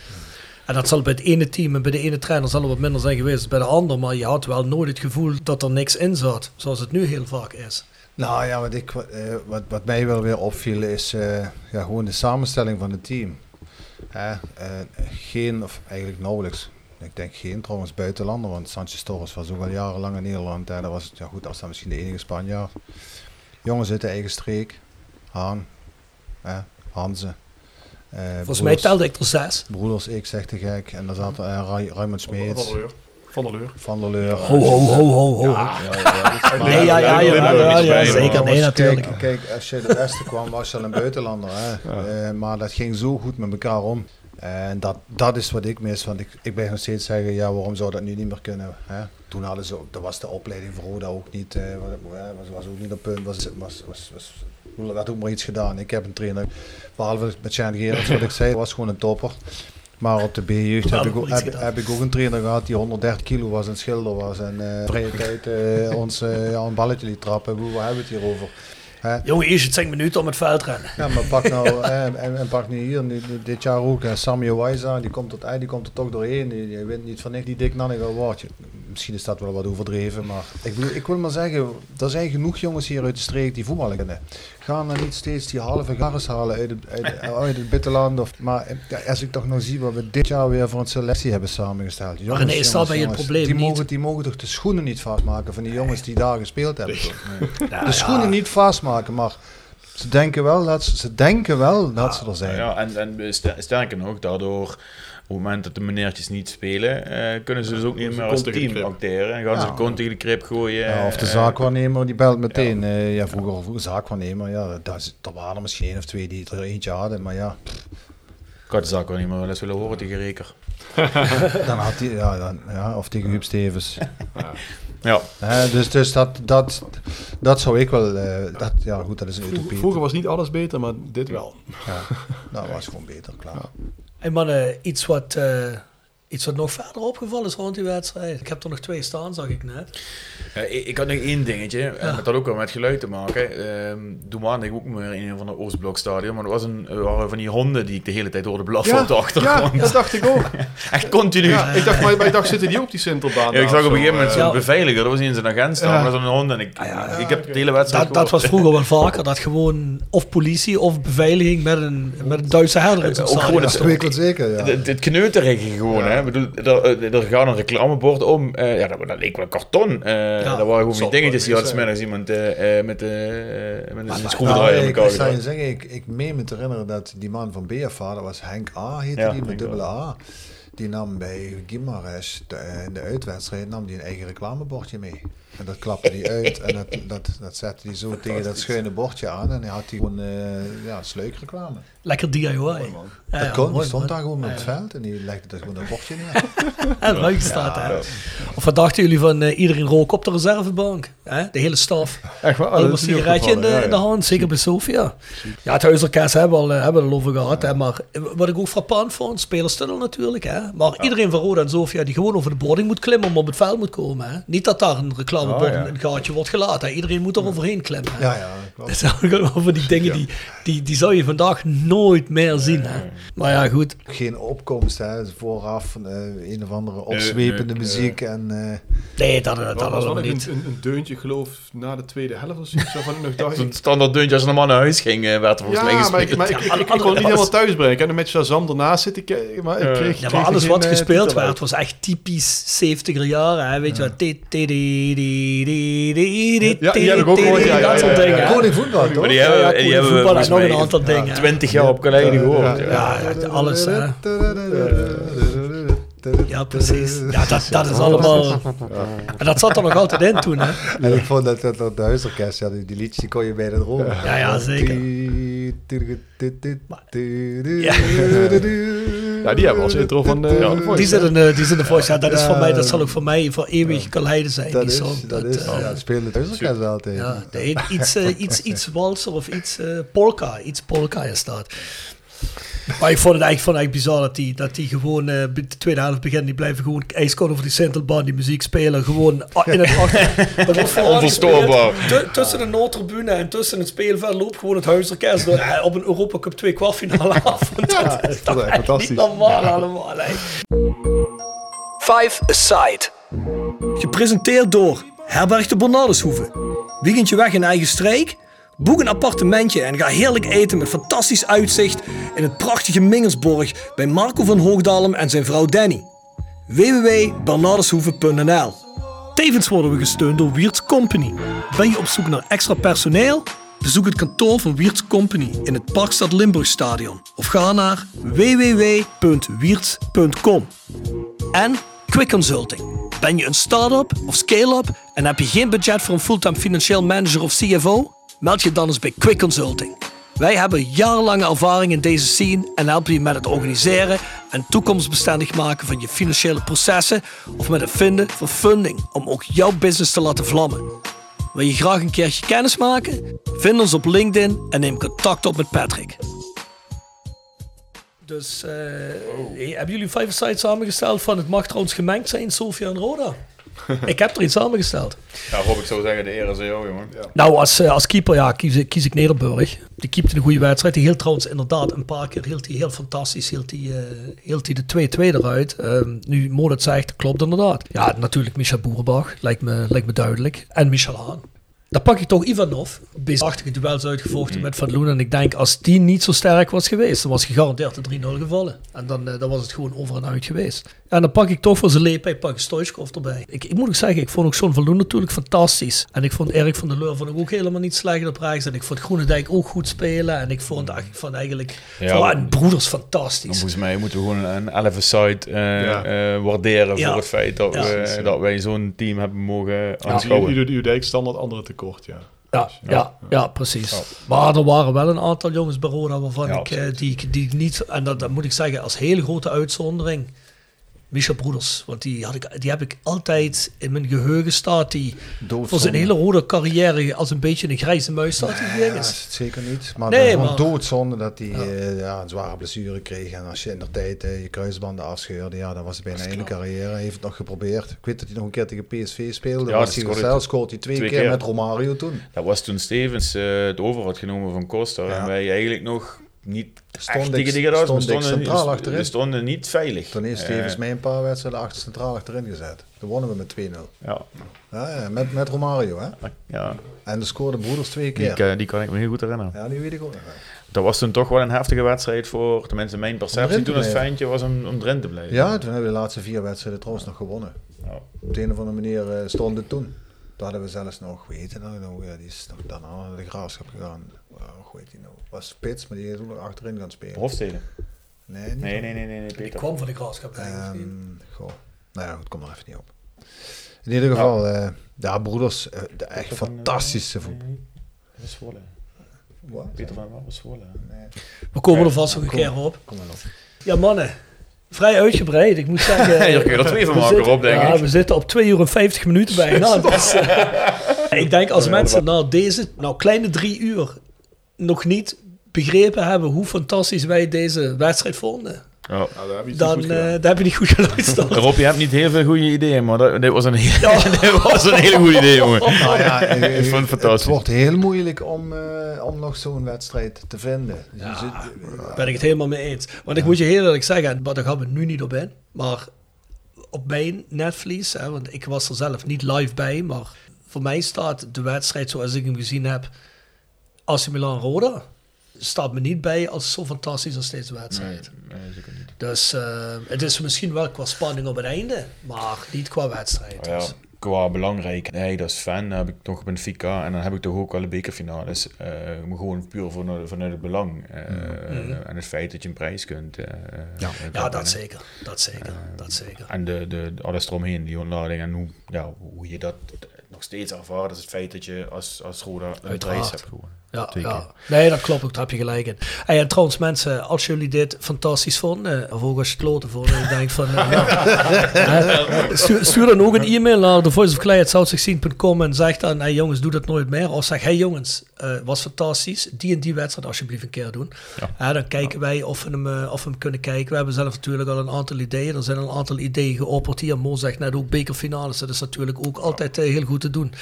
En dat zal bij het ene team en bij de ene trainer zal er wat minder zijn geweest dan bij de ander. Maar je had wel nooit het gevoel dat er niks in zat. Zoals het nu heel vaak is. Nou ja, wat, ik, eh, wat, wat mij wel weer opviel is eh, ja, gewoon de samenstelling van het team. Hè, eh, geen, of eigenlijk nauwelijks, Ik denk geen trouwens buitenlander, want Sanchez Torres was ook al jarenlang in Nederland. Hè. Dat was, ja goed, dat was dan misschien de enige Spanjaard. Jongens uit de eigen streek. Haan, hè, Hanze. Eh, Volgens mij telde ik er zes. Broeders, ik zeg te gek. En daar zat uh, Ray- Raymond Smeets. Van der Leur. Van der Leur. Ho, ho, ho, ho, ho. Nee, ja, ja, ja, ja, ja, ja, zeker. Nee, natuurlijk. Kijk, kijk, als je de Westen kwam, was je al een buitenlander. Hè? Eh, maar dat ging zo goed met elkaar om. En dat, dat is wat ik mis. Want ik, ik blijf nog steeds zeggen, ja, waarom zou dat nu niet meer kunnen? Hè? Toen hadden ze dat was de opleiding voor Roda ook niet, eh, was, was, ook niet op punt. Was, was, was, was, er werd ook maar iets gedaan. Ik heb een trainer, behalve met Jan Gerards, wat ik zei, was gewoon een topper. Maar op de B-jeugd heb, ik ook- heb, heb ik ook een trainer gehad die 130 kilo was en schilder was. En eh vrije tijd eh, ons eh, ja, een balletje liet trappen. Hoe hebben we het hier over? Hè? Jongen, eerst 10 minuten om het veld rennen. Ja, maar pak nou, eh, en, en pak nu hier, nu, dit jaar ook, eh, Samuel Wijza, die komt, tot, die komt er toch doorheen. Die, die wint niet van niks die dik nannig award. Je- Misschien is dat wel wat overdreven, maar ik, bedoel, ik wil maar zeggen, er zijn genoeg jongens hier uit de streek die voetballen kunnen. Ga dan niet steeds die halve garres halen uit het, uit, uit het bitterland. Of, maar als ik toch nou zie wat we dit jaar weer voor een selectie hebben samengesteld. Jongens, René, is dat jongens, bij je het jongens, probleem die niet? mogen, die mogen toch de schoenen niet vastmaken van die jongens die daar gespeeld hebben. Nee. Nou, de schoenen niet vastmaken, maar ze denken wel dat ze, ze, denken wel dat ze er zijn. Ja, en, en ster- sterker nog, daardoor, op het moment dat de meneertjes niet spelen, eh, kunnen ze dus ook niet Ze meer als de team acteren. En gaan ze Ja. de kont tegen de krip gooien. Ja, of de eh, zaakwaarnemer die belt meteen. Ja, ja vroeger, vroeger zaakwaarnemer, ja, dat is, er waren er misschien één of twee die er eentje hadden, maar ja, Ik had de zaak wel niet meer wel eens willen horen tegen Reker. dan had hij, ja, dan, ja, of tegen Huub Stevens. Ja, dus dus dat, dat, dat zou ik wel, eh, dat, ja goed, dat is een Vroeger, utopie. vroeger was niet alles beter, maar dit wel. Ja, dat was gewoon beter, klaar. En mannen, iets wat, eh, iets wat nog verder opgevallen is rond die wedstrijd. Ik heb er nog twee staan, zag ik net. Ja, ik, ik had nog één dingetje, en dat had ook wel met geluid te maken. Ehm doe maandag ook maar in een van de Oostblokstadion, maar er was een, er waren van die honden die ik de hele tijd hoorde blaffen op de ja, dat dacht ik ook. Echt continu. Ja, ik dacht, maar, maar ik dacht, zitten die op die Sintelbaan? Ja, ik zag op een gegeven moment zo'n Ja. beveiliger, dat was eens een agent staan, Ja. maar dat was een hond en ik, ik heb de hele wedstrijd Dat, dat was vroeger wel vaker, dat gewoon of politie of beveiliging met een, met een Duitse herder in zijn Ook gewoon stadion het- Dat weet ik wel zeker, ja. Het, het kneuterige gewoon, hè. Ik bedoel, er, er gaat een reclamebord om. eh, ja, dat, dat leek wel karton. eh dat waren gewoon die dingetjes. Die zijn. smiddags iemand eh, eh, met, met een schroevendraaier in ik, elkaar ik zou je zeggen, ik, ik meen me te herinneren dat die man van BFA, dat was Henk A, heette Ja, die, met dubbele A. Die nam bij Gimares de, in de uitwedstrijd nam die een eigen reclamebordje mee. En dat klapte hij uit en dat, dat, dat zette hij zo tegen dat schuine bordje aan en hij had hij gewoon eh ja, sluikreclame. Lekker DIY. Ja, dat ja, kon, mooi, stond man. daar gewoon op het veld en die legde dat gewoon dat bordje neer. En leuk staat hè. Of wat dachten jullie van eh, iedereen rook op de reservebank? Hè? De hele staf. Echt waar? Allemaal niet sigaretje in de, in de hand, zeker bij Sofia. Ja, het huisorkest hebben we al, eh, hebben we al over gehad. Hè? Maar wat ik ook frappant vond, spelerstunnel natuurlijk. Hè? Maar iedereen van Roda en Sofia die gewoon over de boarding moet klimmen om op het veld moet komen. Hè? Niet dat daar een Oh, ja. een gaatje wordt gelaten. Iedereen moet er overheen klimmen. Hè? Ja, ja, klopt. Dat zijn ook van die dingen die, die, die zou je vandaag nooit meer zien. Hè? Maar ja, goed. Geen opkomst, hè. vooraf eh, een of andere opzwepende muziek en... eh, Nee, dat, dat, Dat dat was wel een, niet. een, een deuntje, geloof na de tweede helft of. Waarvan ik nog dacht, Zo'n standaard deuntje als een man naar huis ging, eh, werd er volgens mij ja, maar ik, gespeeld. maar ik, ik, ik, ik kon het niet helemaal thuis brengen. Ik heb met Shazam ernaast zitten kijken, maar ik Ja. kreeg, Ja, maar alles wat eh, gespeeld werd was echt typisch 70er jaren. Hè? Weet je wat? Ja, die ik ook gehoord, Dat soort dingen. hè? Koning voetbal, toch? Maar die hebben, die hebben voetbal nog een aantal dingen. 20 jaar op Kaleiden gehoord. Ja, alles. Hè? Ja, precies. Ja, dat, dat is allemaal... En dat zat er nog altijd in toen, hè? En ik vond dat, dat, dat de huisorkest, ja, die, die liedjes die kon je bij de dromen. Ja, ja, zeker. Ja. Ja, die hebben we als intro van de, ja, de Voice. Die zitten, eh, die zitten voor ja, dat is voor mij, dat zal ook voor mij voor eeuwig Kaleiden zijn. Dat die is, song. dat Dat, is, eh, ja, het speelde het huisorkest altijd. Ja, de, iets, eh, iets, iets walser of iets eh, polka. Iets polka is dat. Maar ik vond het eigenlijk, vond het eigenlijk bizar dat die, dat die gewoon eh, bij de tweede helft beginnen. Die blijven gewoon ijskoud over die centralbaan, die muziek spelen. Gewoon in het achter. Dat Onverstoorbaar. tussen de noodtribune en tussen het speelveld loopt gewoon het huisorkest door, eh, op een Europa Cup 2 kwartfinale af. dat Ja, is toch het echt fantastisch. niet normaal allemaal. hè. Five Aside. Gepresenteerd door Herberg de Bernardeshoeve. Weekendje weg in eigen streek? Boek een appartementje en ga heerlijk eten met fantastisch uitzicht in het prachtige Mingelsborg bij Marco van Hoogdalem en zijn vrouw Danny. www.bernardeshoeven.nl Tevens worden we gesteund door Wiert's Company. Ben je op zoek naar extra personeel? Bezoek het kantoor van Wiert's Company in het Parkstad Limburgstadion of ga naar www.wierts.com. En Quick Consulting. Ben je een start-up of scale-up en heb je geen budget voor een fulltime financieel manager of CFO? Meld je dan eens bij Quick Consulting. Wij hebben jarenlange ervaring in deze scene en helpen je met het organiseren en toekomstbestendig maken van je financiële processen of met het vinden van funding om ook jouw business te laten vlammen. Wil je graag een keertje kennis maken? Vind ons op LinkedIn en neem contact op met Patrick. Dus eh, hebben jullie vijf sites samengesteld van het mag trouwens gemengd zijn, Sofia en Roda? ik heb er iets samengesteld. Ja, Rob, ik zou zeggen, de eer is aan jou, jongen. Ja. Nou, als, eh, als keeper ja, kies, ik- kies ik Nederburg. Die keepte een goede wedstrijd. Die hield trouwens inderdaad een paar keer hield hij heel fantastisch. Hield hij, eh, hield hij de 2-2 eruit. Ehm, nu Moritz zegt, klopt inderdaad. Ja, natuurlijk Micha Boerenbach. Lijkt me, lijkt me duidelijk. En Michel Haan. Dan pak ik toch Ivanov. Beestachtige duels uitgevochten met Van Loen. En ik denk, als die niet zo sterk was geweest, dan was gegarandeerd de 3-0 gevallen. En dan, eh, dan was het gewoon over en uit geweest. En dan pak ik toch voor zijn pak ik Stoichkov erbij. Ik, ik moet ook zeggen, ik vond ook John van Loen natuurlijk fantastisch. En ik vond Erik van der Leur vond ik ook helemaal niet slecht op rechts. En ik vond Groenendijk ook goed spelen. En ik vond, ik vond eigenlijk, Ja, Broeders fantastisch. volgens mij moeten we gewoon een 11 site eh, Ja. eh, waarderen Ja. voor het feit dat, Ja. we, dat wij zo'n team hebben mogen Ja, aanschouwen. u, u, u deed standaard andere tekort, ja. Ja, ja, ja, precies. Maar er waren wel een aantal jongens bij Roda waarvan ik, eh, die, ik- die ik niet... En dat, dat moet ik zeggen, als hele grote uitzondering... Michel Broeders. Want die, had ik, die heb ik altijd in mijn geheugen staat. Die voor zijn hele rode carrière als een beetje een grijze muis staat. Die Ja, is zeker niet. Maar Nee, nee, gewoon maar- doodzonde dat hij eh, ja, een zware blessure kreeg. En als je in de tijd eh, je kruisbanden afscheurde, ja, dan was bijna een hele carrière. Hij heeft het nog geprobeerd. Ik weet dat hij nog een keer tegen PSV speelde. Ja, die hij scoorde zelf scoort hij twee, twee keer, keer. met Romario toen. Dat was toen Stevens eh, het over had genomen van Costa. Ja. En wij eigenlijk nog niet Stond tegen stonden, centraal we- achterin. we stonden niet veilig. Toen heeft Eh, Stevens mij een paar wedstrijden achter centraal achterin gezet. Toen wonnen we met 2-0. Ja, Ja, ja, met, met Romario, hè? ja En de scoorde broeders twee keer. die kan ik me heel goed herinneren. Ja, die weet ik ook nog. Dat was toen toch wel een heftige wedstrijd voor, tenminste mijn perceptie toen als blijven. fijntje was om, om erin te blijven. Ja, toen hebben we de laatste vier wedstrijden trouwens nog gewonnen. Ja. Op de een of andere manier eh, stond het toen. Toen hadden we zelfs nog, het nou? ja, die is nog daarna naar de graafschap gegaan. Hoe heet die nou? Was Spits, maar die is ook nog achterin gaan spelen. Hofstede. Nee. Nee, nee, nee, nee, nee Die kwam van de graafschap. eigenlijk. Ehm, goh. Nou ja, het komt er even niet op. In ieder geval, eh ja, broeders, eh, de echt van, fantastische eh, voetbal. nee, Dat Zwolle. Wat? Peter van was Zwolle? We komen er vast nog een keer op. Kom maar op. Ja, mannen. Vrij uitgebreid. Ik moet zeggen... Hier kun je er twee van maken, Rob, denk ja, ik. we zitten op 2 uur en 50 minuten bijna. Dus, eh, ik denk als mensen na deze nou, kleine drie uur nog niet begrepen hebben hoe fantastisch wij deze wedstrijd vonden, Ja. Nou, daar heb je iets dan, goed eh, heb je niet goed geluisterd. Rob, je hebt niet heel veel goede ideeën, maar dat, dit, was een heel, dit was een hele goede idee, jongen. Nou ja, eh, Ik vond het Het fantastisch. wordt heel moeilijk om, eh, om nog zo'n wedstrijd te vinden. Dus Daar ben ik het helemaal mee eens. Want ik moet je heel eerlijk zeggen, daar gaan we nu niet op in. Maar op mijn netvlies, hè, want ik was er zelf niet live bij, maar voor mij staat de wedstrijd zoals ik hem gezien heb, AC Milan Roda, staat me niet bij als zo fantastisch als deze wedstrijd. Nee, zeker niet. Dus eh, het is misschien wel qua spanning op het einde, maar niet qua wedstrijd. Maar ja, qua belangrijk, nee, dat is fan. Dan heb ik nog Benfica en dan heb ik toch ook wel de bekerfinales. maar gewoon puur vanuit, vanuit het belang. eh, En het feit dat je een prijs kunt. Ja. dat zeker. Dat zeker. Dat zeker. En de, de, alles eromheen, die ontlading en hoe, ja, hoe je dat nog steeds ervaart, is het feit dat je als, als Roda een prijs hebt gewonnen. Ja, ja. Nee, dat klopt ook. Daar heb je gelijk in. Hey, en trouwens, mensen, als jullie dit fantastisch vonden, of ook als je het kloten vond, en je denkt van... eh, ja, stuur, stuur dan ook een e-mail naar thevoiceofklei.south16.com en zeg dan, hey jongens, doe dat nooit meer. Of zeg, hey jongens, eh, was fantastisch. Die en die wedstrijd alsjeblieft een keer doen. Ja. dan kijken wij of we, hem, eh, of we hem kunnen kijken. We hebben zelf natuurlijk al een aantal ideeën. Er zijn een aantal ideeën geopperd hier. Mo zegt net ook bekerfinales. Dat is natuurlijk ook altijd eh, heel goed te doen.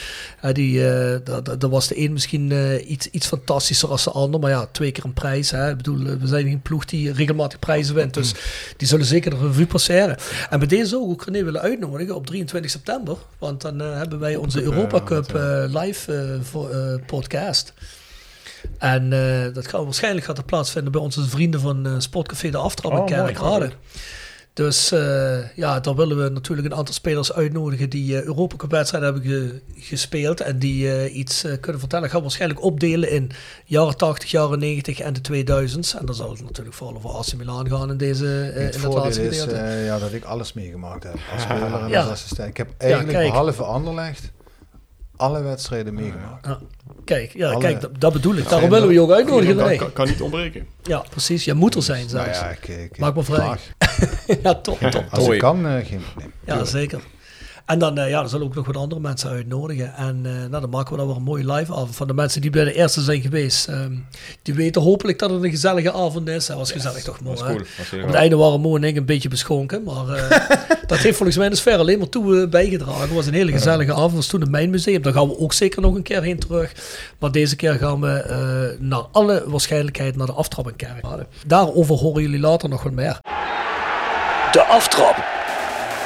Die, dat, was de een misschien iets, iets fantastischer als de ander. Maar ja, twee keer een prijs. Hè. Ik bedoel, we zijn geen ploeg die regelmatig prijzen wint. Dus die zullen zeker de revue passeren. En bij deze ook, ook René willen uitnodigen op 23 september. Want dan hebben wij onze Europa Cup live voor, eh, podcast. En eh, dat gaat waarschijnlijk gaat er plaatsvinden bij onze vrienden van eh Sportcafé De Aftrap in Oh. Kerkrade. Dus eh, ja, daar willen we natuurlijk een aantal spelers uitnodigen die Europa Cup wedstrijden hebben ge- gespeeld en die iets kunnen vertellen. Gaan we waarschijnlijk opdelen in jaren 80, jaren 90 en de 2000s. En dan zal het natuurlijk vooral over AC Milan gaan in deze in het laatste is ja, dat ik alles meegemaakt heb als speler en Ja. als assistent. Ik heb eigenlijk behalve Anderlecht alle wedstrijden meegemaakt. Ja, kijk, ja, Alle- kijk dat, dat bedoel ik. Daarom willen we je ook uitnodigen. kan, René. kan, kan niet ontbreken. Ja, precies. Je moet er zijn Nou zelfs. ja, ik, ik, Maak me vrij. ja, top, top. Als ik kan, eh, geen probleem. Ja, zeker. En dan, eh, ja, dan zullen we ook nog wat andere mensen uitnodigen. En eh, nou, dan maken we dan weer een mooie live avond van de mensen die bij de eerste zijn geweest. Ehm, die weten hopelijk dat het een gezellige avond is. Dat was gezellig toch mooi, cool. Op het einde waren Mo en ik een beetje beschonken. Maar eh, dat heeft volgens mij de sfeer alleen maar toe bijgedragen. Het was een hele gezellige avond. Het was toen het Mijnmuseum. Daar gaan we ook zeker nog een keer heen terug. Maar deze keer gaan we eh, naar alle waarschijnlijkheid naar de aftrap in Kerkrade. Daarover horen jullie later nog wat meer. De aftrap.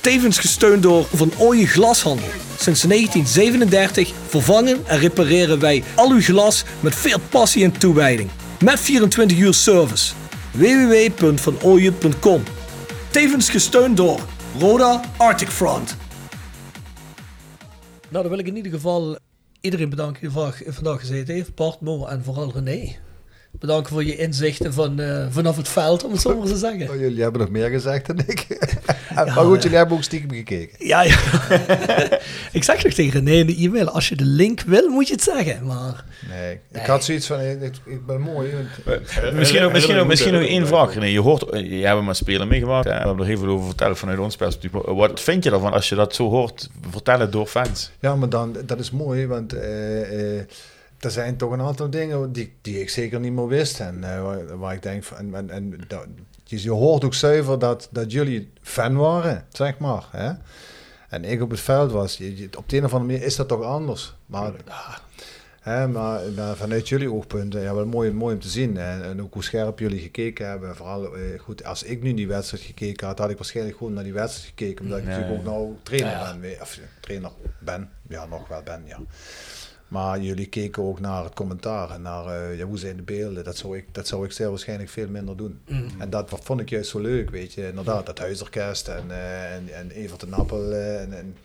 Tevens gesteund door Van Ooyen Glashandel. Sinds 1937 vervangen en repareren wij al uw glas met veel passie en toewijding. Met 24 uur service. www.vanooyen.com Tevens gesteund door Roda Arctic Front. Nou, dan wil ik in ieder geval iedereen bedanken die vandaag, gezeten heeft. Bart, en vooral René. Bedanken voor je inzichten van, eh, vanaf het veld, om het zo maar te zeggen. Oh, jullie hebben nog meer gezegd dan ik. maar goed, jullie hebben ook stiekem gekeken. Ja, ja. ik zeg nog tegen René in de e-mail, als je de link wil, moet je het zeggen. Maar Nee, ik had zoiets van, ik, ik- ik ben mooi. want- Misschien ook, misschien ook, misschien ook moet één vraag, René. Je hoort, eh, je hebt maar spelen meegemaakt. hè. We hebben er heel veel over verteld vanuit ons perspectief. Wat vind je ervan als je dat zo hoort vertellen door fans? Ja, maar dan, dat is mooi, want eh, eh, er zijn toch een aantal dingen die, die ik zeker niet meer wist. En eh, waar, ik denk van, en, en, en dat, je, hoort ook zuiver dat, dat jullie fan waren, zeg maar. Hè? En ik op het veld was. Je, je- op de een of andere manier is dat toch anders. Maar, ah, hè, maar, maar vanuit jullie oogpunten, ja, wel mooi, mooi om te zien. En, en ook hoe scherp jullie gekeken hebben. Vooral, eh, goed, als ik nu die wedstrijd gekeken had, had ik waarschijnlijk gewoon naar die wedstrijd gekeken. Omdat ik natuurlijk ook nou trainer Ja, ben. Of trainer ben. Ja, nog wel ben, ja. Maar jullie keken ook naar het commentaar en naar eh, ja, hoe zijn de beelden. Dat zou, ik, dat zou ik zeer waarschijnlijk veel minder doen. En dat vond ik juist zo leuk, weet je. Inderdaad, dat huisorkest en, eh en, en Evert de Nappel eh, en, en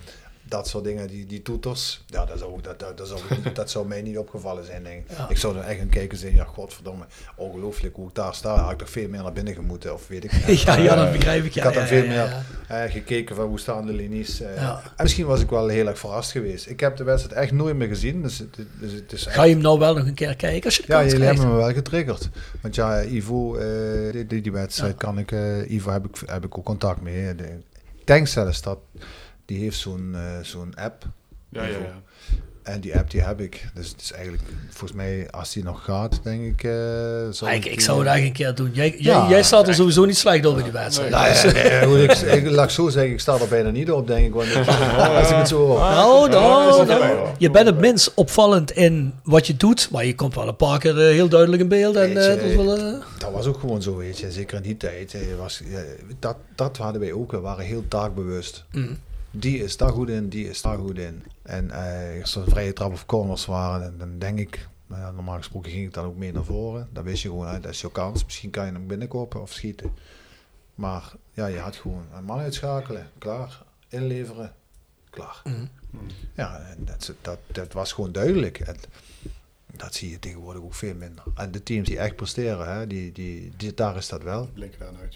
dat soort dingen, die, die toeters. Ja, dat zou, dat, dat, dat, zou, dat zou mij niet opgevallen zijn, denk ik. Ja. Ik zou dan echt gaan kijken en zeggen, ja, godverdomme, ongelooflijk hoe ik daar sta. Had ik toch veel meer naar binnen gemoeten, of weet ik ja, ja, dat begrijp ik. Ja, ik had dan ja, veel meer eh, gekeken van hoe staan de linies. eh. En misschien was ik wel heel erg verrast geweest. Ik heb de wedstrijd echt nooit meer gezien. Dus, het- dus het is echt- Ga je hem nou wel nog een keer kijken als je ja, jullie hebben me wel getriggerd. Want ja, Ivo, eh, die, die, die wedstrijd kan ik... Ivo heb ik, heb ik ook contact mee. Ik denk zelfs dat... Die heeft zo'n eh, zo'n app. Ja, ja, ja. En die app die heb ik. Dus het is eigenlijk, volgens mij, als die nog gaat, denk ik... eh zal Ah, ik, ik zou het eigenlijk een keer doen. Jij, jij, Ja, jij staat er sowieso niet slecht op in die wedstrijd. Nou ja, nee, goed, ik, ik, laat ik zo zeggen, ik sta er bijna niet op, denk ik. Want ik- als ik het zo hoor. Nou, nou, nou. je bent het minst opvallend in wat je doet, maar je komt wel een paar keer eh, heel duidelijk in beeld. En, je, dat wel, eh, Dat was ook gewoon zo, weet je. Zeker in die tijd. Was, ja, dat, dat hadden wij ook. We waren heel taakbewust. mm. Die is daar goed in, die is daar goed in. En eh, als er vrije trap of corners waren, dan, denk ik... nou ja, normaal gesproken ging ik dan ook mee naar voren. Dan wist je gewoon, hè, dat is jouw kans. Misschien kan je hem binnenkopen of schieten. Maar ja, je had gewoon een man uitschakelen. Klaar. Inleveren. Klaar. Mm. Ja, en dat, dat, dat was gewoon duidelijk. En dat zie je tegenwoordig ook veel minder. En de teams die echt presteren, hè, die, die, die, daar is dat wel.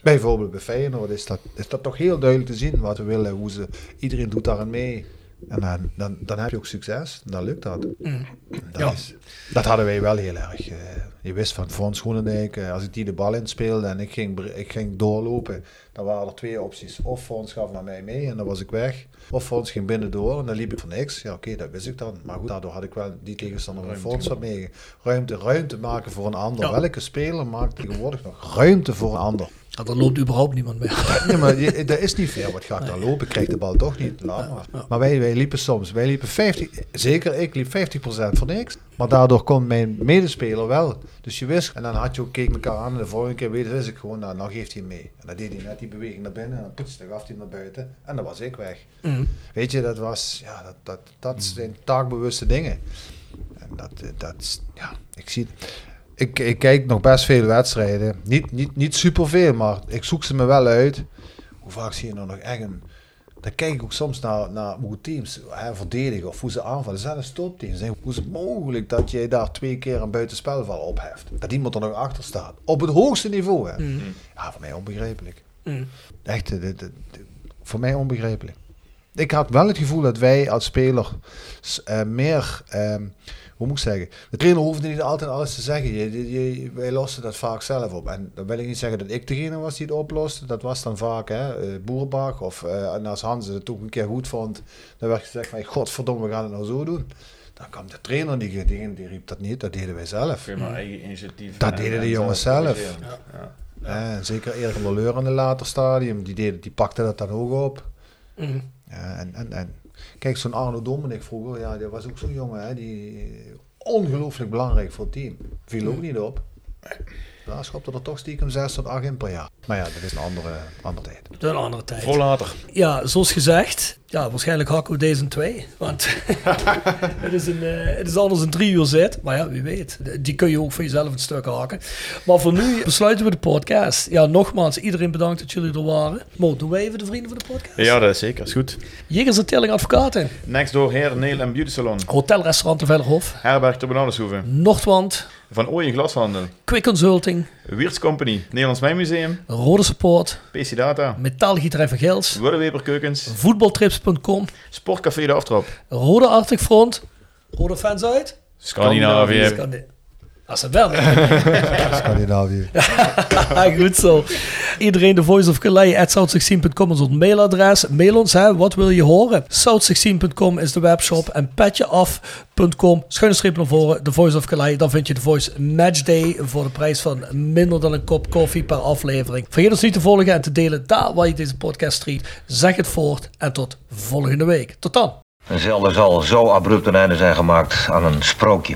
Bijvoorbeeld bij Feyenoord is dat, is dat toch heel duidelijk te zien wat we willen, hoe ze, iedereen doet daarin mee. En dan, dan, dan heb je ook succes, dan lukt dat. Mm. Dat, Ja. is, dat hadden wij wel heel erg. eh, je wist van Fons Groenendijk, eh, als ik die de bal inspeelde en ik ging, ik ging doorlopen, dan waren er twee opties. Of Fons gaf naar mij mee en dan was ik weg. Of Fons ging binnendoor en dan liep ik voor niks. Ja, oké, dat wist ik dan. Maar goed, daardoor had ik wel die tegenstander van Fons wat mee. Ruimte, ruimte maken voor een ander. Ja. Welke speler maakt tegenwoordig nog ruimte voor een ander? Ja, er loopt überhaupt niemand meer. Nee, maar je, er is niet veel. Wat ga ik dan lopen? Ik krijg de bal toch niet. Laat maar. Maar wij, wij liepen soms. Wij liepen 50, zeker ik liep 50% voor niks. Maar daardoor kon mijn medespeler wel. Dus je wist, en dan had je ook, keek elkaar aan. En de volgende keer weet, wist ik gewoon, nou, nou geeft hij mee. En dan deed hij net die beweging naar binnen. En dan poetste, gaf hij naar buiten. En dan was ik weg. Mhm. Weet je, dat was, ja, dat, dat, dat zijn taakbewuste dingen. En dat, eh, dat ja, ik zie ik, ik kijk nog best veel wedstrijden. Niet, niet, niet superveel, maar ik zoek ze me wel uit. Hoe vaak zie je nou nog echt een... Dan kijk ik ook soms naar, naar hoe teams hè, verdedigen of hoe ze aanvallen. Zelfs topteams. Hoe is het mogelijk dat je daar twee keer een buitenspelval opheft? Dat iemand er nog achter staat. Op het hoogste niveau. Hè? Mhm. Ja, voor mij onbegrijpelijk. Mhm. Echt, dit- dit- dit- voor mij onbegrijpelijk. Ik had wel het gevoel dat wij als speler eh, meer, ehm, hoe moet ik zeggen, de trainer hoefde niet altijd alles te zeggen. Je, je, je- wij losten dat vaak zelf op. En dan wil ik niet zeggen dat ik degene was die het oploste. Dat was dan vaak hè, eh, Boerbach of eh, en als Hans het ook een keer goed vond, dan werd gezegd van godverdomme, we gaan het nou zo doen. Dan kwam de trainer, die, die, die riep dat niet, dat deden wij zelf. Je maar eigen initiatief. Dat en- deden de en jongens zelf. Ja. Ja, en zeker Erik der Leur in een later stadium, die, deed, die pakte dat dan ook op. Mhm. Ja, en, en, en kijk, zo'n Arno Dominic vroeger, ja, die was ook zo'n jongen, hè, die ongelooflijk belangrijk voor het team. Viel ook niet op. Daar schopte er toch stiekem 6 tot 8 in per jaar. Maar ja, dat is een andere, andere tijd. Een andere tijd. Voor later. Ja, zoals gezegd, ja, waarschijnlijk hakken we deze in twee. Want het, is een, eh, het is anders een drie uur zit. Maar ja, wie weet. Die kun je ook voor jezelf een stuk haken. Maar voor nu besluiten we de podcast. Ja, nogmaals, iedereen bedankt dat jullie er waren. Mo, doen wij even de vrienden van de podcast? Ja, dat is zeker. Is goed. Jegers en Tilling Advocaten. Next door Heer, Neel en Beauty Salon. Hotel, restaurant de Vellerhof. Herberg ter Benadeshoeve. Noordwand. Van Ooyen Glashandel. Quick Consulting. Wiertz Company. Nederlands Mijnmuseum. Rode Support. PC Data. Metaalgieterij van Gels. Keukens. Voetbaltrips.com. Sportcafé De Aftrap. Rode Arctic Front. Rode fans uit. Scandinavië. Scandi- Als het wel. Scandinavië. Goed zo. Iedereen de Voice of Calais at south16.com is ons mailadres. Mail ons, hè. wat wil je horen? South16.com is de webshop en petjeaf.com, schuine streep naar voren, de Voice of Calais. Dan vind je de Voice Match Day voor de prijs van minder dan een kop koffie per aflevering. Vergeet ons niet te volgen en te delen daar waar je deze podcast street. Zeg het voort en tot volgende week. Tot dan. En zelden zal zo abrupt een einde zijn gemaakt aan een sprookje.